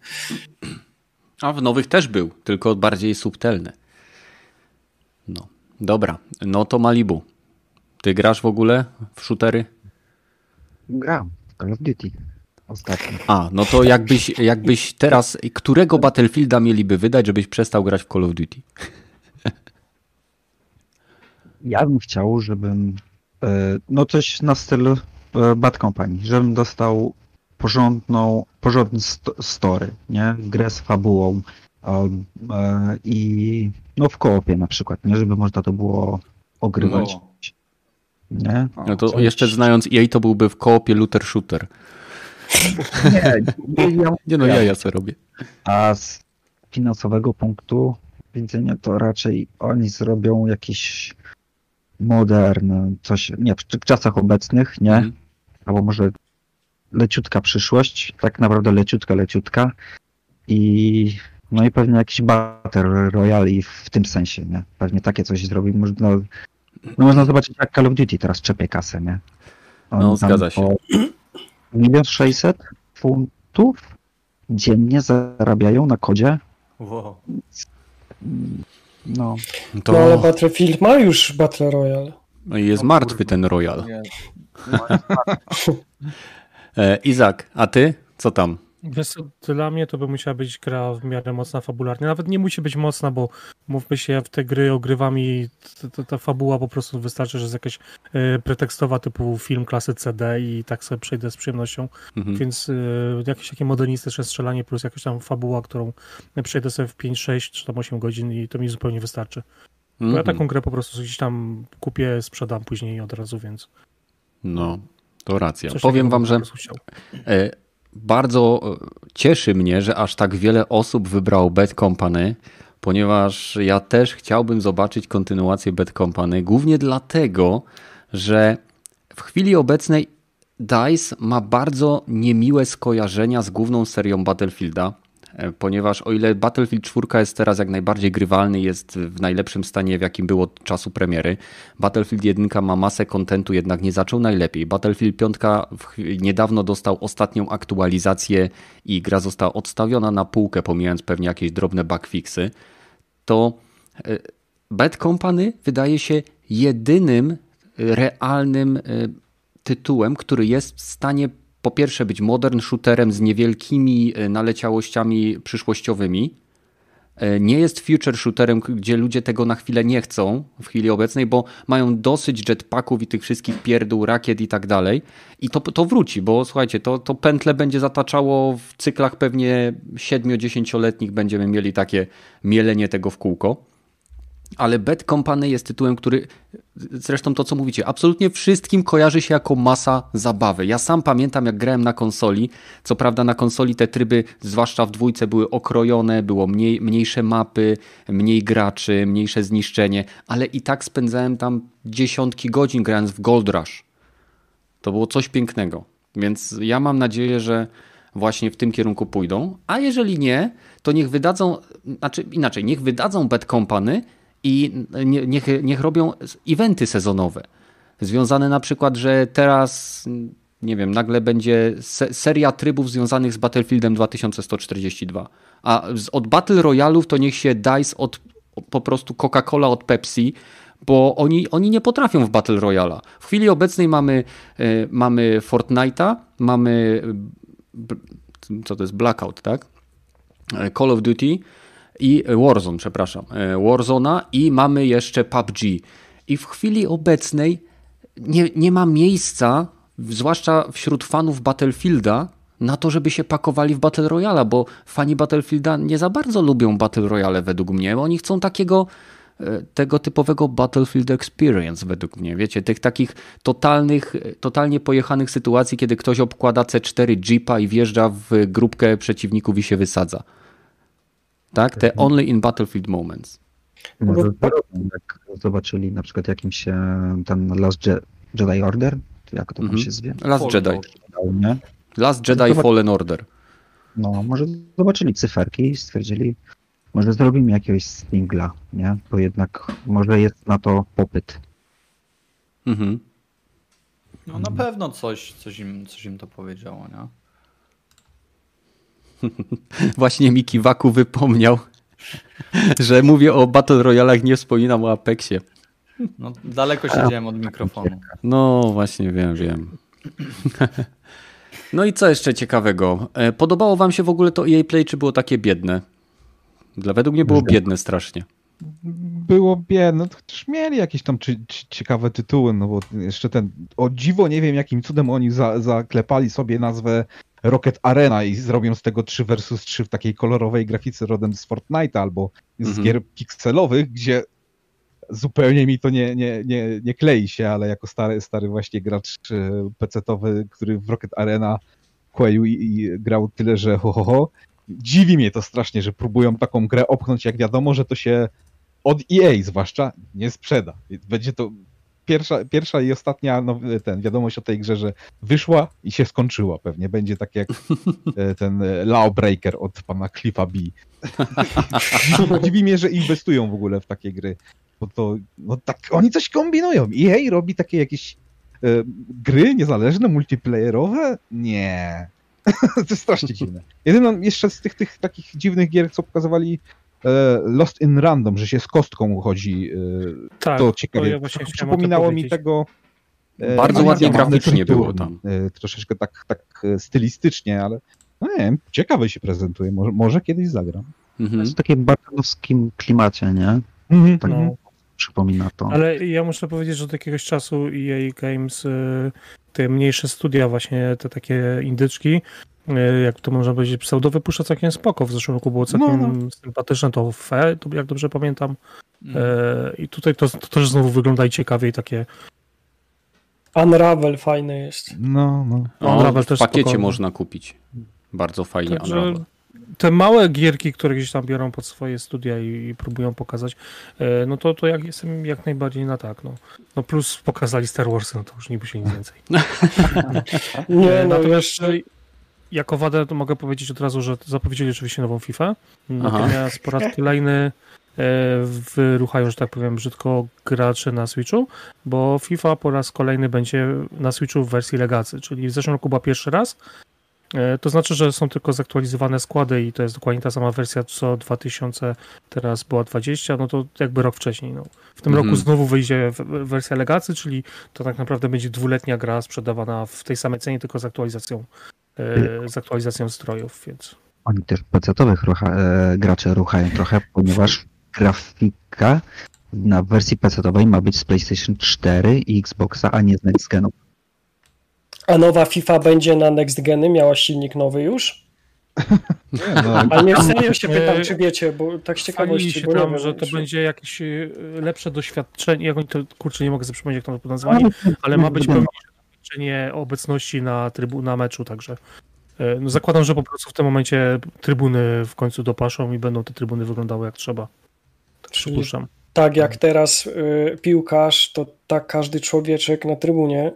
a w nowych też był, tylko bardziej subtelny. No, dobra. No to Malibu. Ty grasz w ogóle w shootery? Gram. Call of Duty. Ostatnio. A, no to jakbyś, jakbyś teraz, którego Battlefielda mieliby wydać, żebyś przestał grać w Call of Duty? Ja bym chciał, żebym e, no coś na styl e, Bad Company, żebym dostał porządną, porządny st story, nie? Grę z fabułą um, e, i no w koopie na przykład, nie? Żeby można to było ogrywać. No. Nie? No to Coś... jeszcze znając jej, to byłby w koopie looter shooter. Nie, nie, ja, nie no ja, ja co robię. A z finansowego punktu widzenia to raczej oni zrobią jakiś modern, coś, nie, w, czasach obecnych, nie? Mm. Albo może leciutka przyszłość, tak naprawdę leciutka, leciutka i no i pewnie jakiś Battle Royale w tym sensie, nie? Pewnie takie coś zrobi. Można, no można zobaczyć jak Call of Duty teraz czepie kasę, nie? On no, zgadza się. Milion sześćset funtów dziennie zarabiają na kodzie. Wow. No. To... no ale Battlefield ma już Battle Royale. No i jest martwy ten Royal. E, Izak, a ty? Co tam? Wiesz, dla mnie to by musiała być gra w miarę mocna fabularnie. Nawet nie musi być mocna, bo mówmy się, w te gry ogrywam i ta, ta fabuła po prostu wystarczy, że jest jakaś y, pretekstowa typu film klasy CD i tak sobie przejdę z przyjemnością. Mhm. Więc y, jakieś takie modernistyczne strzelanie plus jakaś tam fabuła, którą przejdę sobie w 5, 6 czy tam 8 godzin i to mi zupełnie wystarczy. Mhm. Bo ja mhm. taką grę po prostu gdzieś tam kupię, sprzedam później od razu, więc... No, to racja. Coś Powiem wam, że e, bardzo e, cieszy mnie, że aż tak wiele osób wybrało Bad Company, ponieważ ja też chciałbym zobaczyć kontynuację Bad Company, głównie dlatego, że w chwili obecnej DICE ma bardzo niemiłe skojarzenia z główną serią Battlefielda. E, ponieważ o ile Battlefield 4 jest teraz jak najbardziej grywalny, jest w najlepszym stanie, w jakim było od czasu premiery, Battlefield 1 ma masę kontentu, jednak nie zaczął najlepiej. Battlefield 5 niedawno dostał ostatnią aktualizację i gra została odstawiona na półkę, pomijając pewnie jakieś drobne bugfixy, to e, Bad Company wydaje się jedynym realnym e, tytułem, który jest w stanie po pierwsze być modern shooterem z niewielkimi e, naleciałościami przyszłościowymi, e, nie jest future shooterem, gdzie ludzie tego na chwilę nie chcą w chwili obecnej, bo mają dosyć jetpacków i tych wszystkich pierdół, rakiet i tak dalej. I to, to wróci, bo słuchajcie, to, to pętle będzie zataczało w cyklach pewnie 7-10-letnich będziemy mieli takie mielenie tego w kółko ale Bad Company jest tytułem, który zresztą to co mówicie, absolutnie wszystkim kojarzy się jako masa zabawy. Ja sam pamiętam jak grałem na konsoli, co prawda na konsoli te tryby, zwłaszcza w dwójce były okrojone, było mniej, mniejsze mapy, mniej graczy, mniejsze zniszczenie, ale i tak spędzałem tam dziesiątki godzin grając w Gold Rush. To było coś pięknego. Więc ja mam nadzieję, że właśnie w tym kierunku pójdą, a jeżeli nie, to niech wydadzą, znaczy inaczej, niech wydadzą Bad Company, i niech, niech robią eventy sezonowe. Związane na przykład, że teraz, nie wiem, nagle będzie seria trybów związanych z Battlefieldem 2142. A od Battle Royalów to niech się DICE od po prostu Coca-Cola od Pepsi, bo oni, oni nie potrafią w Battle Royala. W chwili obecnej mamy, e, mamy Fortnite'a, mamy co to jest Blackout, tak? E, Call of Duty, i Warzone, przepraszam, e, Warzona i mamy jeszcze PUBG. I w chwili obecnej nie, nie ma miejsca, zwłaszcza wśród fanów Battlefielda, na to, żeby się pakowali w Battle Royale, bo fani Battlefielda nie za bardzo lubią Battle Royale według mnie. Oni chcą takiego e, tego typowego Battlefield Experience według mnie. Wiecie, tych takich totalnych, totalnie pojechanych sytuacji, kiedy ktoś obkłada C4 Jeepa i wjeżdża w grupkę przeciwników i się wysadza tak? Te mhm. only in battlefield moments. Może jak zobaczyli na przykład jakimś ten Last Jedi Order, jak to tam mhm. się zwie? Last Jedi. Nie? Last Jedi. Fallen Order. No, może zobaczyli cyferki i stwierdzili, może zrobimy jakiegoś singla, nie? Bo jednak może jest na to popyt. Mhm. No na pewno coś, coś, im, coś im to powiedziało, nie? Właśnie mi Kiwaku wypomniał, że mówię o Battle Royalach, nie wspominam o Apexie. No, daleko siedziałem od mikrofonu. No, właśnie wiem, wiem. No i co jeszcze ciekawego? E, podobało wam się w ogóle to EA Play, czy było takie biedne? Dla według mnie było biedne strasznie. Było biedne, chociaż mieli jakieś tam czy, czy, ciekawe tytuły, no bo jeszcze ten, o dziwo nie wiem jakim cudem oni za, zaklepali sobie nazwę Rocket Arena i zrobią z tego 3 versus 3 w takiej kolorowej grafice rodem z Fortnite'a albo z mhm. gier pikselowych, gdzie zupełnie mi to nie, nie, nie, nie klei się, ale jako stary, stary właśnie gracz e, pecetowy, który w Rocket Arena kłeju i, i grał tyle, że ho, ho, ho, dziwi mnie to strasznie, że próbują taką grę opchnąć, jak wiadomo, że to się od EA zwłaszcza nie sprzeda. Będzie to pierwsza, pierwsza i ostatnia no, ten, wiadomość o tej grze, że wyszła i się skończyła pewnie. Będzie tak jak e, ten e, Lawbreaker od pana Cliffa B. Dziwi mnie, że inwestują w ogóle w takie gry. Bo to, no tak, oni coś kombinują. EA robi takie jakieś e, gry niezależne, multiplayerowe? Nie. to jest strasznie dziwne. Jedyną jeszcze z tych, tych takich dziwnych gier, co pokazywali Lost in Random, że się z kostką chodzi. E, tak, to ciekawie. To ja Przypominało mi tego. E, Bardzo ładnie graficznie było tam. Troszeczkę tak, tak stylistycznie, ale no nie wiem, ciekawe się prezentuje. Może, może kiedyś zagram. Mhm. Jest w takim bartolowskim klimacie, nie? Mhm. Tak no. Przypomina to. Ale ja muszę powiedzieć, że od jakiegoś czasu EA Games, te mniejsze studia, właśnie te takie indyczki, E, jak to można powiedzieć, pseudo wypuszcza całkiem spoko. W zeszłym roku było całkiem no, no. sympatyczne, to fe, jak dobrze pamiętam. Mm. E, I tutaj to, to też znowu wygląda i ciekawie i takie Unravel fajne jest. No, no. Unravel też w pakiecie spokojnie. można kupić. Bardzo fajnie Także Unravel. Te małe gierki, które gdzieś tam biorą pod swoje studia i, i próbują pokazać, e, no to, to jak jestem jak najbardziej na tak. No. no plus pokazali Star Wars, no to już nie musi nic więcej. nie, no jeszcze jako wadę to mogę powiedzieć od razu, że zapowiedzieli oczywiście nową FIFA, natomiast po raz kolejny e, wyruchają, że tak powiem, brzydko gracze na Switchu, bo FIFA po raz kolejny będzie na Switchu w wersji legacy, czyli w zeszłym roku była pierwszy raz. E, to znaczy, że są tylko zaktualizowane składy i to jest dokładnie ta sama wersja co 2000, teraz była 20, no to jakby rok wcześniej. No. W tym roku mhm. znowu wyjdzie wersja legacy, czyli to tak naprawdę będzie dwuletnia gra sprzedawana w tej samej cenie, tylko z aktualizacją E, z aktualizacją strojów, więc oni też PC-owych rucha, e, graczy ruchają trochę, ponieważ grafika na wersji PC-owej ma być z PlayStation 4 i Xboxa, a nie z Next Genu. A nowa FIFA będzie na Next Geny? Miała silnik nowy już? Nie, no, Ale nie serio się pytam, E, czy wiecie, bo tak z ciekawości, się bo tam, że to będzie jakieś e, lepsze doświadczenie, jak oni to, kurczę, nie mogę sobie przypomnieć, jak to nazwali, ale ma być pełniejsze doświadczenie obecności na, trybu, na meczu, także e, no zakładam, że po prostu w tym momencie trybuny w końcu dopaszą i będą te trybuny wyglądały jak trzeba. Tak Czyli- przypuszczam. Tak jak teraz y, piłkarz, to tak każdy człowieczek na trybunie.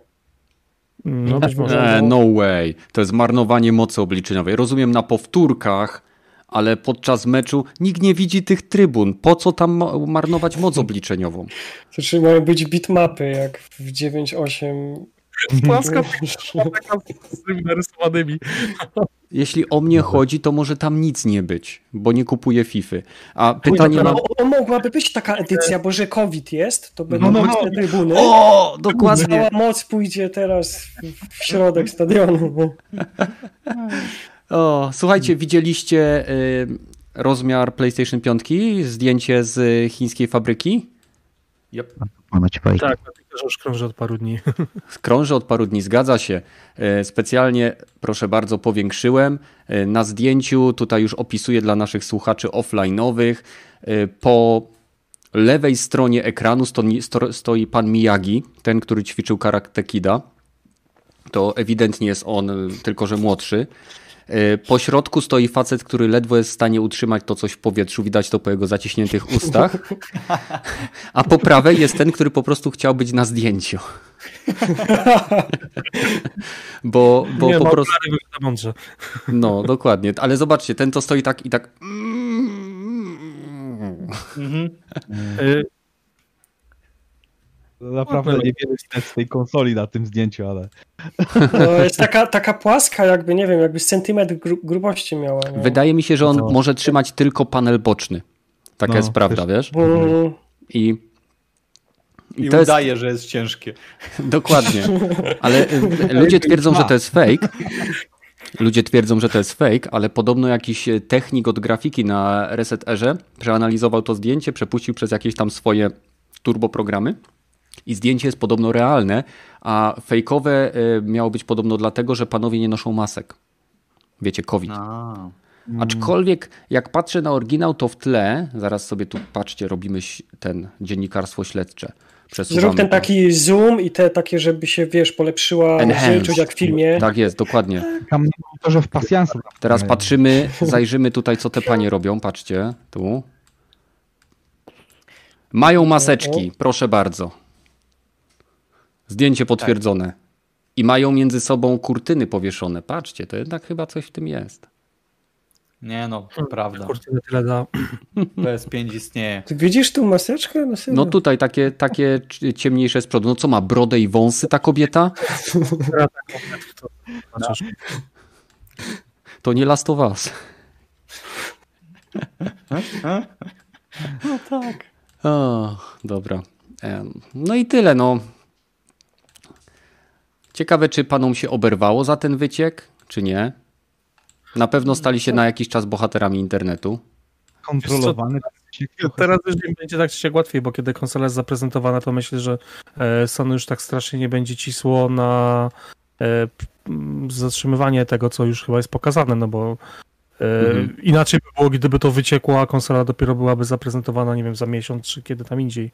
No być może. E, no way. To jest marnowanie mocy obliczeniowej. Rozumiem na powtórkach, ale podczas meczu nikt nie widzi tych trybun. Po co tam ma- marnować moc obliczeniową? To czy mają być bitmapy, jak w 9.8. Płaska taka z tymi narysowanymi. Jeśli o mnie chodzi, to może tam nic nie być, bo nie kupuję FIFA. A pytanie No, mam. o, o, mogłaby być taka edycja, bo że COVID jest, to będą No, no, mocne trybuny. O, dokładnie. Cała moc pójdzie teraz w- środek stadionu. O, słuchajcie, widzieliście y, rozmiar PlayStation 5? Zdjęcie z chińskiej fabryki? Ponoć fajnie. Tak, że już krąży od paru dni. Krąży od paru dni, zgadza się. E, Specjalnie, proszę bardzo, powiększyłem. E, Na zdjęciu, tutaj już opisuję dla naszych słuchaczy offline'owych, e, po lewej stronie ekranu stoi, sto- stoi pan Miyagi, ten, który ćwiczył Karate Kida. To ewidentnie jest on, tylko że młodszy. E, Po środku stoi facet, który ledwo jest w stanie utrzymać to coś w powietrzu, widać to po jego zaciśniętych ustach. A po prawej jest ten, który po prostu chciał być na zdjęciu. Bo, bo nie, po prostu. No, dokładnie. Ale zobaczcie, ten to stoi tak i tak. Mhm. Y, naprawdę niewiele widać z tej konsoli na tym zdjęciu, ale No, jest taka, taka płaska, jakby, nie wiem, jakby z centymetr gru, grubości miała. Nie? Wydaje mi się, że on No. może trzymać tylko panel boczny. Taka No, jest prawda, wiesz? Mm, I, I to jest udaje, że jest ciężkie. dokładnie. Ale y, ludzie twierdzą, że to jest fake. Ludzie twierdzą, że to jest fake, ale podobno jakiś e, technik od grafiki na Reset Erze przeanalizował to zdjęcie, przepuścił przez jakieś tam swoje turboprogramy i zdjęcie jest podobno realne, a fejkowe e, miało być podobno dlatego, że panowie nie noszą masek. Wiecie, COVID. A. Aczkolwiek jak patrzę na oryginał, to w tle, zaraz sobie tu patrzcie, robimy ten dziennikarstwo śledcze. Przesuwamy Zrób ten taki zoom i te takie, żeby się, wiesz, polepszyła rzecz, jak w filmie. Tak jest, dokładnie. tam to, że w pasjansu. Teraz patrzymy, zajrzymy tutaj, co te panie robią. Patrzcie, tu. Mają maseczki, proszę bardzo. Zdjęcie potwierdzone. I mają między sobą kurtyny powieszone. Patrzcie, to jednak chyba coś w tym jest. Nie no, to prawda. kurtyny tyle da. PS5 istnieje. Ty widzisz tu maseczkę? No? No tutaj takie, takie ciemniejsze z przodu. No co ma, brodę i wąsy ta kobieta? Znaczy, To nie Last of Us. No tak. O, dobra. No i tyle, no. Ciekawe, czy panom się oberwało za ten wyciek, czy nie. Na pewno stali się na jakiś czas bohaterami internetu. Kontrolowany. Teraz już im będzie tak czy siak łatwiej, bo kiedy konsola jest zaprezentowana, to myślę, że e, Sony już tak strasznie nie będzie cisło na e, zatrzymywanie tego, co już chyba jest pokazane, no bo e, Mhm. inaczej by było, gdyby to wyciekło, a konsola dopiero byłaby zaprezentowana, nie wiem, za miesiąc, czy kiedy tam indziej.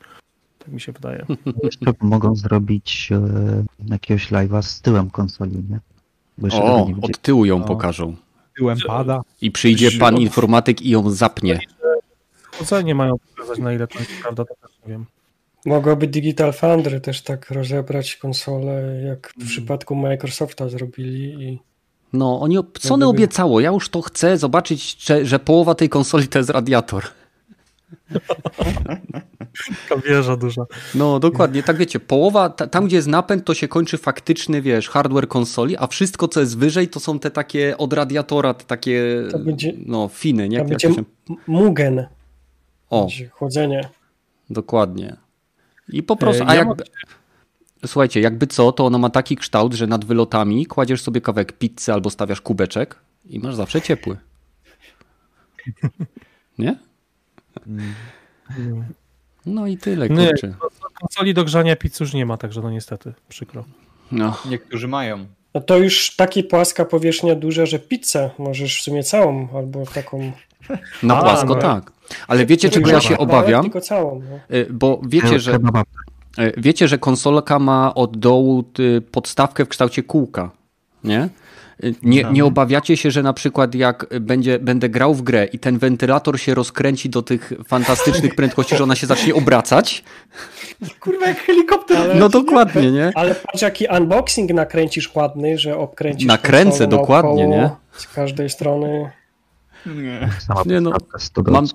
Tak mi się wydaje. Jeszcze mogą zrobić e, jakiegoś live'a z tyłem konsoli, nie? O, nie od tyłu ją No. pokażą. Tyłem pada. I przyjdzie pan informatyk i ją zapnie. Chłodzenie mają pokazać, na ile to jest prawda, to też nie wiem. Mogłoby Digital Foundry też tak rozebrać konsolę, jak w przypadku Microsofta zrobili i No, oni, Sony obiecało, ja już to chcę zobaczyć, że, że połowa tej konsoli to jest radiator. Taka wieża duża. No, dokładnie, tak wiecie, połowa, ta, tam gdzie jest napęd, to się kończy faktyczny, wiesz, hardware konsoli, a wszystko, co jest wyżej, to są te takie od radiatora, te takie, To będzie- no, finy, nie? Jak, jak będzie to się... Mugen, O, będzie chłodzenie. dokładnie. I po prostu, E, a ja jakby... Słuchajcie, jakby co, to ona ma taki kształt, że nad wylotami kładziesz sobie kawałek pizzy albo stawiasz kubeczek i masz zawsze ciepły. Nie? No i tyle, Nie. kurczę. Konsoli do grzania pizzy już nie ma, także no niestety, przykro. No. Niektórzy mają. No to już taki płaska powierzchnia duża, że pizzę możesz w sumie całą, albo taką... Na A, płasko no. tak. Ale wiecie, czego ja się obawiam? Tylko całą. No. Y, Bo wiecie, że, y, wiecie, że konsolka ma od dołu y, podstawkę w kształcie kółka, nie? Nie, nie obawiacie się, że na przykład jak będzie, będę grał w grę i ten wentylator się rozkręci do tych fantastycznych prędkości, że ona się zacznie obracać? Kurwa, jak helikopter. Ale- No dokładnie, nie? Ale patrz jaki unboxing nakręcisz ładny, że obkręcisz Nakręcę, dokładnie, naokoło, nie? Z każdej strony. Nie. Nie no, podstawka 100 Mam,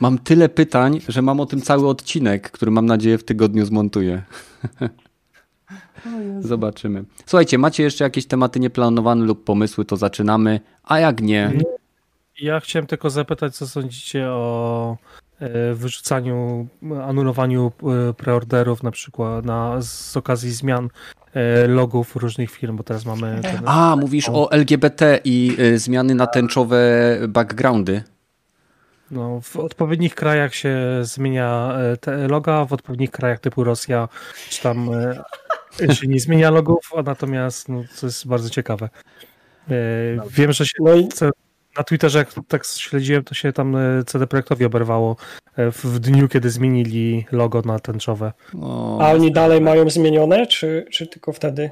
mam tyle pytań, że mam o tym cały odcinek, który mam nadzieję w tygodniu zmontuję. Zobaczymy. Słuchajcie, macie jeszcze jakieś tematy nieplanowane lub pomysły, to zaczynamy, a jak nie, Ja chciałem tylko zapytać, co sądzicie o e, wyrzucaniu, anulowaniu e, preorderów na przykład na, z okazji zmian e, logów różnych firm, bo teraz mamy ten, A, mówisz o LGBT i zmiany na tęczowe backgroundy. no, w odpowiednich krajach się zmienia te loga, w odpowiednich krajach typu Rosja czy tam się nie zmienia logów, a natomiast no, to jest bardzo ciekawe. E, Wiem, że się No i na Twitterze, jak tak śledziłem, to się tam e, CD Projektowi oberwało e, w, w dniu, kiedy zmienili logo na tęczowe. O, a oni dalej mają zmienione, czy, czy tylko wtedy?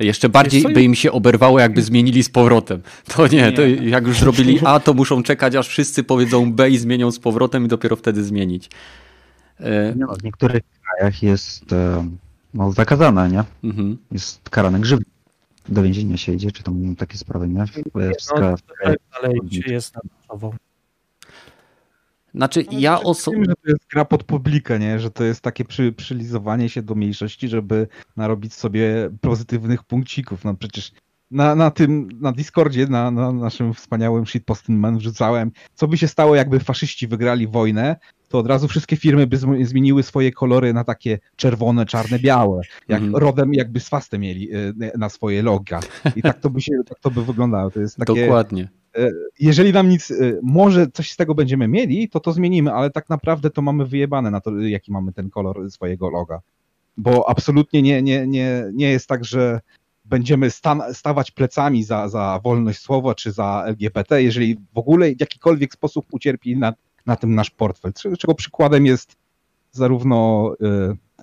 jeszcze bardziej by im się oberwało, jakby zmienili z powrotem. To nie, to jak już zrobili A, to muszą czekać, aż wszyscy powiedzą B i zmienią z powrotem i dopiero wtedy zmienić. No, w niektórych krajach jest no, zakazane, nie? mhm. Jest karane grzywny. Do więzienia się idzie, czy tam takie sprawy, nie? W, w, No, dalej się jest na. Znaczy, ja oso... Wiem, że to jest gra pod publikę, nie? Że to jest takie przy, przylizowanie się do mniejszości, żeby narobić sobie pozytywnych punkcików. No przecież na, na tym, na Discordzie, na, na naszym wspaniałym shitposting man wrzucałem, co by się stało, jakby faszyści wygrali wojnę, to od razu wszystkie firmy by zm- zmieniły swoje kolory na takie czerwone, czarne, białe. Jak Mhm. rodem jakby swastę mieli y, na swoje loga. I tak to by się, tak to by wyglądało. To jest takie Dokładnie. jeżeli nam nic, y, może coś z tego będziemy mieli, to to zmienimy, ale tak naprawdę to mamy wyjebane na to, jaki mamy ten kolor swojego loga. Bo absolutnie nie, nie, nie, nie jest tak, że będziemy stan, stawać plecami za, za wolność słowa czy za LGBT, jeżeli w ogóle w jakikolwiek sposób ucierpi na, na tym nasz portfel. Czego przykładem jest zarówno y,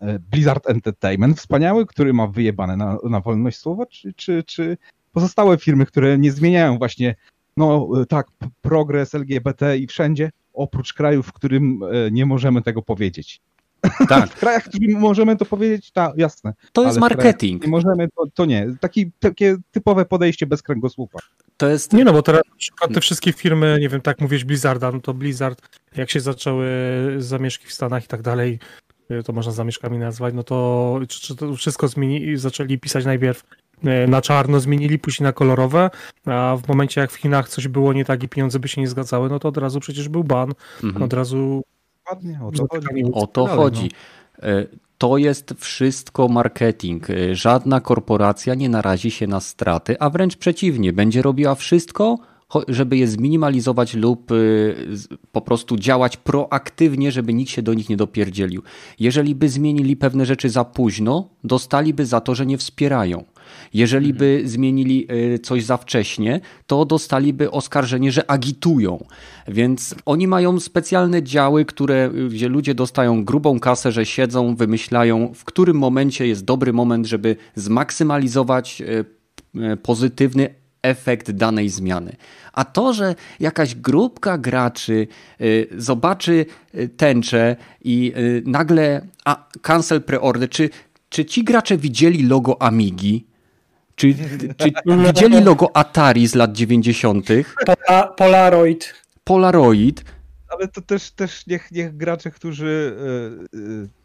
y, Blizzard Entertainment, wspaniały, który ma wyjebane na, na wolność słowa, czy, czy, czy pozostałe firmy, które nie zmieniają właśnie no e, tak, progres LGBT i wszędzie, oprócz krajów, w którym nie możemy tego powiedzieć. Tak, W krajach, w których możemy to powiedzieć, tak, jasne. to jest marketing. Nie możemy, to, to nie. Taki, takie typowe podejście bez kręgosłupa. To jest Nie no, bo teraz na przykład te wszystkie firmy, nie wiem, tak mówisz Blizzarda, no to Blizzard, jak się zaczęły zamieszki w Stanach i tak dalej, y, to można zamieszkami nazwać, no to, czy, czy to wszystko zmieni, zaczęli pisać najpierw y, na czarno, zmienili, później na kolorowe, a w momencie jak w Chinach coś było nie tak i pieniądze by się nie zgadzały, no to od razu przecież był ban, mhm. od razu Ładnie, o to chodzi. O to chodzi. E, To jest wszystko marketing. E, Żadna korporacja nie narazi się na straty, a wręcz przeciwnie, będzie robiła wszystko, żeby je zminimalizować lub z- po prostu działać proaktywnie, żeby nikt się do nich nie dopierdzielił. Jeżeli by zmienili pewne rzeczy za późno, dostaliby za to, że nie wspierają. Jeżeli by zmienili y, coś za wcześnie, to dostaliby oskarżenie, że agitują. Więc oni mają specjalne działy, które, y, gdzie ludzie dostają grubą kasę, że siedzą, wymyślają, w którym momencie jest dobry moment, żeby zmaksymalizować y, pozytywny efekt danej zmiany. A to, że jakaś grupka graczy y, zobaczy tęczę i y, nagle a, cancel preorder, czy, czy ci gracze widzieli logo Amigi? Czy, czy widzieli logo Atari z lat 90., Pola, Polaroid. Polaroid? Ale to też, też niech, niech gracze, którzy,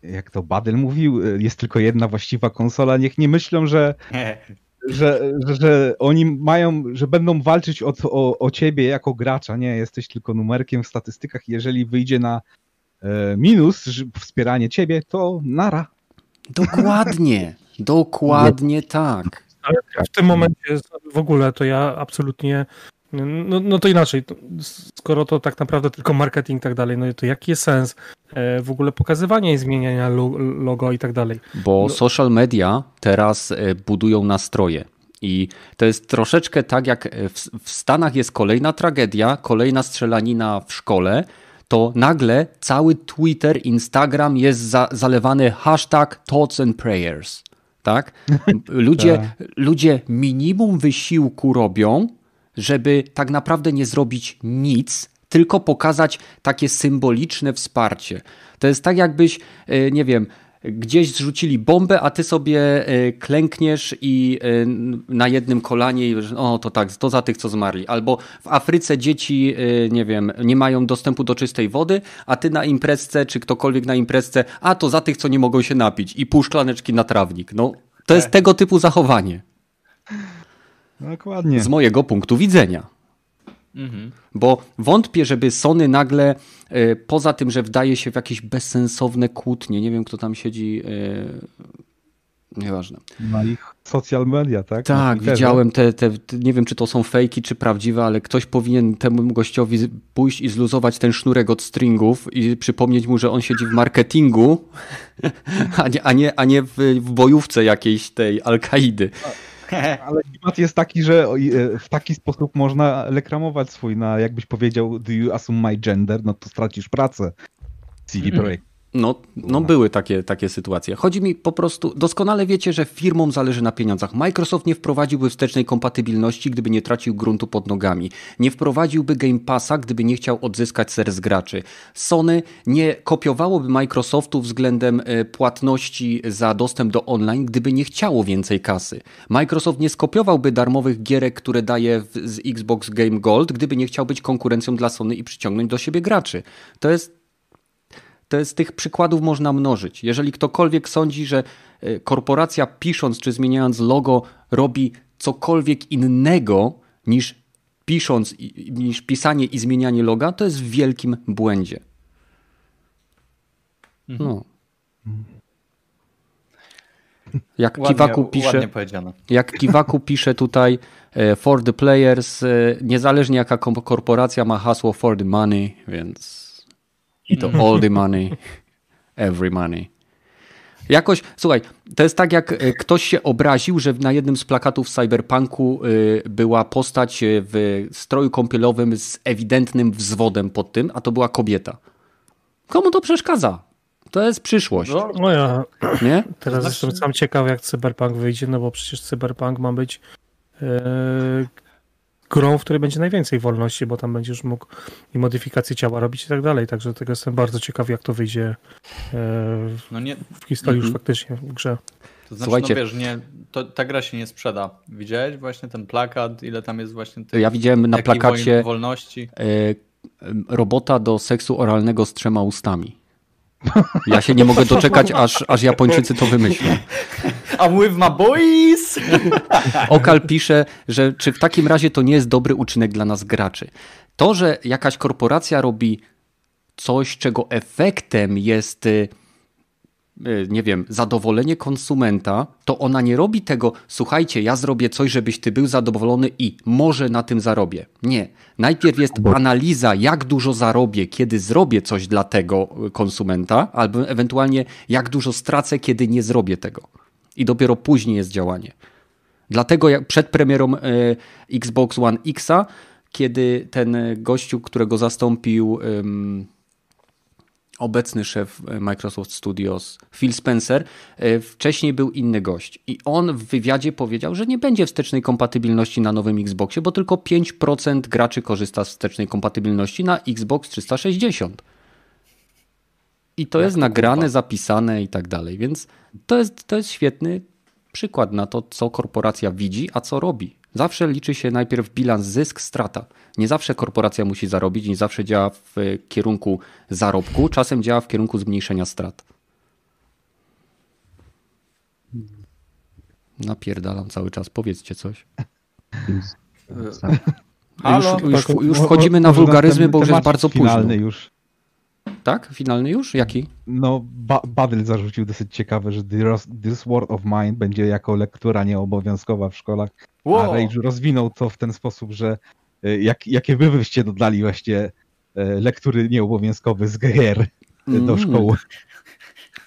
e, e, jak to Badel mówił, e, jest tylko jedna właściwa konsola, niech nie myślą, że, że, że, że oni mają, że będą walczyć o, o, o ciebie jako gracza. Nie, jesteś tylko numerkiem w statystykach. Jeżeli wyjdzie na minus wspieranie ciebie, to nara. Dokładnie, dokładnie tak. Ale w tym momencie w ogóle to ja absolutnie No, no to inaczej, skoro to tak naprawdę tylko marketing i tak dalej, no to jaki jest sens e, w ogóle pokazywania i zmieniania lo- logo i tak dalej? Bo No- social media teraz e, budują nastroje. I to jest troszeczkę tak, jak e, w, w Stanach jest kolejna tragedia, kolejna strzelanina w szkole, to nagle cały Twitter, Instagram jest za, zalewany hashtag thoughts and prayers. Tak? Ludzie, ludzie minimum wysiłku robią, żeby tak naprawdę nie zrobić nic, tylko pokazać takie symboliczne wsparcie. To jest tak, jakbyś, e, nie wiem, gdzieś zrzucili bombę, a ty sobie e, klękniesz i e, na jednym kolanie, o to tak, to za tych, co zmarli. Albo w Afryce dzieci, e, nie wiem, nie mają dostępu do czystej wody, a ty na imprezce, czy ktokolwiek na imprezce, a to za tych, co nie mogą się napić i pół szklaneczki na trawnik. No, to jest tego typu zachowanie. Dokładnie. Z mojego punktu widzenia. Mhm. Bo wątpię, żeby Sony nagle, e, poza tym, że wdaje się w jakieś bezsensowne kłótnie, nie wiem kto tam siedzi, e, nieważne. Na ich social media, tak? Tak, widziałem te, te, nie wiem czy to są fejki, czy prawdziwe, ale ktoś powinien temu gościowi pójść i zluzować ten sznurek od stringów i przypomnieć mu, że on siedzi w marketingu, a nie, a nie, a nie w, w bojówce jakiejś tej Al-Kaidy. Ale klimat jest taki, że e, w taki sposób można reklamować swój, na jakbyś powiedział, do you assume my gender, no to stracisz pracę. CD Projekt. No, no były takie, takie sytuacje. Chodzi mi po prostu, doskonale wiecie, że firmom zależy na pieniądzach. Microsoft nie wprowadziłby wstecznej kompatybilności, gdyby nie tracił gruntu pod nogami. Nie wprowadziłby Game Passa, gdyby nie chciał odzyskać serc graczy. Sony nie kopiowałoby Microsoftu względem e, płatności za dostęp do online, gdyby nie chciało więcej kasy. Microsoft nie skopiowałby darmowych gierek, które daje z Xbox Game Gold, gdyby nie chciał być konkurencją dla Sony i przyciągnąć do siebie graczy. To jest to jest tych przykładów można mnożyć. Jeżeli ktokolwiek sądzi, że e, korporacja pisząc czy zmieniając logo robi cokolwiek innego niż pisząc, niż pisanie i zmienianie loga, to jest w wielkim błędzie. No. Jak Ładnie, Kiwaku pisze, jak Kiwaku pisze tutaj e, for the players, e, niezależnie jaka korporacja ma hasło for the money, więc i to all the money, every money. Jakoś, słuchaj, to jest tak jak e, ktoś się obraził, że na jednym z plakatów Cyberpunku e, była postać e, w stroju kąpielowym z ewidentnym wzwodem pod tym, a to była kobieta. Komu to przeszkadza? To jest przyszłość, No, No ja nie? teraz znaczy- jestem sam ciekaw, jak Cyberpunk wyjdzie, no bo przecież Cyberpunk ma być grą, w której będzie najwięcej wolności, bo tam będziesz mógł i modyfikacje ciała robić i tak dalej. Także tego jestem bardzo ciekaw, jak to wyjdzie e, no nie, w historii już Mhm. faktycznie w grze. to znaczy, Słuchajcie. no wiesz, nie, to, ta gra się nie sprzeda. Widziałeś właśnie ten plakat, ile tam jest właśnie tych Ja widziałem na plakacie wolności? e, robota do seksu oralnego z trzema ustami. Ja się nie mogę doczekać, aż, aż Japończycy to wymyślą. I'm with my boys! Okal pisze, że czy w takim razie to nie jest dobry uczynek dla nas graczy. To, że jakaś korporacja robi coś, czego efektem jest, y, nie wiem, zadowolenie konsumenta, to ona nie robi tego, słuchajcie, ja zrobię coś, żebyś ty był zadowolony i może na tym zarobię. Nie. Najpierw jest analiza, jak dużo zarobię, kiedy zrobię coś dla tego y, konsumenta, albo ewentualnie jak dużo stracę, kiedy nie zrobię tego. I dopiero później jest działanie. Dlatego jak przed premierą e, Xbox One Xa, kiedy ten e, gościu, którego zastąpił obecny szef e, Microsoft Studios, Phil Spencer, e, wcześniej był inny gość. I on w wywiadzie powiedział, że nie będzie wstecznej kompatybilności na nowym Xboxie, bo tylko 5% graczy korzysta z wstecznej kompatybilności na Xbox 360. I to jest nagrane, zapisane i tak dalej. Więc to jest, to jest świetny przykład na to, co korporacja widzi, a co robi. Zawsze liczy się najpierw bilans zysk, strata. Nie zawsze korporacja musi zarobić, nie zawsze działa w kierunku zarobku, czasem działa w kierunku zmniejszenia strat. Napierdalam cały czas, powiedzcie coś. Halo? Już, już, już Mo- wchodzimy na wulgaryzmy, bo już jest bardzo późno. już. Tak? Finalny już? Jaki? No, ba Badyl zarzucił dosyć ciekawe, że This Word of Mine będzie jako lektura nieobowiązkowa w szkołach. Wow. A Rage rozwinął to w ten sposób, że e, jak, jakie wy byście dodali właśnie e, lektury nieobowiązkowe z gier do Mm. szkoły.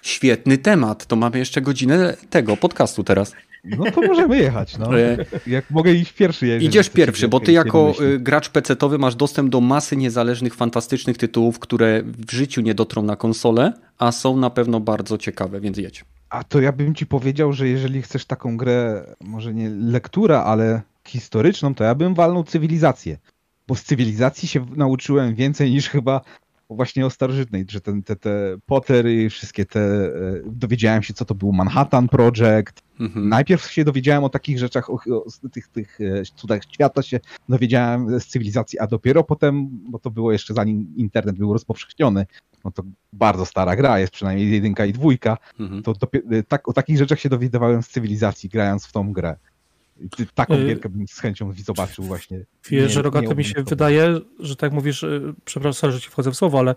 Świetny temat. To mamy jeszcze godzinę tego podcastu teraz. No to możemy jechać, no. E, Jak mogę iść pierwszy. Idziesz pierwszy, bo ty jako y, gracz PC-towy masz dostęp do masy niezależnych, fantastycznych tytułów, które w życiu nie dotrą na konsolę, a są na pewno bardzo ciekawe, więc jedź. A to ja bym ci powiedział, że jeżeli chcesz taką grę, może nie lektura, ale historyczną, to ja bym walnął cywilizację. Bo z cywilizacji się nauczyłem więcej niż chyba właśnie o starożytnej, że ten, te, te Pottery i wszystkie te, e, dowiedziałem się co to był Manhattan Project. Mhm. Najpierw się dowiedziałem o takich rzeczach, o, o tych, tych e, cudach świata się dowiedziałem z cywilizacji, a dopiero potem, bo to było jeszcze zanim internet był rozpowszechniony, no to bardzo stara gra jest, przynajmniej jedynka i dwójka, Mhm. to dopie- tak, o takich rzeczach się dowiadywałem z cywilizacji, grając w tą grę. Taką Y- gierkę bym z chęcią zobaczył właśnie. Wiesz, Nie- Rogaty nie mi się obowiązkowo. wydaje, że tak mówisz, y, przepraszam, że ci wchodzę w słowo, ale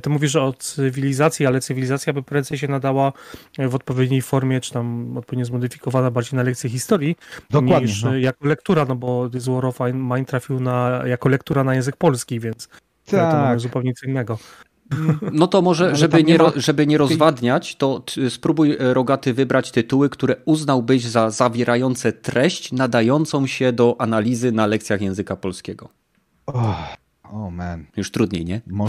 ty mówisz o cywilizacji, ale cywilizacja by prędzej się nadała y, w odpowiedniej formie, czy tam odpowiednio zmodyfikowana bardziej na lekcje historii, Dokładnie. niż No. jako lektura, no bo This War of Mine trafił na, jako lektura na język polski, więc y, to mamy Tak. zupełnie co innego. No to może, żeby nie, nie ma- żeby nie rozwadniać, to spróbuj e, Rogaty wybrać tytuły, które uznałbyś za zawierające treść nadającą się do analizy na lekcjach języka polskiego. Oh, oh man. Już trudniej, nie? Mo,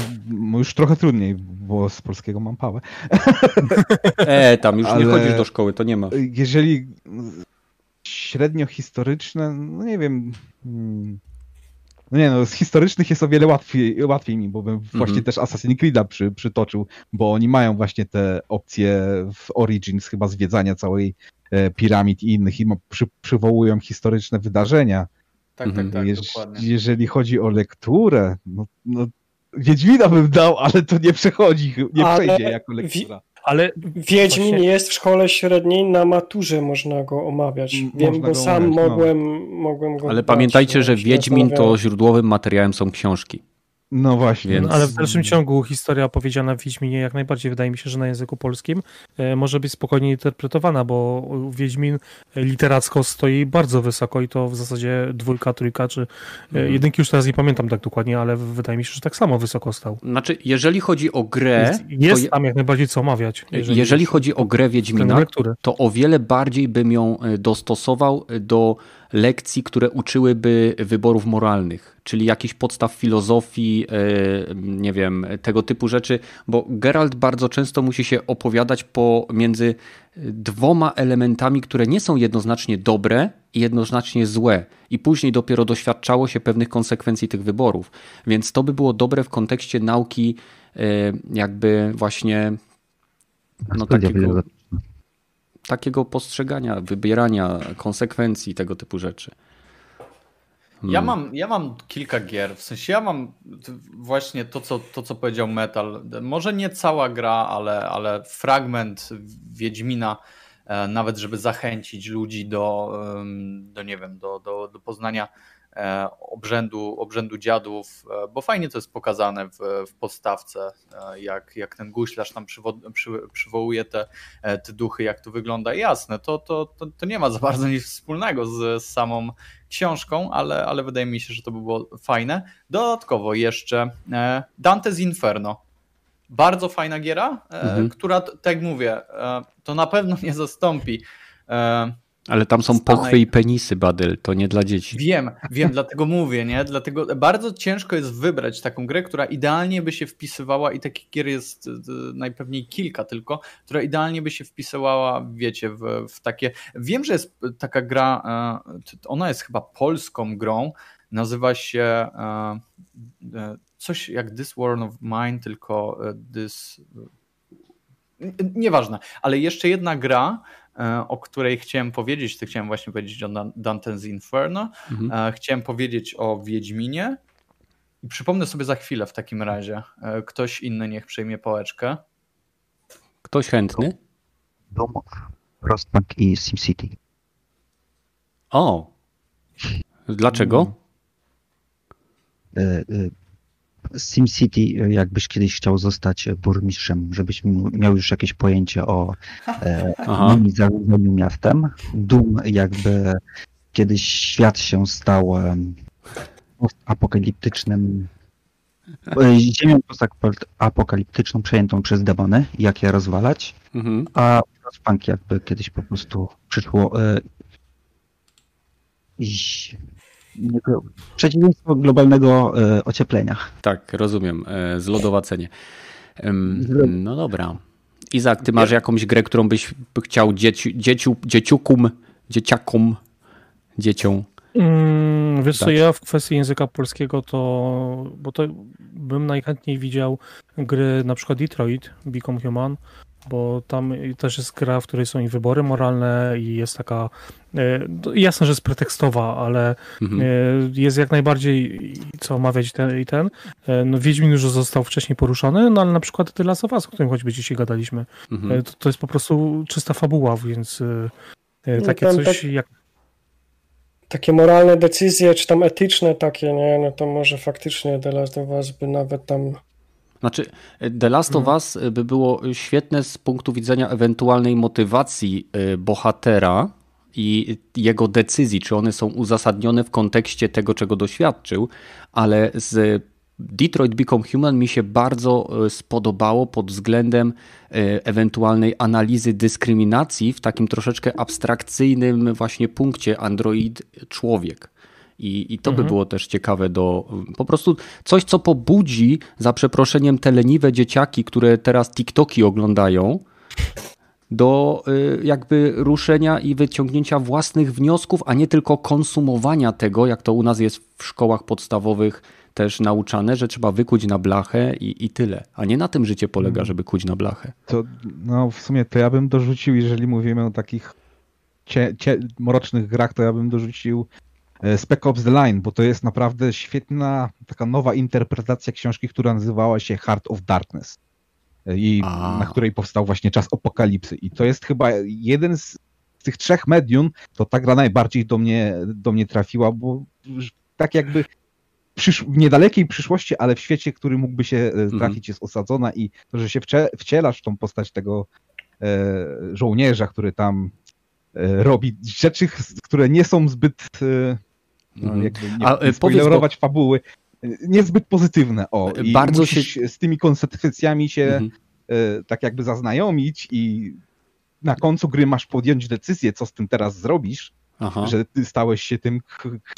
już trochę trudniej, bo z polskiego mam pałę. E, tam już nie Ale- chodzisz do szkoły, to nie ma. Jeżeli średnio historyczne, no nie wiem. hmm, No nie no, z historycznych jest o wiele łatwiej, łatwiej mi, bo bym właśnie też Assassin's Creed'a przy, przytoczył, bo oni mają właśnie te opcje w Origins chyba zwiedzania całej e, piramid i innych i ma- przy, przywołują historyczne wydarzenia. Tak, Mhm. tak, tak, Jeż- dokładnie. jeżeli chodzi o lekturę, no, no Wiedźmina bym dał, ale to nie przechodzi, nie Ale przejdzie jako wi- lektura. Ale Wiedźmin Właśnie- jest w szkole średniej, na maturze można go omawiać. Wiem, można bo sam omawiać, no. mogłem, mogłem go Ale dać, pamiętajcie, no, że Wiedźmin to źródłowym materiałem są książki. No właśnie. Więc- No, ale w dalszym ciągu historia opowiedziana w Wiedźminie jak najbardziej wydaje mi się, że na języku polskim e, może być spokojnie interpretowana, bo Wiedźmin literacko stoi bardzo wysoko i to w zasadzie dwójka, trójka, czy e, jedynki już teraz nie pamiętam tak dokładnie, ale wydaje mi się, że tak samo wysoko stał. Znaczy, jeżeli chodzi o grę, Jest, jest je- tam jak najbardziej co omawiać. jeżeli, chodzi o grę Wiedźmina, to o wiele bardziej bym ją e, dostosował do lekcji, które uczyłyby wyborów moralnych, czyli jakichś podstaw filozofii, e, nie wiem, tego typu rzeczy, bo Geralt bardzo często musi się opowiadać pomiędzy dwoma elementami, które nie są jednoznacznie dobre i jednoznacznie złe, i później dopiero doświadczało się pewnych konsekwencji tych wyborów. Więc to by było dobre w kontekście nauki, e, jakby właśnie no, takiego. Takiego postrzegania, wybierania konsekwencji, tego typu rzeczy. Ja Hmm. mam, ja mam kilka gier, w sensie ja mam właśnie to co, to, co powiedział Metal. Może nie cała gra, ale, ale fragment Wiedźmina, e, nawet żeby zachęcić ludzi do, do nie wiem, do, do, do poznania obrzędu, obrzędu dziadów, e, bo fajnie to jest pokazane w, w podstawce, e, jak, jak ten guślarz tam przywo- przy, przywołuje te, e, te duchy, jak to wygląda. Jasne, to, to, to, to nie ma za bardzo nic wspólnego z, z samą książką, ale, ale wydaje mi się, że to by było fajne. Dodatkowo jeszcze e, Dante's Inferno. Bardzo fajna giera, e, Mhm. która, tak jak mówię, e, to na pewno nie zastąpi. Ale tam są Stanek. pochwy i penisy, Badyl, to nie dla dzieci. Wiem, wiem, dlatego mówię, nie? Dlatego bardzo ciężko jest wybrać taką grę, która idealnie by się wpisywała i takich gier jest e, najpewniej kilka tylko, która idealnie by się wpisywała, wiecie, w, w takie... Wiem, że jest taka gra, e, ona jest chyba polską grą, nazywa się e, coś jak This War of Mine, tylko This... Nieważne, ale jeszcze jedna gra, o której chciałem powiedzieć, to chciałem właśnie powiedzieć o Dan- Dante's Inferno, Mhm. E, Chciałem powiedzieć o Wiedźminie i przypomnę sobie za chwilę w takim razie. E, Ktoś inny niech przejmie pałeczkę. Ktoś chętny? Doom, Frostpunk i SimCity. O! Dlaczego? E, e, SimCity, e, jakbyś kiedyś chciał zostać e, burmistrzem, żebyś miał już jakieś pojęcie o e, zarządzaniu miastem. Doom, jakby kiedyś świat się stał em, postapokaliptycznym e, ziemią postapokaliptyczną przejętą przez demony, jak je rozwalać, Mhm. a Frostpunk jakby kiedyś po prostu przyszło e, nie, przeciwieństwo globalnego e, ocieplenia. Tak, rozumiem. E, Zlodowacenie. No dobra. Izak, ty masz jakąś grę, którą byś chciał dzieci, dzieciu, dzieciukum, dzieciakom, dzieciom? Mm, wiesz co, Tak. ja w kwestii języka polskiego to, bo to bym najchętniej widział gry na przykład Detroit, Become Human, bo tam też jest gra, w której są i wybory moralne i jest taka, e, no, jasne, że jest pretekstowa, ale Mhm. e, jest jak najbardziej co omawiać ten, i ten. E, No Wiedźmin już został wcześniej poruszony, no ale na przykład The Last of Us, o którym choćby dzisiaj gadaliśmy, Mhm. to, to jest po prostu czysta fabuła, więc No takie tam coś tak- jak Takie moralne decyzje, czy tam etyczne takie, nie? No to może faktycznie The Last of Us by nawet tam Znaczy, The Last of Us by było świetne z punktu widzenia ewentualnej motywacji y, bohatera i jego decyzji, czy one są uzasadnione w kontekście tego, czego doświadczył, ale z Detroit Become Human mi się bardzo spodobało pod względem ewentualnej analizy dyskryminacji w takim troszeczkę abstrakcyjnym właśnie punkcie android-człowiek. I, I to by było też ciekawe do po prostu coś, co pobudzi za przeproszeniem te leniwe dzieciaki, które teraz TikToki oglądają, do y, jakby ruszenia i wyciągnięcia własnych wniosków, a nie tylko konsumowania tego, jak to u nas jest w szkołach podstawowych też nauczane, że trzeba wykuć na blachę i, i tyle. A nie na tym życie polega, żeby kuć na blachę. To, no w sumie to ja bym dorzucił, jeżeli mówimy o takich cie, cie, mrocznych grach, to ja bym dorzucił Spec Ops The Line, bo to jest naprawdę świetna, taka nowa interpretacja książki, która nazywała się Heart of Darkness E, i A. na której powstał właśnie Czas Apokalipsy. I to jest chyba jeden z, tych trzech medium, to ta gra najbardziej do mnie, do mnie trafiła, bo tak jakby przysz- w niedalekiej przyszłości, ale w świecie, który mógłby się e, trafić, jest osadzona i to, że się wcielasz w tą postać tego e, żołnierza, który tam e, robi rzeczy, które nie są zbyt, e, no, Mhm. jakby nie, A, e, nie spoilerować fabuły, e, niezbyt pozytywne. O, i Bardzo musisz się- z tymi konsekwencjami się Mhm. e, tak jakby zaznajomić i na końcu gry masz podjąć decyzję, co z tym teraz zrobisz, Aha. że ty stałeś się tym,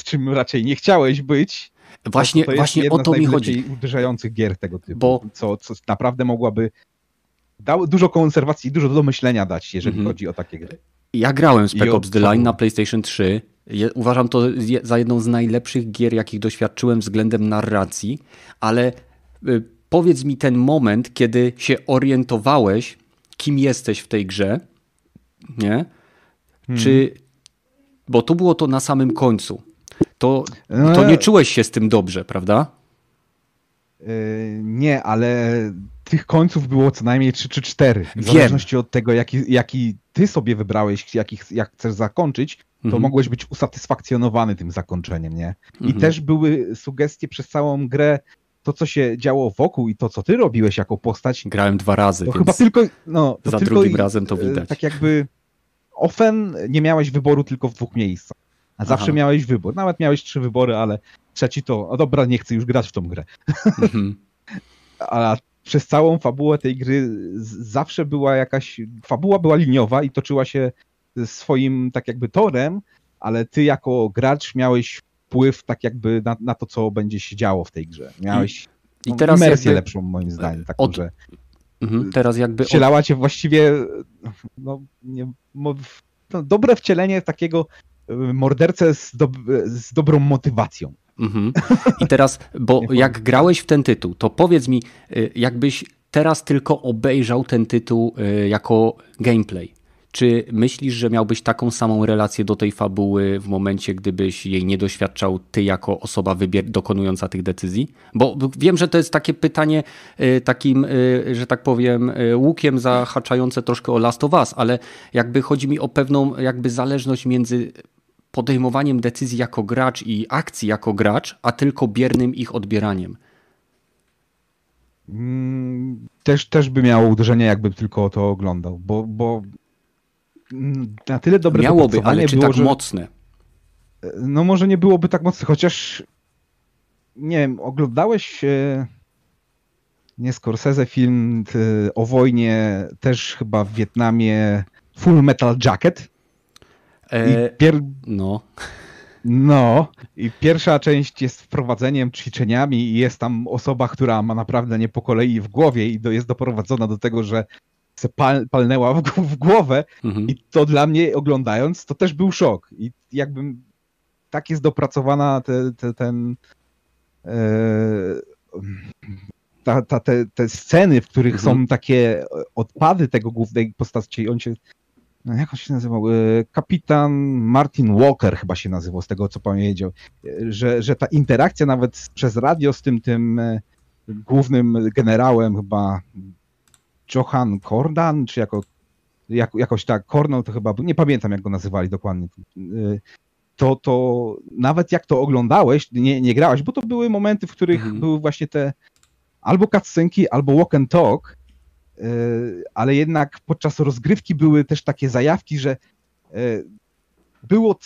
czym raczej nie chciałeś być. Właśnie, to, to właśnie o to z mi chodzi. uderzających gier tego typu, Bo- co, co naprawdę mogłaby dało dużo konserwacji i dużo do myślenia dać, jeżeli Mhm. chodzi o takie gry. Ja grałem Spec I Ops The Line na PlayStation 3. Uważam to za jedną z najlepszych gier, jakich doświadczyłem względem narracji, ale y, powiedz mi ten moment, kiedy się orientowałeś, kim jesteś w tej grze, nie? Hmm. Czy, bo tu było to na samym końcu. To, No, to nie czułeś się z tym dobrze, prawda? Yy, nie, ale tych końców było co najmniej 3 czy 4. W Wiem. zależności od tego, jaki, jaki ty sobie wybrałeś, jaki, jak chcesz zakończyć, to Mhm. mogłeś być usatysfakcjonowany tym zakończeniem, nie? I Mhm. też były sugestie przez całą grę, to co się działo wokół i to co ty robiłeś jako postać, Grałem dwa razy, to chyba tylko, no, to za tylko drugim i- razem to e, widać. Tak jakby ofen nie miałeś wyboru tylko w dwóch miejscach. A zawsze Aha. miałeś wybór. Nawet miałeś trzy wybory, ale trzeci to, o dobra, nie chcę już grać w tą grę. Mhm. a przez całą fabułę tej gry zawsze była jakaś. Fabuła była liniowa i toczyła się swoim tak jakby torem, ale ty jako gracz miałeś wpływ tak jakby na, na to, co będzie się działo w tej grze. Miałeś I no, teraz imersję jakby- lepszą moim zdaniem, taką, od- że Mhm. Teraz jakby od, wcielała cię właściwie no, nie, no, dobre wcielenie takiego y, mordercę z, z dobrą motywacją. Mhm. I teraz, bo jak grałeś w ten tytuł, to powiedz mi, y, jakbyś teraz tylko obejrzał ten tytuł y, jako gameplay. Czy myślisz, że miałbyś taką samą relację do tej fabuły w momencie, gdybyś jej nie doświadczał ty jako osoba dokonująca tych decyzji? Bo wiem, że to jest takie pytanie y, takim, y, że tak powiem, y, łukiem zahaczające troszkę o Last of Us, ale jakby chodzi mi o pewną jakby zależność między podejmowaniem decyzji jako gracz i akcji jako gracz, a tylko biernym ich odbieraniem. Mm, Też, też by miało uderzenie, jakby tylko to oglądał, bo, bo na tyle dobre Miałoby, ale czy było, tak że, mocne? No może nie byłoby tak mocno, chociaż nie wiem, oglądałeś e, nie Scorsese film o wojnie też chyba w Wietnamie Full Metal Jacket? E, pier... no, No, i pierwsza część jest wprowadzeniem, ćwiczeniami i jest tam osoba, która ma naprawdę nie po kolei w głowie i do, jest doprowadzona do tego, że se pal, palnęła w, głowę mhm. i to dla mnie oglądając, to też był szok. I jakbym tak jest dopracowana te, te, ten e, ta, ta, te, te sceny, w których Mhm. są takie odpady tego głównej postaci, on się no jak on się nazywał? E, Kapitan Martin Walker chyba się nazywał, z tego co powiedział, E, że, że ta interakcja nawet przez radio z tym, tym e, głównym generałem chyba Johan Kordan, czy jako, jak, jakoś tak, Kornel to chyba, nie pamiętam jak go nazywali dokładnie, E, to, to nawet jak to oglądałeś, nie, nie grałeś, bo to były momenty, w których Mhm. były właśnie te albo cutscenki, albo walk and talk, Yy, ale jednak podczas rozgrywki były też takie zajawki, że yy, było,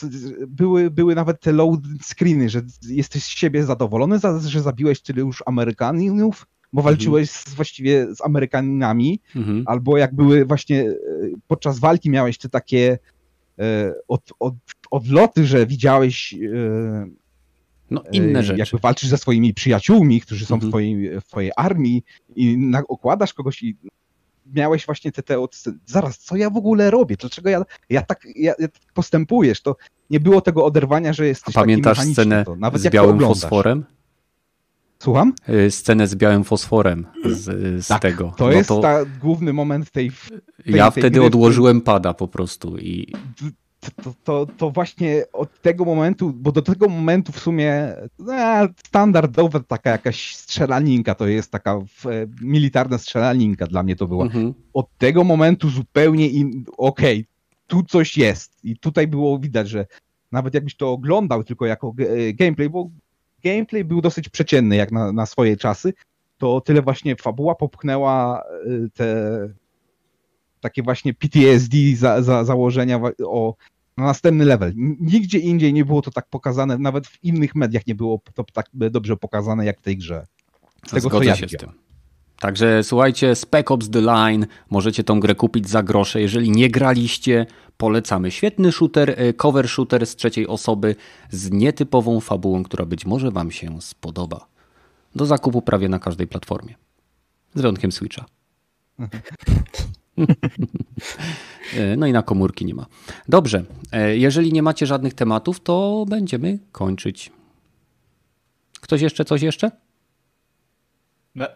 były, były nawet te load screeny, że jesteś z siebie zadowolony, za- że zabiłeś tyle już Amerykanów, bo walczyłeś z, właściwie z Amerykanami, Mhm. albo jak były właśnie yy, podczas walki miałeś te takie yy, od, od, odloty, że widziałeś yy, No, inne e, rzeczy. Jakby walczysz ze swoimi przyjaciółmi, którzy są Mhm. w, twojej, w twojej armii i na, okładasz kogoś i miałeś właśnie te, te od... zaraz, co ja w ogóle robię? Dlaczego ja, ja, tak, ja, ja tak postępujesz? To nie było tego oderwania, że A jesteś taki pamiętasz mechaniczny, scenę to, nawet z białym fosforem? Słucham? Y, Scenę z białym fosforem z, z Tak, tego. To No jest to ta główny moment tej... ja tej wtedy gry, odłożyłem pada po prostu i To, to, to właśnie od tego momentu, bo do tego momentu w sumie e, standardowa taka jakaś strzelaninka to jest taka w, e, militarna strzelaninka dla mnie to była. mhm. od tego momentu zupełnie in... okej, tu coś jest. I tutaj było widać, że nawet jakbyś to oglądał tylko jako e, gameplay, bo gameplay był dosyć przeciętny jak na, na swoje czasy, to tyle właśnie fabuła popchnęła e, te takie właśnie PTSD za, za założenia o na następny level. Nigdzie indziej nie było to tak pokazane, nawet w innych mediach nie było to tak dobrze pokazane jak w tej grze. Z tego, co Zgodzę ja się z tym. Także słuchajcie, Spec Ops The Line, możecie tą grę kupić za grosze. Jeżeli nie graliście, polecamy. Świetny shooter, e, cover shooter z trzeciej osoby z nietypową fabułą, która być może wam się spodoba. Do zakupu prawie na każdej platformie. Z wyjątkiem Switcha. E, No i na komórki nie ma. Dobrze, e, jeżeli nie macie żadnych tematów, to będziemy kończyć. Ktoś jeszcze coś jeszcze? No,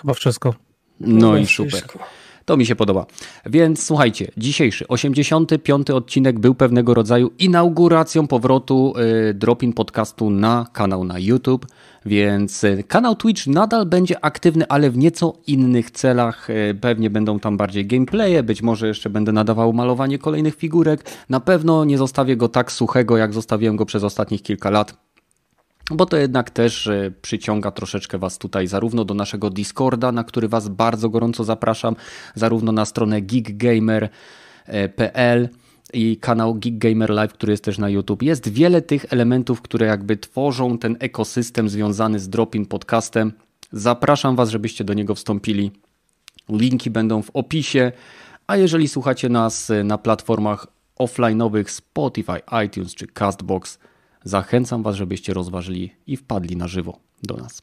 chyba wszystko. No Chyba i super. wszystko. To mi się podoba. Więc słuchajcie, dzisiejszy 85. odcinek był pewnego rodzaju inauguracją powrotu y, Dropin podcastu na kanał na YouTube. Więc y, kanał Twitch nadal będzie aktywny, ale w nieco innych celach. Y, pewnie będą tam bardziej gameplaye, być może jeszcze będę nadawał malowanie kolejnych figurek. Na pewno nie zostawię go tak suchego, jak zostawiłem go przez ostatnich kilka lat bo to jednak też e, przyciąga troszeczkę Was tutaj zarówno do naszego Discorda, na który Was bardzo gorąco zapraszam, zarówno na stronę geekgamer.pl i kanał Geek Gamer Live, który jest też na YouTube. Jest wiele tych elementów, które jakby tworzą ten ekosystem związany z Dropin Podcastem. Zapraszam Was, żebyście do niego wstąpili. Linki będą w opisie, a jeżeli słuchacie nas e, na platformach offline'owych Spotify, iTunes czy Castbox, zachęcam Was, żebyście rozważyli i wpadli na żywo do nas.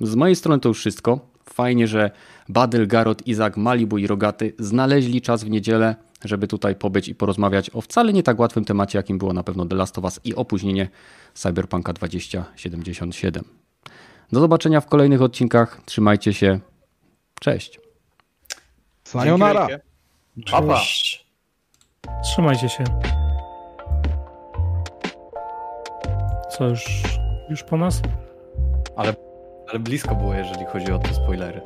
Z mojej strony to już wszystko. Fajnie, że Badel, Garot, Izak, Malibu i Rogaty znaleźli czas w niedzielę, żeby tutaj pobyć i porozmawiać o wcale nie tak łatwym temacie, jakim było na pewno The Last of Us i opóźnienie Cyberpunka 2077. Do zobaczenia w kolejnych odcinkach. Trzymajcie się. Cześć. Sayonara. Cześć. Trzymajcie się. Co, już, już po nas? Ale blisko było, jeżeli chodzi o te spoilery.